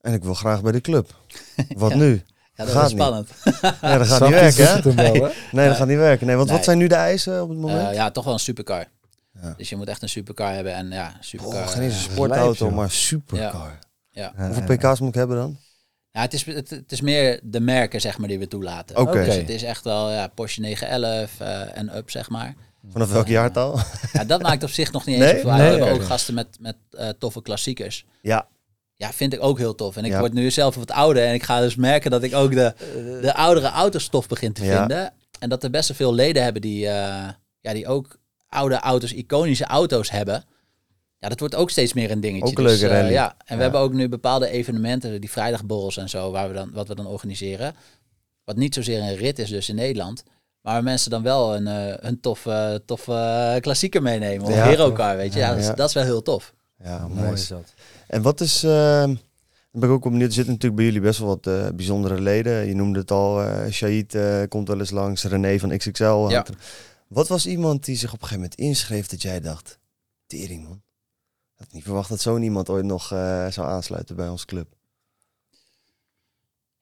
En ik wil graag bij de club. Wat Ja. nu? Ja, dat Gaat is spannend. Ja, dat gaat niet werken, hè? Nee, dat gaat niet werken. Nee, want Nee. wat zijn nu de eisen op het moment? Eh, ja, toch wel een supercar. Ja. Dus je moet echt een supercar hebben. En ja, supercar. oh, geen eens een eh, sportauto, lijp, maar supercar. ja. Ja, Hoeveel pk's moet ik hebben dan? Ja, het, is, het, het is meer de merken zeg maar, die we toelaten. Oké. Dus het is echt wel ja, Porsche 911 eh, en up, zeg maar. Vanaf welk jaartal? Ja, dat maakt op zich nog niet Nee? eens uit. Nee, we hebben ook gasten met, met eh, toffe klassiekers. Ja. Ja, vind ik ook heel tof. En ik Ja. word nu zelf wat ouder en ik ga dus merken dat ik ook de, de oudere auto's tof begin te Ja. vinden. En dat er best wel veel leden hebben die, eh, ja, die ook oude auto's, iconische auto's hebben. Ja, dat wordt ook steeds meer een dingetje. Ook een leuke eh, rally. ja, en we Ja. hebben ook nu bepaalde evenementen, die vrijdagborrels en zo, waar we dan, wat we dan organiseren. Wat niet zozeer een rit is dus in Nederland. Maar waar mensen dan wel een, eh, een toffe, toffe klassieker meenemen. Of Ja. hero car, weet je. Ja, dat, is, Ja. dat is wel heel tof. Ja, Mooi is dat. En wat is... eh, dan ben ik ook wel benieuwd. Er zitten natuurlijk bij jullie best wel wat eh, bijzondere leden. Je noemde het al. eh Shahid eh, komt wel eens langs. René van XXL. Ja. Wat was iemand die zich op een gegeven moment inschreef dat jij dacht... Tering man. Ik had niet verwacht dat zo'n iemand ooit nog eh, zou aansluiten bij onze club.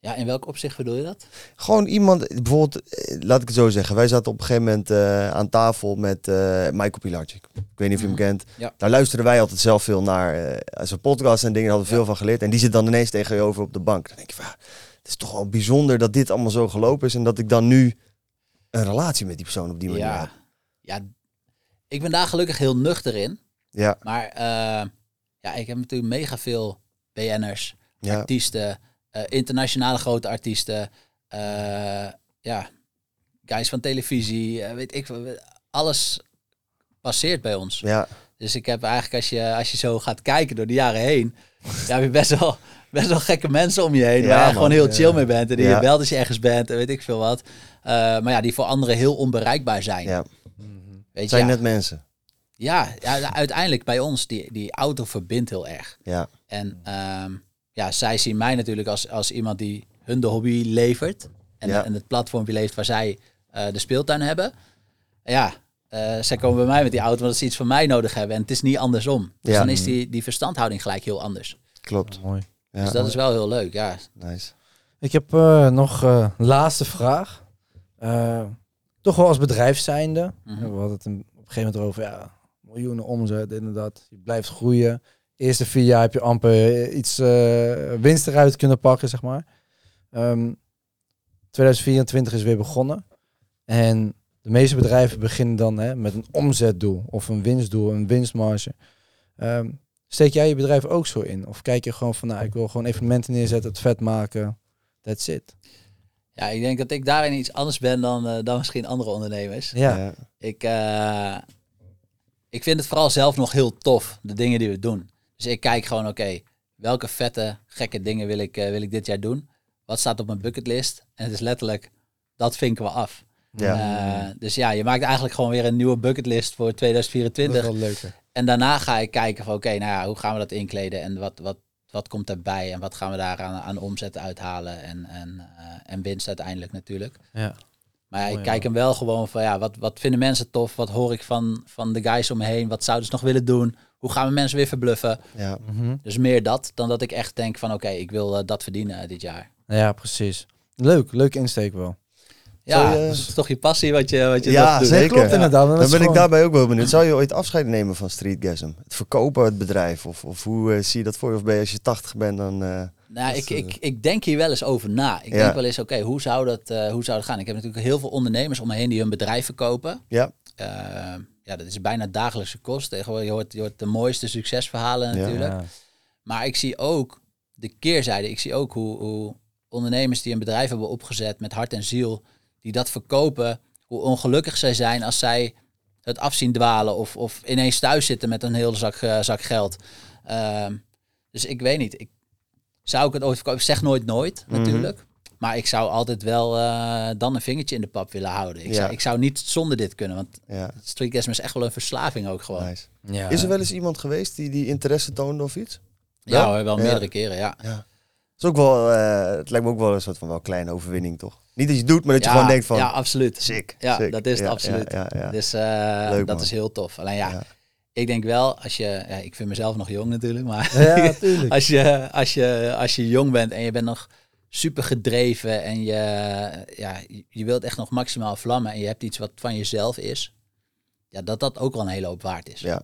Ja, in welk opzicht bedoel je dat? Gewoon iemand, bijvoorbeeld, eh, laat ik het zo zeggen. Wij zaten op een gegeven moment eh, aan tafel met eh, Michael Pilarczyk. Ik weet niet of je hem Mhm. kent. Ja. Daar luisteren wij altijd zelf veel naar. eh zijn podcast en dingen, daar hadden we veel van geleerd. En die zit dan ineens tegen je over op de bank. Dan denk je van, ja, het is toch wel bijzonder dat dit allemaal zo gelopen is. En dat ik dan nu een relatie met die persoon op die manier Ja. heb. ja, ik ben daar gelukkig heel nuchter in. Ja, Maar ja, ik heb natuurlijk mega veel BN'ers, artiesten, eh, internationale grote artiesten, eh, ja, guys van televisie, eh, weet ik. Alles passeert bij ons. ja. Dus ik heb eigenlijk, als je, als je zo gaat kijken door de jaren heen, ja, heb je best wel, best wel gekke mensen om je heen. Ja, waar je man. gewoon heel chill Ja. mee bent. En die je belt als je ergens bent en weet ik veel wat. Maar ja, die voor anderen heel onbereikbaar zijn. ja. Weet je, zijn ja, net mensen. ja, ja, uiteindelijk bij ons, die, die auto verbindt heel erg. Ja, En ehm, ja, zij zien mij natuurlijk als, als iemand die hun de hobby levert. En, Ja. en het platformpje levert waar zij eh, de speeltuin hebben. Ja, eh, zij komen bij mij met die auto omdat ze iets van mij nodig hebben. En het is niet andersom. Dus Ja. dan is die, die verstandhouding gelijk heel anders. klopt. Mooi. Ja, Dus dat is wel heel leuk, ja. nice. Ik heb eh, nog eh, een laatste vraag. Eh, toch wel als bedrijf zijnde. Mhm. We hadden het een, op een gegeven moment over ja, miljoenen omzet, dat. Je blijft groeien. Eerste vier jaar heb je amper eh, iets eh, winst eruit kunnen pakken, zeg maar. Ehm, 2024 is weer begonnen. En de meeste bedrijven beginnen dan hè, met een omzetdoel of een winstdoel, een winstmarge. Ehm, steek jij je bedrijf ook zo in? Of kijk je gewoon van, nou, ik wil gewoon evenementen neerzetten, het vet maken. That's it. Ja, ik denk dat ik daarin iets anders ben dan, eh, dan misschien andere ondernemers. Ja. Ja. Ik, eh, ik vind het vooral zelf nog heel tof, de dingen die we doen. Dus ik kijk gewoon, oké, welke vette, gekke dingen wil ik, eh, wil ik dit jaar doen? Wat staat op mijn bucketlist? En het is letterlijk, dat vinken we af. Ja. Eh, dus ja, je maakt eigenlijk gewoon weer een nieuwe bucketlist voor Dat 2024. is wel leuk. hè. En daarna ga ik kijken van oké, nou ja, hoe gaan we dat inkleden en wat, wat, wat komt daarbij en wat gaan we daar aan, aan omzet uithalen en, en, eh, en winst uiteindelijk natuurlijk. Ja. Maar ja, ik kijk hem wel gewoon van ja, wat, wat vinden mensen tof? Wat hoor ik van, van de guys om me heen? Wat zouden ze nog willen doen? Hoe gaan we mensen weer verbluffen? Ja. Mhm. Dus meer dat dan dat ik echt denk van oké, ik wil eh, dat verdienen eh, dit jaar. Ja, precies. Leuk, leuke insteek wel. Ja, je- dat is toch je passie wat je, wat je Ja, dat doet. zeker. klopt Ja. inderdaad. Dan ben ik daarbij ook wel benieuwd. Zou je ooit afscheid nemen van Streetgasm? Het verkopen, het bedrijf? Of, of hoe eh, zie je dat voor je? Of ben je als je 80 bent dan... eh, Nou, ik, ik, ik denk hier wel eens over na. Ik Ja. denk wel eens, oké, hoe, zou dat, eh, hoe zou dat gaan? Ik heb natuurlijk heel veel ondernemers om me heen die hun bedrijf verkopen. ja, Eh, ja, dat is bijna dagelijkse kost. Tegenwoordig, je hoort, je hoort de mooiste succesverhalen natuurlijk. Ja. Maar ik zie ook de keerzijde. Ik zie ook hoe, hoe ondernemers die een bedrijf hebben opgezet met hart en ziel, die dat verkopen, hoe ongelukkig zij zijn als zij het afzien dwalen of, of ineens thuis zitten met een hele zak, eh, zak geld. Ehm, dus ik weet niet. Ik, zou ik het ooit verkopen? Ik zeg nooit nooit Mhm. natuurlijk. Maar ik zou altijd wel eh, dan een vingertje in de pap willen houden. Ik, Ja. zou, ik zou niet zonder dit kunnen. Want ja, streetgasm is echt wel een verslaving ook gewoon. nice. Ja. Is er wel eens iemand geweest die, die interesse toonde of iets? Ja, wel Ja. meerdere keren, ja. Ja. is ook wel, eh, het lijkt me ook wel een soort van wel kleine overwinning, toch? Niet dat je het doet, maar dat je gewoon denkt van, Ja, absoluut. sick. Ja, sick. dat is het Ja, absoluut. Ja, ja, ja. Dus eh, Leuk, dat man. is heel tof. Alleen ja, Ja. ik denk wel, als je, ja, ik vind mezelf nog jong natuurlijk, maar Ja, natuurlijk. als, je, als, je, als je jong bent en je bent nog super gedreven en je, ja, je- wilt echt nog maximaal vlammen en je hebt iets wat van jezelf is, ja, dat dat ook wel een hele hoop waard is. Ja.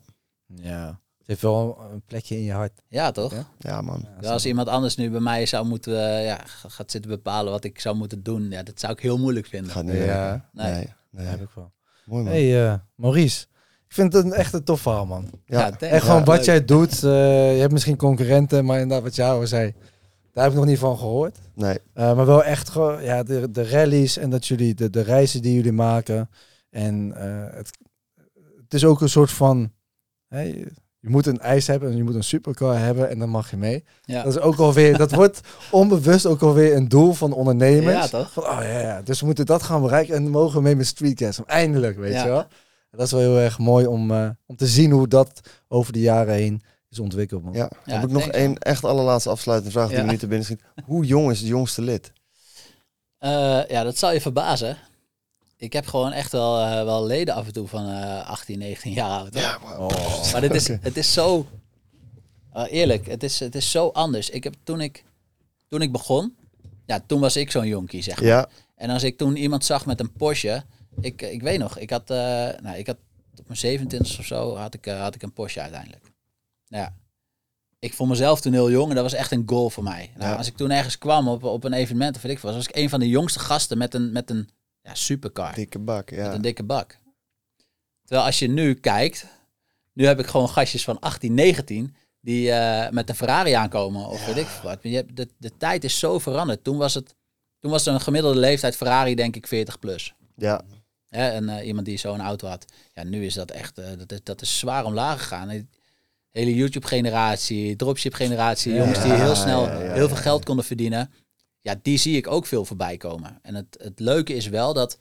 Ja. Het heeft wel een plekje in je hart. Ja, toch? Ja. Ja, man. Ja, als iemand anders nu bij mij zou moeten, eh, ja, gaat zitten bepalen wat ik zou moeten doen, ja, dat zou ik heel moeilijk vinden. Gaat niet Ja. Nee. Nee. nee. heb ik wel. Mooi, man. Hey eh, Maurice. Ik vind het een echt een tof verhaal, man. Ja. thanks. En gewoon Ja, wat leuk. jij doet. eh, je hebt misschien concurrenten, maar inderdaad wat jou zei. Daar heb ik nog niet van gehoord. Nee. Eh, maar wel echt gewoon ja, de, de rallies en dat jullie, de, de reizen die jullie maken. En eh, het, het is ook een soort van. Hè, je, moet een ijs hebben en je moet een supercar hebben en dan mag je mee. Ja. Dat is ook alweer, dat wordt onbewust ook alweer een doel van ondernemers. Ja, toch? Van, oh ja, ja, dus we moeten dat gaan bereiken en mogen we mee met Streetcast. Eindelijk, weet Ja. je wel. Dat is wel heel erg mooi om, eh, om te zien hoe dat over de jaren heen is ontwikkeld. Man. Ja. Ja, heb ik nog één echt allerlaatste afsluitende vraag die Ja. me nu te binnen schiet. Hoe jong is het jongste lid? Eh, ja, dat zal je verbazen. Ik heb gewoon echt wel, eh, wel leden af en toe van eh 18, 19 jaar oud. hoor. Maar dit is, het is zo... eh, eerlijk, het is, het is zo anders. Ik heb, toen, ik, toen ik begon, ja, toen was ik zo'n jonkie, zeg maar. Ja. En als ik toen iemand zag met een Porsche, ik, ik weet nog, ik had, eh, nou, ik had op mijn 27 of zo had ik, eh, had ik een Porsche uiteindelijk. Ja, ik vond mezelf toen heel jong en dat was echt een goal voor mij. Nou, Ja. Als ik toen ergens kwam op, op een evenement of weet ik veel, was ik een van de jongste gasten met een, met een ja, supercar, Dikke bak, met ja. een dikke bak. Terwijl als je nu kijkt, nu heb ik gewoon gastjes van 18, 19 die eh, met een Ferrari aankomen of weet ik wat. Je hebt, de, de tijd is zo veranderd. Toen was het, toen was er een gemiddelde leeftijd Ferrari denk ik 40 plus. Ja, en eh, iemand die zo'n auto had. Ja, nu is dat echt, eh, dat, is, dat is zwaar omlaag gegaan. Hele YouTube-generatie, dropship-generatie, jongens die heel snel heel veel geld konden verdienen. Ja, die zie ik ook veel voorbij komen. En het, het leuke is wel dat,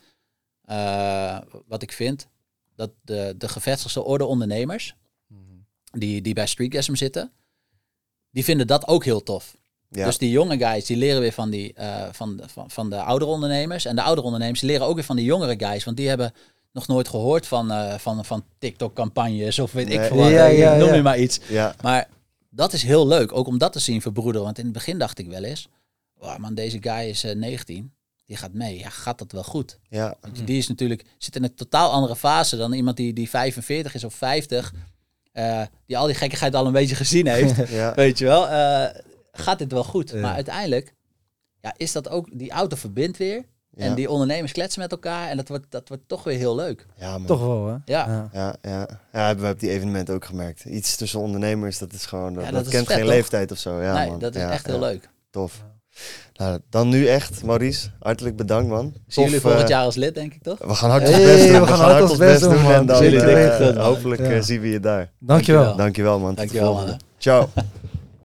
eh, wat ik vind, dat de, de gevestigde orde ondernemers, die, die bij Streetgasm zitten, die vinden dat ook heel tof. ja. Dus die jonge guys die leren weer van, die, eh, van, de, van, van de oudere ondernemers. En de oudere ondernemers die leren ook weer van de jongere guys. Want die hebben nog nooit gehoord van, eh, van, van TikTok-campagnes of weet ik veel wat. Ja, ja, Noem ja. je maar iets. Maar dat is heel leuk, ook om dat te zien verbroederen. Want in het begin dacht ik wel eens, oh man, deze guy is eh, 19, die gaat mee. Ja, gaat dat wel goed? ja. Want die is natuurlijk, zit in een totaal andere fase dan iemand die, die 45 is of 50. eh, die al die gekkigheid al een beetje gezien heeft. ja. Weet je wel, eh, gaat dit wel goed? Ja. Maar uiteindelijk ja, is dat ook, die auto verbindt weer. Ja. En die ondernemers kletsen met elkaar. En dat wordt, dat wordt toch weer heel leuk. Ja, man. Toch wel, hè? Ja. Ja. Ja, ja. ja, hebben we op die evenementen ook gemerkt. Iets tussen ondernemers, dat is gewoon, dat, Ja, dat, dat is kent vet, geen toch? leeftijd of zo. Ja, nee, man. dat is Ja, echt heel leuk. Tof. Nou, dan nu echt, Maurice, hartelijk bedankt man. Zien jullie volgend eh, jaar als lid, denk ik toch? We gaan hard ons Hey, best doen. we gaan hard ons best doen, man. en dan eh, hopelijk Ja. eh, zien we je daar. Dankjewel. Dankjewel. Man. Dankjewel, man. Ciao.